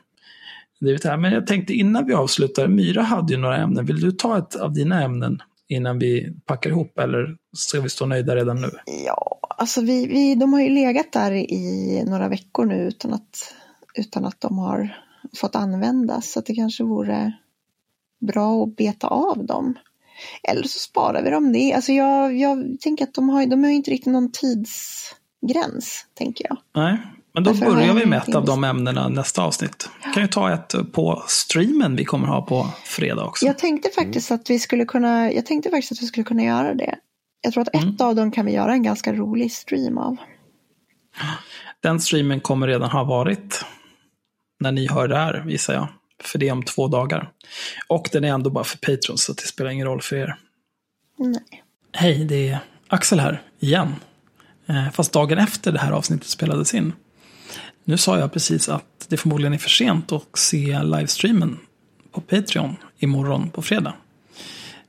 drivit här. Men jag tänkte innan vi avslutar, Myra hade ju några ämnen. Vill du ta ett av dina ämnen? innan vi packar ihop eller ska vi stå nöjda redan nu? Ja, alltså vi, vi, de har ju legat där i några veckor nu utan att, utan att de har fått användas. Så att det kanske vore bra att beta av dem. Eller så sparar vi dem det. Alltså jag, jag tänker att de har, de har inte riktigt någon tidsgräns, tänker jag. Nej, men då börjar vi med ett av de ämnena nästa avsnitt. Ja. Kan ju ta ett på streamen vi kommer ha på fredag också. Jag tänkte faktiskt att vi skulle kunna, jag tänkte faktiskt att vi skulle kunna göra det. Jag tror att ett mm. av dem kan vi göra en ganska rolig stream av. Den streamen kommer redan ha varit när ni hör det här, gissar jag. För det är om två dagar. Och den är ändå bara för Patrons, så det spelar ingen roll för er. Nej. Hej, det är Axel här, igen. Eh, fast dagen efter det här avsnittet spelades in. Nu sa jag precis att det förmodligen är för sent att se livestreamen på Patreon imorgon på fredag.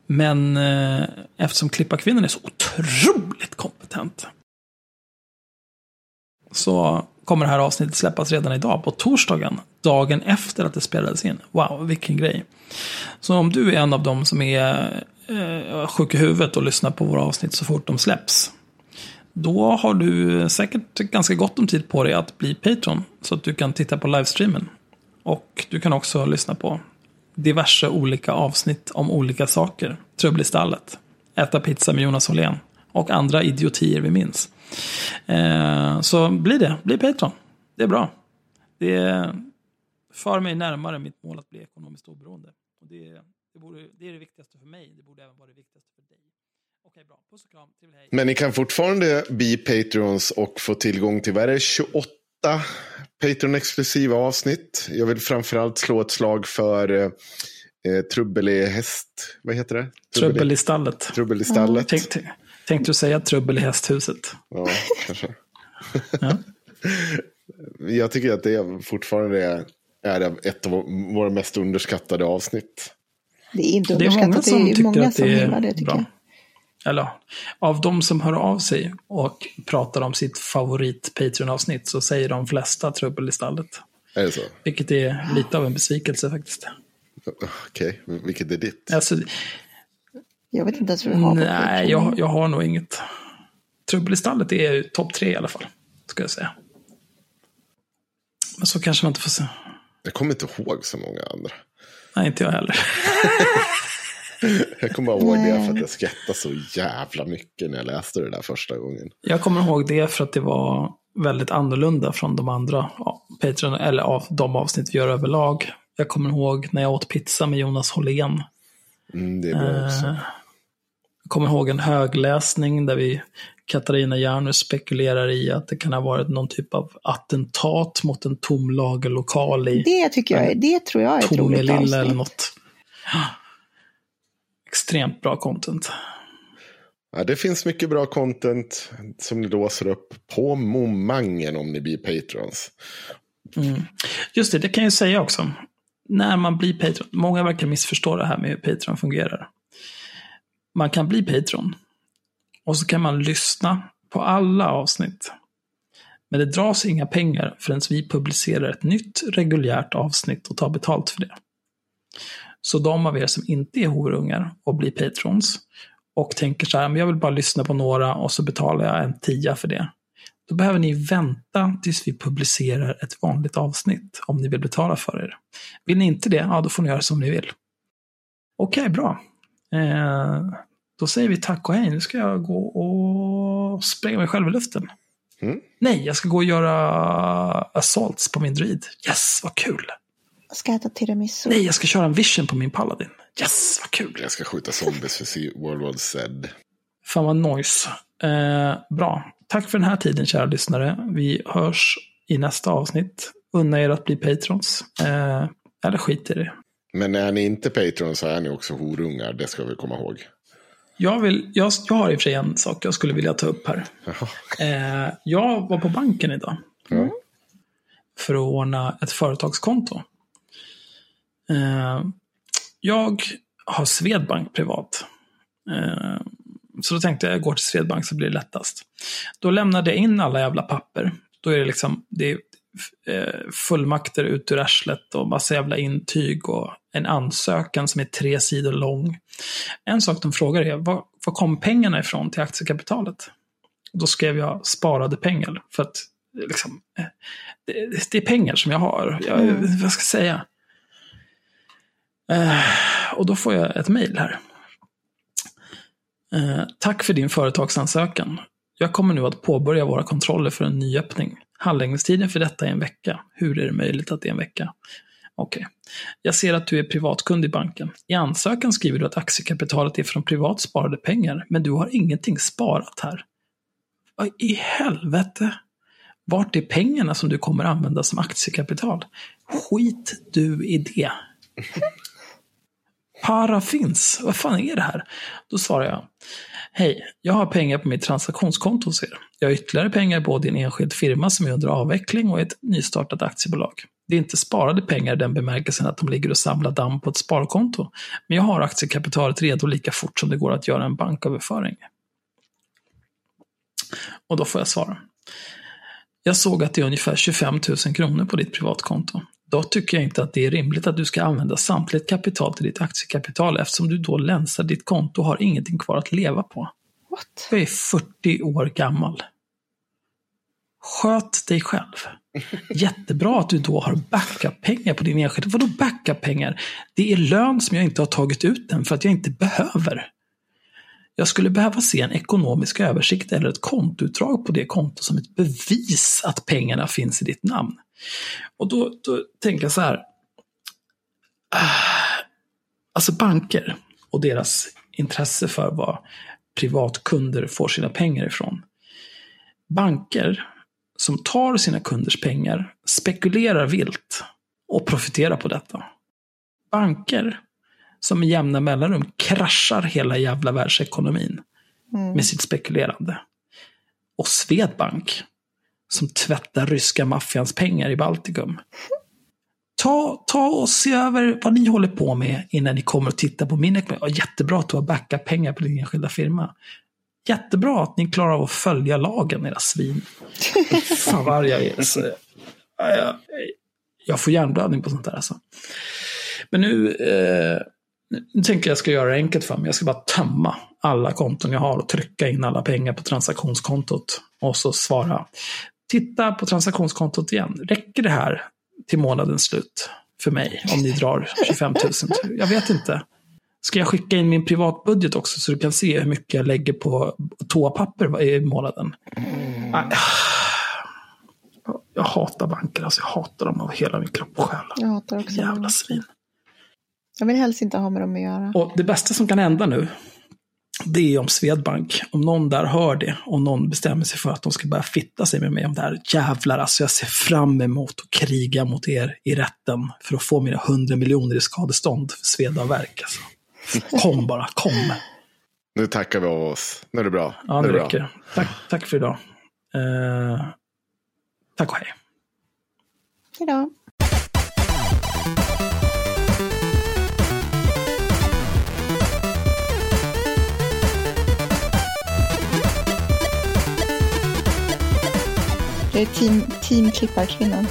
Men eh, eftersom klipparkvinnan är så otroligt kompetent så kommer det här avsnittet släppas redan idag, på torsdagen, dagen efter att det spelades in. Wow, vilken grej. Så om du är en av dem som är eh, sjuk i huvudet och lyssnar på våra avsnitt så fort de släpps, då har du säkert ganska gott om tid på dig att bli Patreon, så att du kan titta på livestreamen. Och du kan också lyssna på diverse olika avsnitt om olika saker. Trubbel i stallet, Äta pizza med Jonas Åhlén och andra idiotier vi minns. Eh, så bli det, bli Patreon. Det är bra. Det för mig närmare mitt mål att bli ekonomiskt oberoende. Och det, det, borde, det är det viktigaste för mig, det borde även vara det viktigaste för. Okej, bra. Puss och kram. Trevlig hej. Men ni kan fortfarande bli Patreons och få tillgång till, vad är det, 28 Patreon-exklusiva avsnitt. Jag vill framförallt slå ett slag för eh, eh trubbel i häst, vad heter det? Trubbel, trubbel i stallet. Trubbel i stallet. Mm. Tänk, tänkte du säga trubbel i hästhuset? Ja, kanske. ja. Jag tycker att det fortfarande är, är ett av våra mest underskattade avsnitt. Det är inte underskattat, det är många som, det är många som gillar det tycker bra. jag eller av de som hör av sig och pratar om sitt favorit Patreon-avsnitt så säger de flesta trubbel i stallet. Är det så? Vilket är lite av en besvikelse faktiskt. Okej, okay. vilket är ditt? Alltså, jag vet inte ens vad du har Nej, jag, jag har nog inget. Trubbel i stallet är topp tre i alla fall, ska jag säga. Men så kanske man inte får se. Jag kommer inte ihåg så många andra. Nej, inte jag heller. jag kommer bara ihåg det för att jag skrattade så jävla mycket när jag läste det där första gången. Jag kommer ihåg det för att det var väldigt annorlunda från de andra ja, Patreon, eller av de avsnitt vi gör överlag. Jag kommer ihåg när jag åt pizza med Jonas Hållén. Mm, det är bra också. Eh, jag kommer ihåg en högläsning där vi, Katarina Janus spekulerar i att det kan ha varit någon typ av attentat mot en tom lagerlokal i Det tycker jag, det tror jag är ett roligt avsnitt. eller något extremt bra content. Ja, det finns mycket bra content som ni låser upp på momangen om ni blir patrons. Mm. Just det, det kan jag säga också. När man blir patron, många verkar missförstå det här med hur Patreon fungerar. Man kan bli patron och så kan man lyssna på alla avsnitt. Men det dras inga pengar förrän vi publicerar ett nytt reguljärt avsnitt och tar betalt för det. Så de av er som inte är horungar och blir patrons och tänker så här, men jag vill bara lyssna på några och så betalar jag en tia för det. Då behöver ni vänta tills vi publicerar ett vanligt avsnitt om ni vill betala för er. Vill ni inte det, ja då får ni göra som ni vill. Okej, okay, bra. Eh, då säger vi tack och hej. Nu ska jag gå och spränga mig själv i luften. Mm. Nej, jag ska gå och göra assaults på min druid. Yes, vad kul! Jag ska äta tiramisu. Nej, jag ska köra en vision på min paladin. Yes, vad kul. Jag ska skjuta zombies för World War Z. Fan vad nice. Eh, bra. Tack för den här tiden kära lyssnare. Vi hörs i nästa avsnitt. Unna er att bli patrons. Eh, eller skit i det. Men är ni inte patrons så är ni också horungar. Det ska vi komma ihåg. Jag, vill, jag, jag har i och för sig en sak jag skulle vilja ta upp här. Eh, jag var på banken idag. Mm. För att ordna ett företagskonto. Eh, jag har Swedbank privat. Eh, så då tänkte jag, jag går till Swedbank så blir det lättast. Då lämnade jag in alla jävla papper. Då är det liksom, det är eh, fullmakter ut ur arslet och massa jävla intyg och en ansökan som är tre sidor lång. En sak de frågar är, var, var kom pengarna ifrån till aktiekapitalet? Då skrev jag sparade pengar, för att liksom, det, det, är pengar som jag har. Jag, mm. Vad ska jag säga? Eh, och då får jag ett mejl här. Eh, tack för din företagsansökan. Jag kommer nu att påbörja våra kontroller för en nyöppning. Handläggningstiden för detta är en vecka. Hur är det möjligt att det är en vecka? Okej. Okay. Jag ser att du är privatkund i banken. I ansökan skriver du att aktiekapitalet är från privat sparade pengar, men du har ingenting sparat här. Vad i helvete? Vart är pengarna som du kommer använda som aktiekapital? Skit du i det. Para finns. Vad fan är det här? Då svarar jag. Hej, jag har pengar på mitt transaktionskonto hos er. Jag har ytterligare pengar både i en enskild firma som är under avveckling och i ett nystartat aktiebolag. Det är inte sparade pengar i den bemärkelsen att de ligger och samlar damm på ett sparkonto. Men jag har aktiekapitalet redo lika fort som det går att göra en banköverföring. Och då får jag svara. Jag såg att det är ungefär 25 000 kronor på ditt privatkonto. Då tycker jag inte att det är rimligt att du ska använda samtligt kapital till ditt aktiekapital eftersom du då länsar ditt konto och har ingenting kvar att leva på. What? Jag är 40 år gammal. Sköt dig själv. Jättebra att du då har backup-pengar på din enskilda. Vadå backup-pengar? Det är lön som jag inte har tagit ut än för att jag inte behöver. Jag skulle behöva se en ekonomisk översikt eller ett kontoutdrag på det konto som ett bevis att pengarna finns i ditt namn. Och då, då tänker jag så här. Ah, alltså banker och deras intresse för vad privatkunder får sina pengar ifrån. Banker som tar sina kunders pengar spekulerar vilt och profiterar på detta. Banker som med jämna mellanrum kraschar hela jävla världsekonomin mm. med sitt spekulerande. Och Swedbank som tvättar ryska maffians pengar i Baltikum. Ta, ta och se över vad ni håller på med innan ni kommer och tittar på min ekonomi. Jättebra att du har backat pengar på din enskilda firma. Jättebra att ni klarar av att följa lagen, era svin. Fan vad arg jag är. Så, jag, jag får hjärnblödning på sånt där alltså. Men nu, eh, nu tänker jag ska göra det enkelt för mig. Jag ska bara tömma alla konton jag har och trycka in alla pengar på transaktionskontot. Och så svara. Titta på transaktionskontot igen. Räcker det här till månadens slut för mig om ni drar 25 000? Jag vet inte. Ska jag skicka in min privatbudget också så du kan se hur mycket jag lägger på toapapper i månaden? Mm. Jag hatar banker, alltså jag hatar dem av hela min kropp och själ. Jag hatar också Jävla svin. Jag vill helst inte ha med dem att göra. Och det bästa som kan hända nu, det är om Swedbank, om någon där hör det och någon bestämmer sig för att de ska börja fitta sig med mig om det här. Jävlar alltså, jag ser fram emot att kriga mot er i rätten för att få mina hundra miljoner i skadestånd för Svedavverk. Alltså. Kom bara, kom. Nu tackar vi av oss. Nu är det bra. Ja, det, det räcker. Tack, tack för idag. Uh, tack och hej. Team, Team Clipper-kvinnan.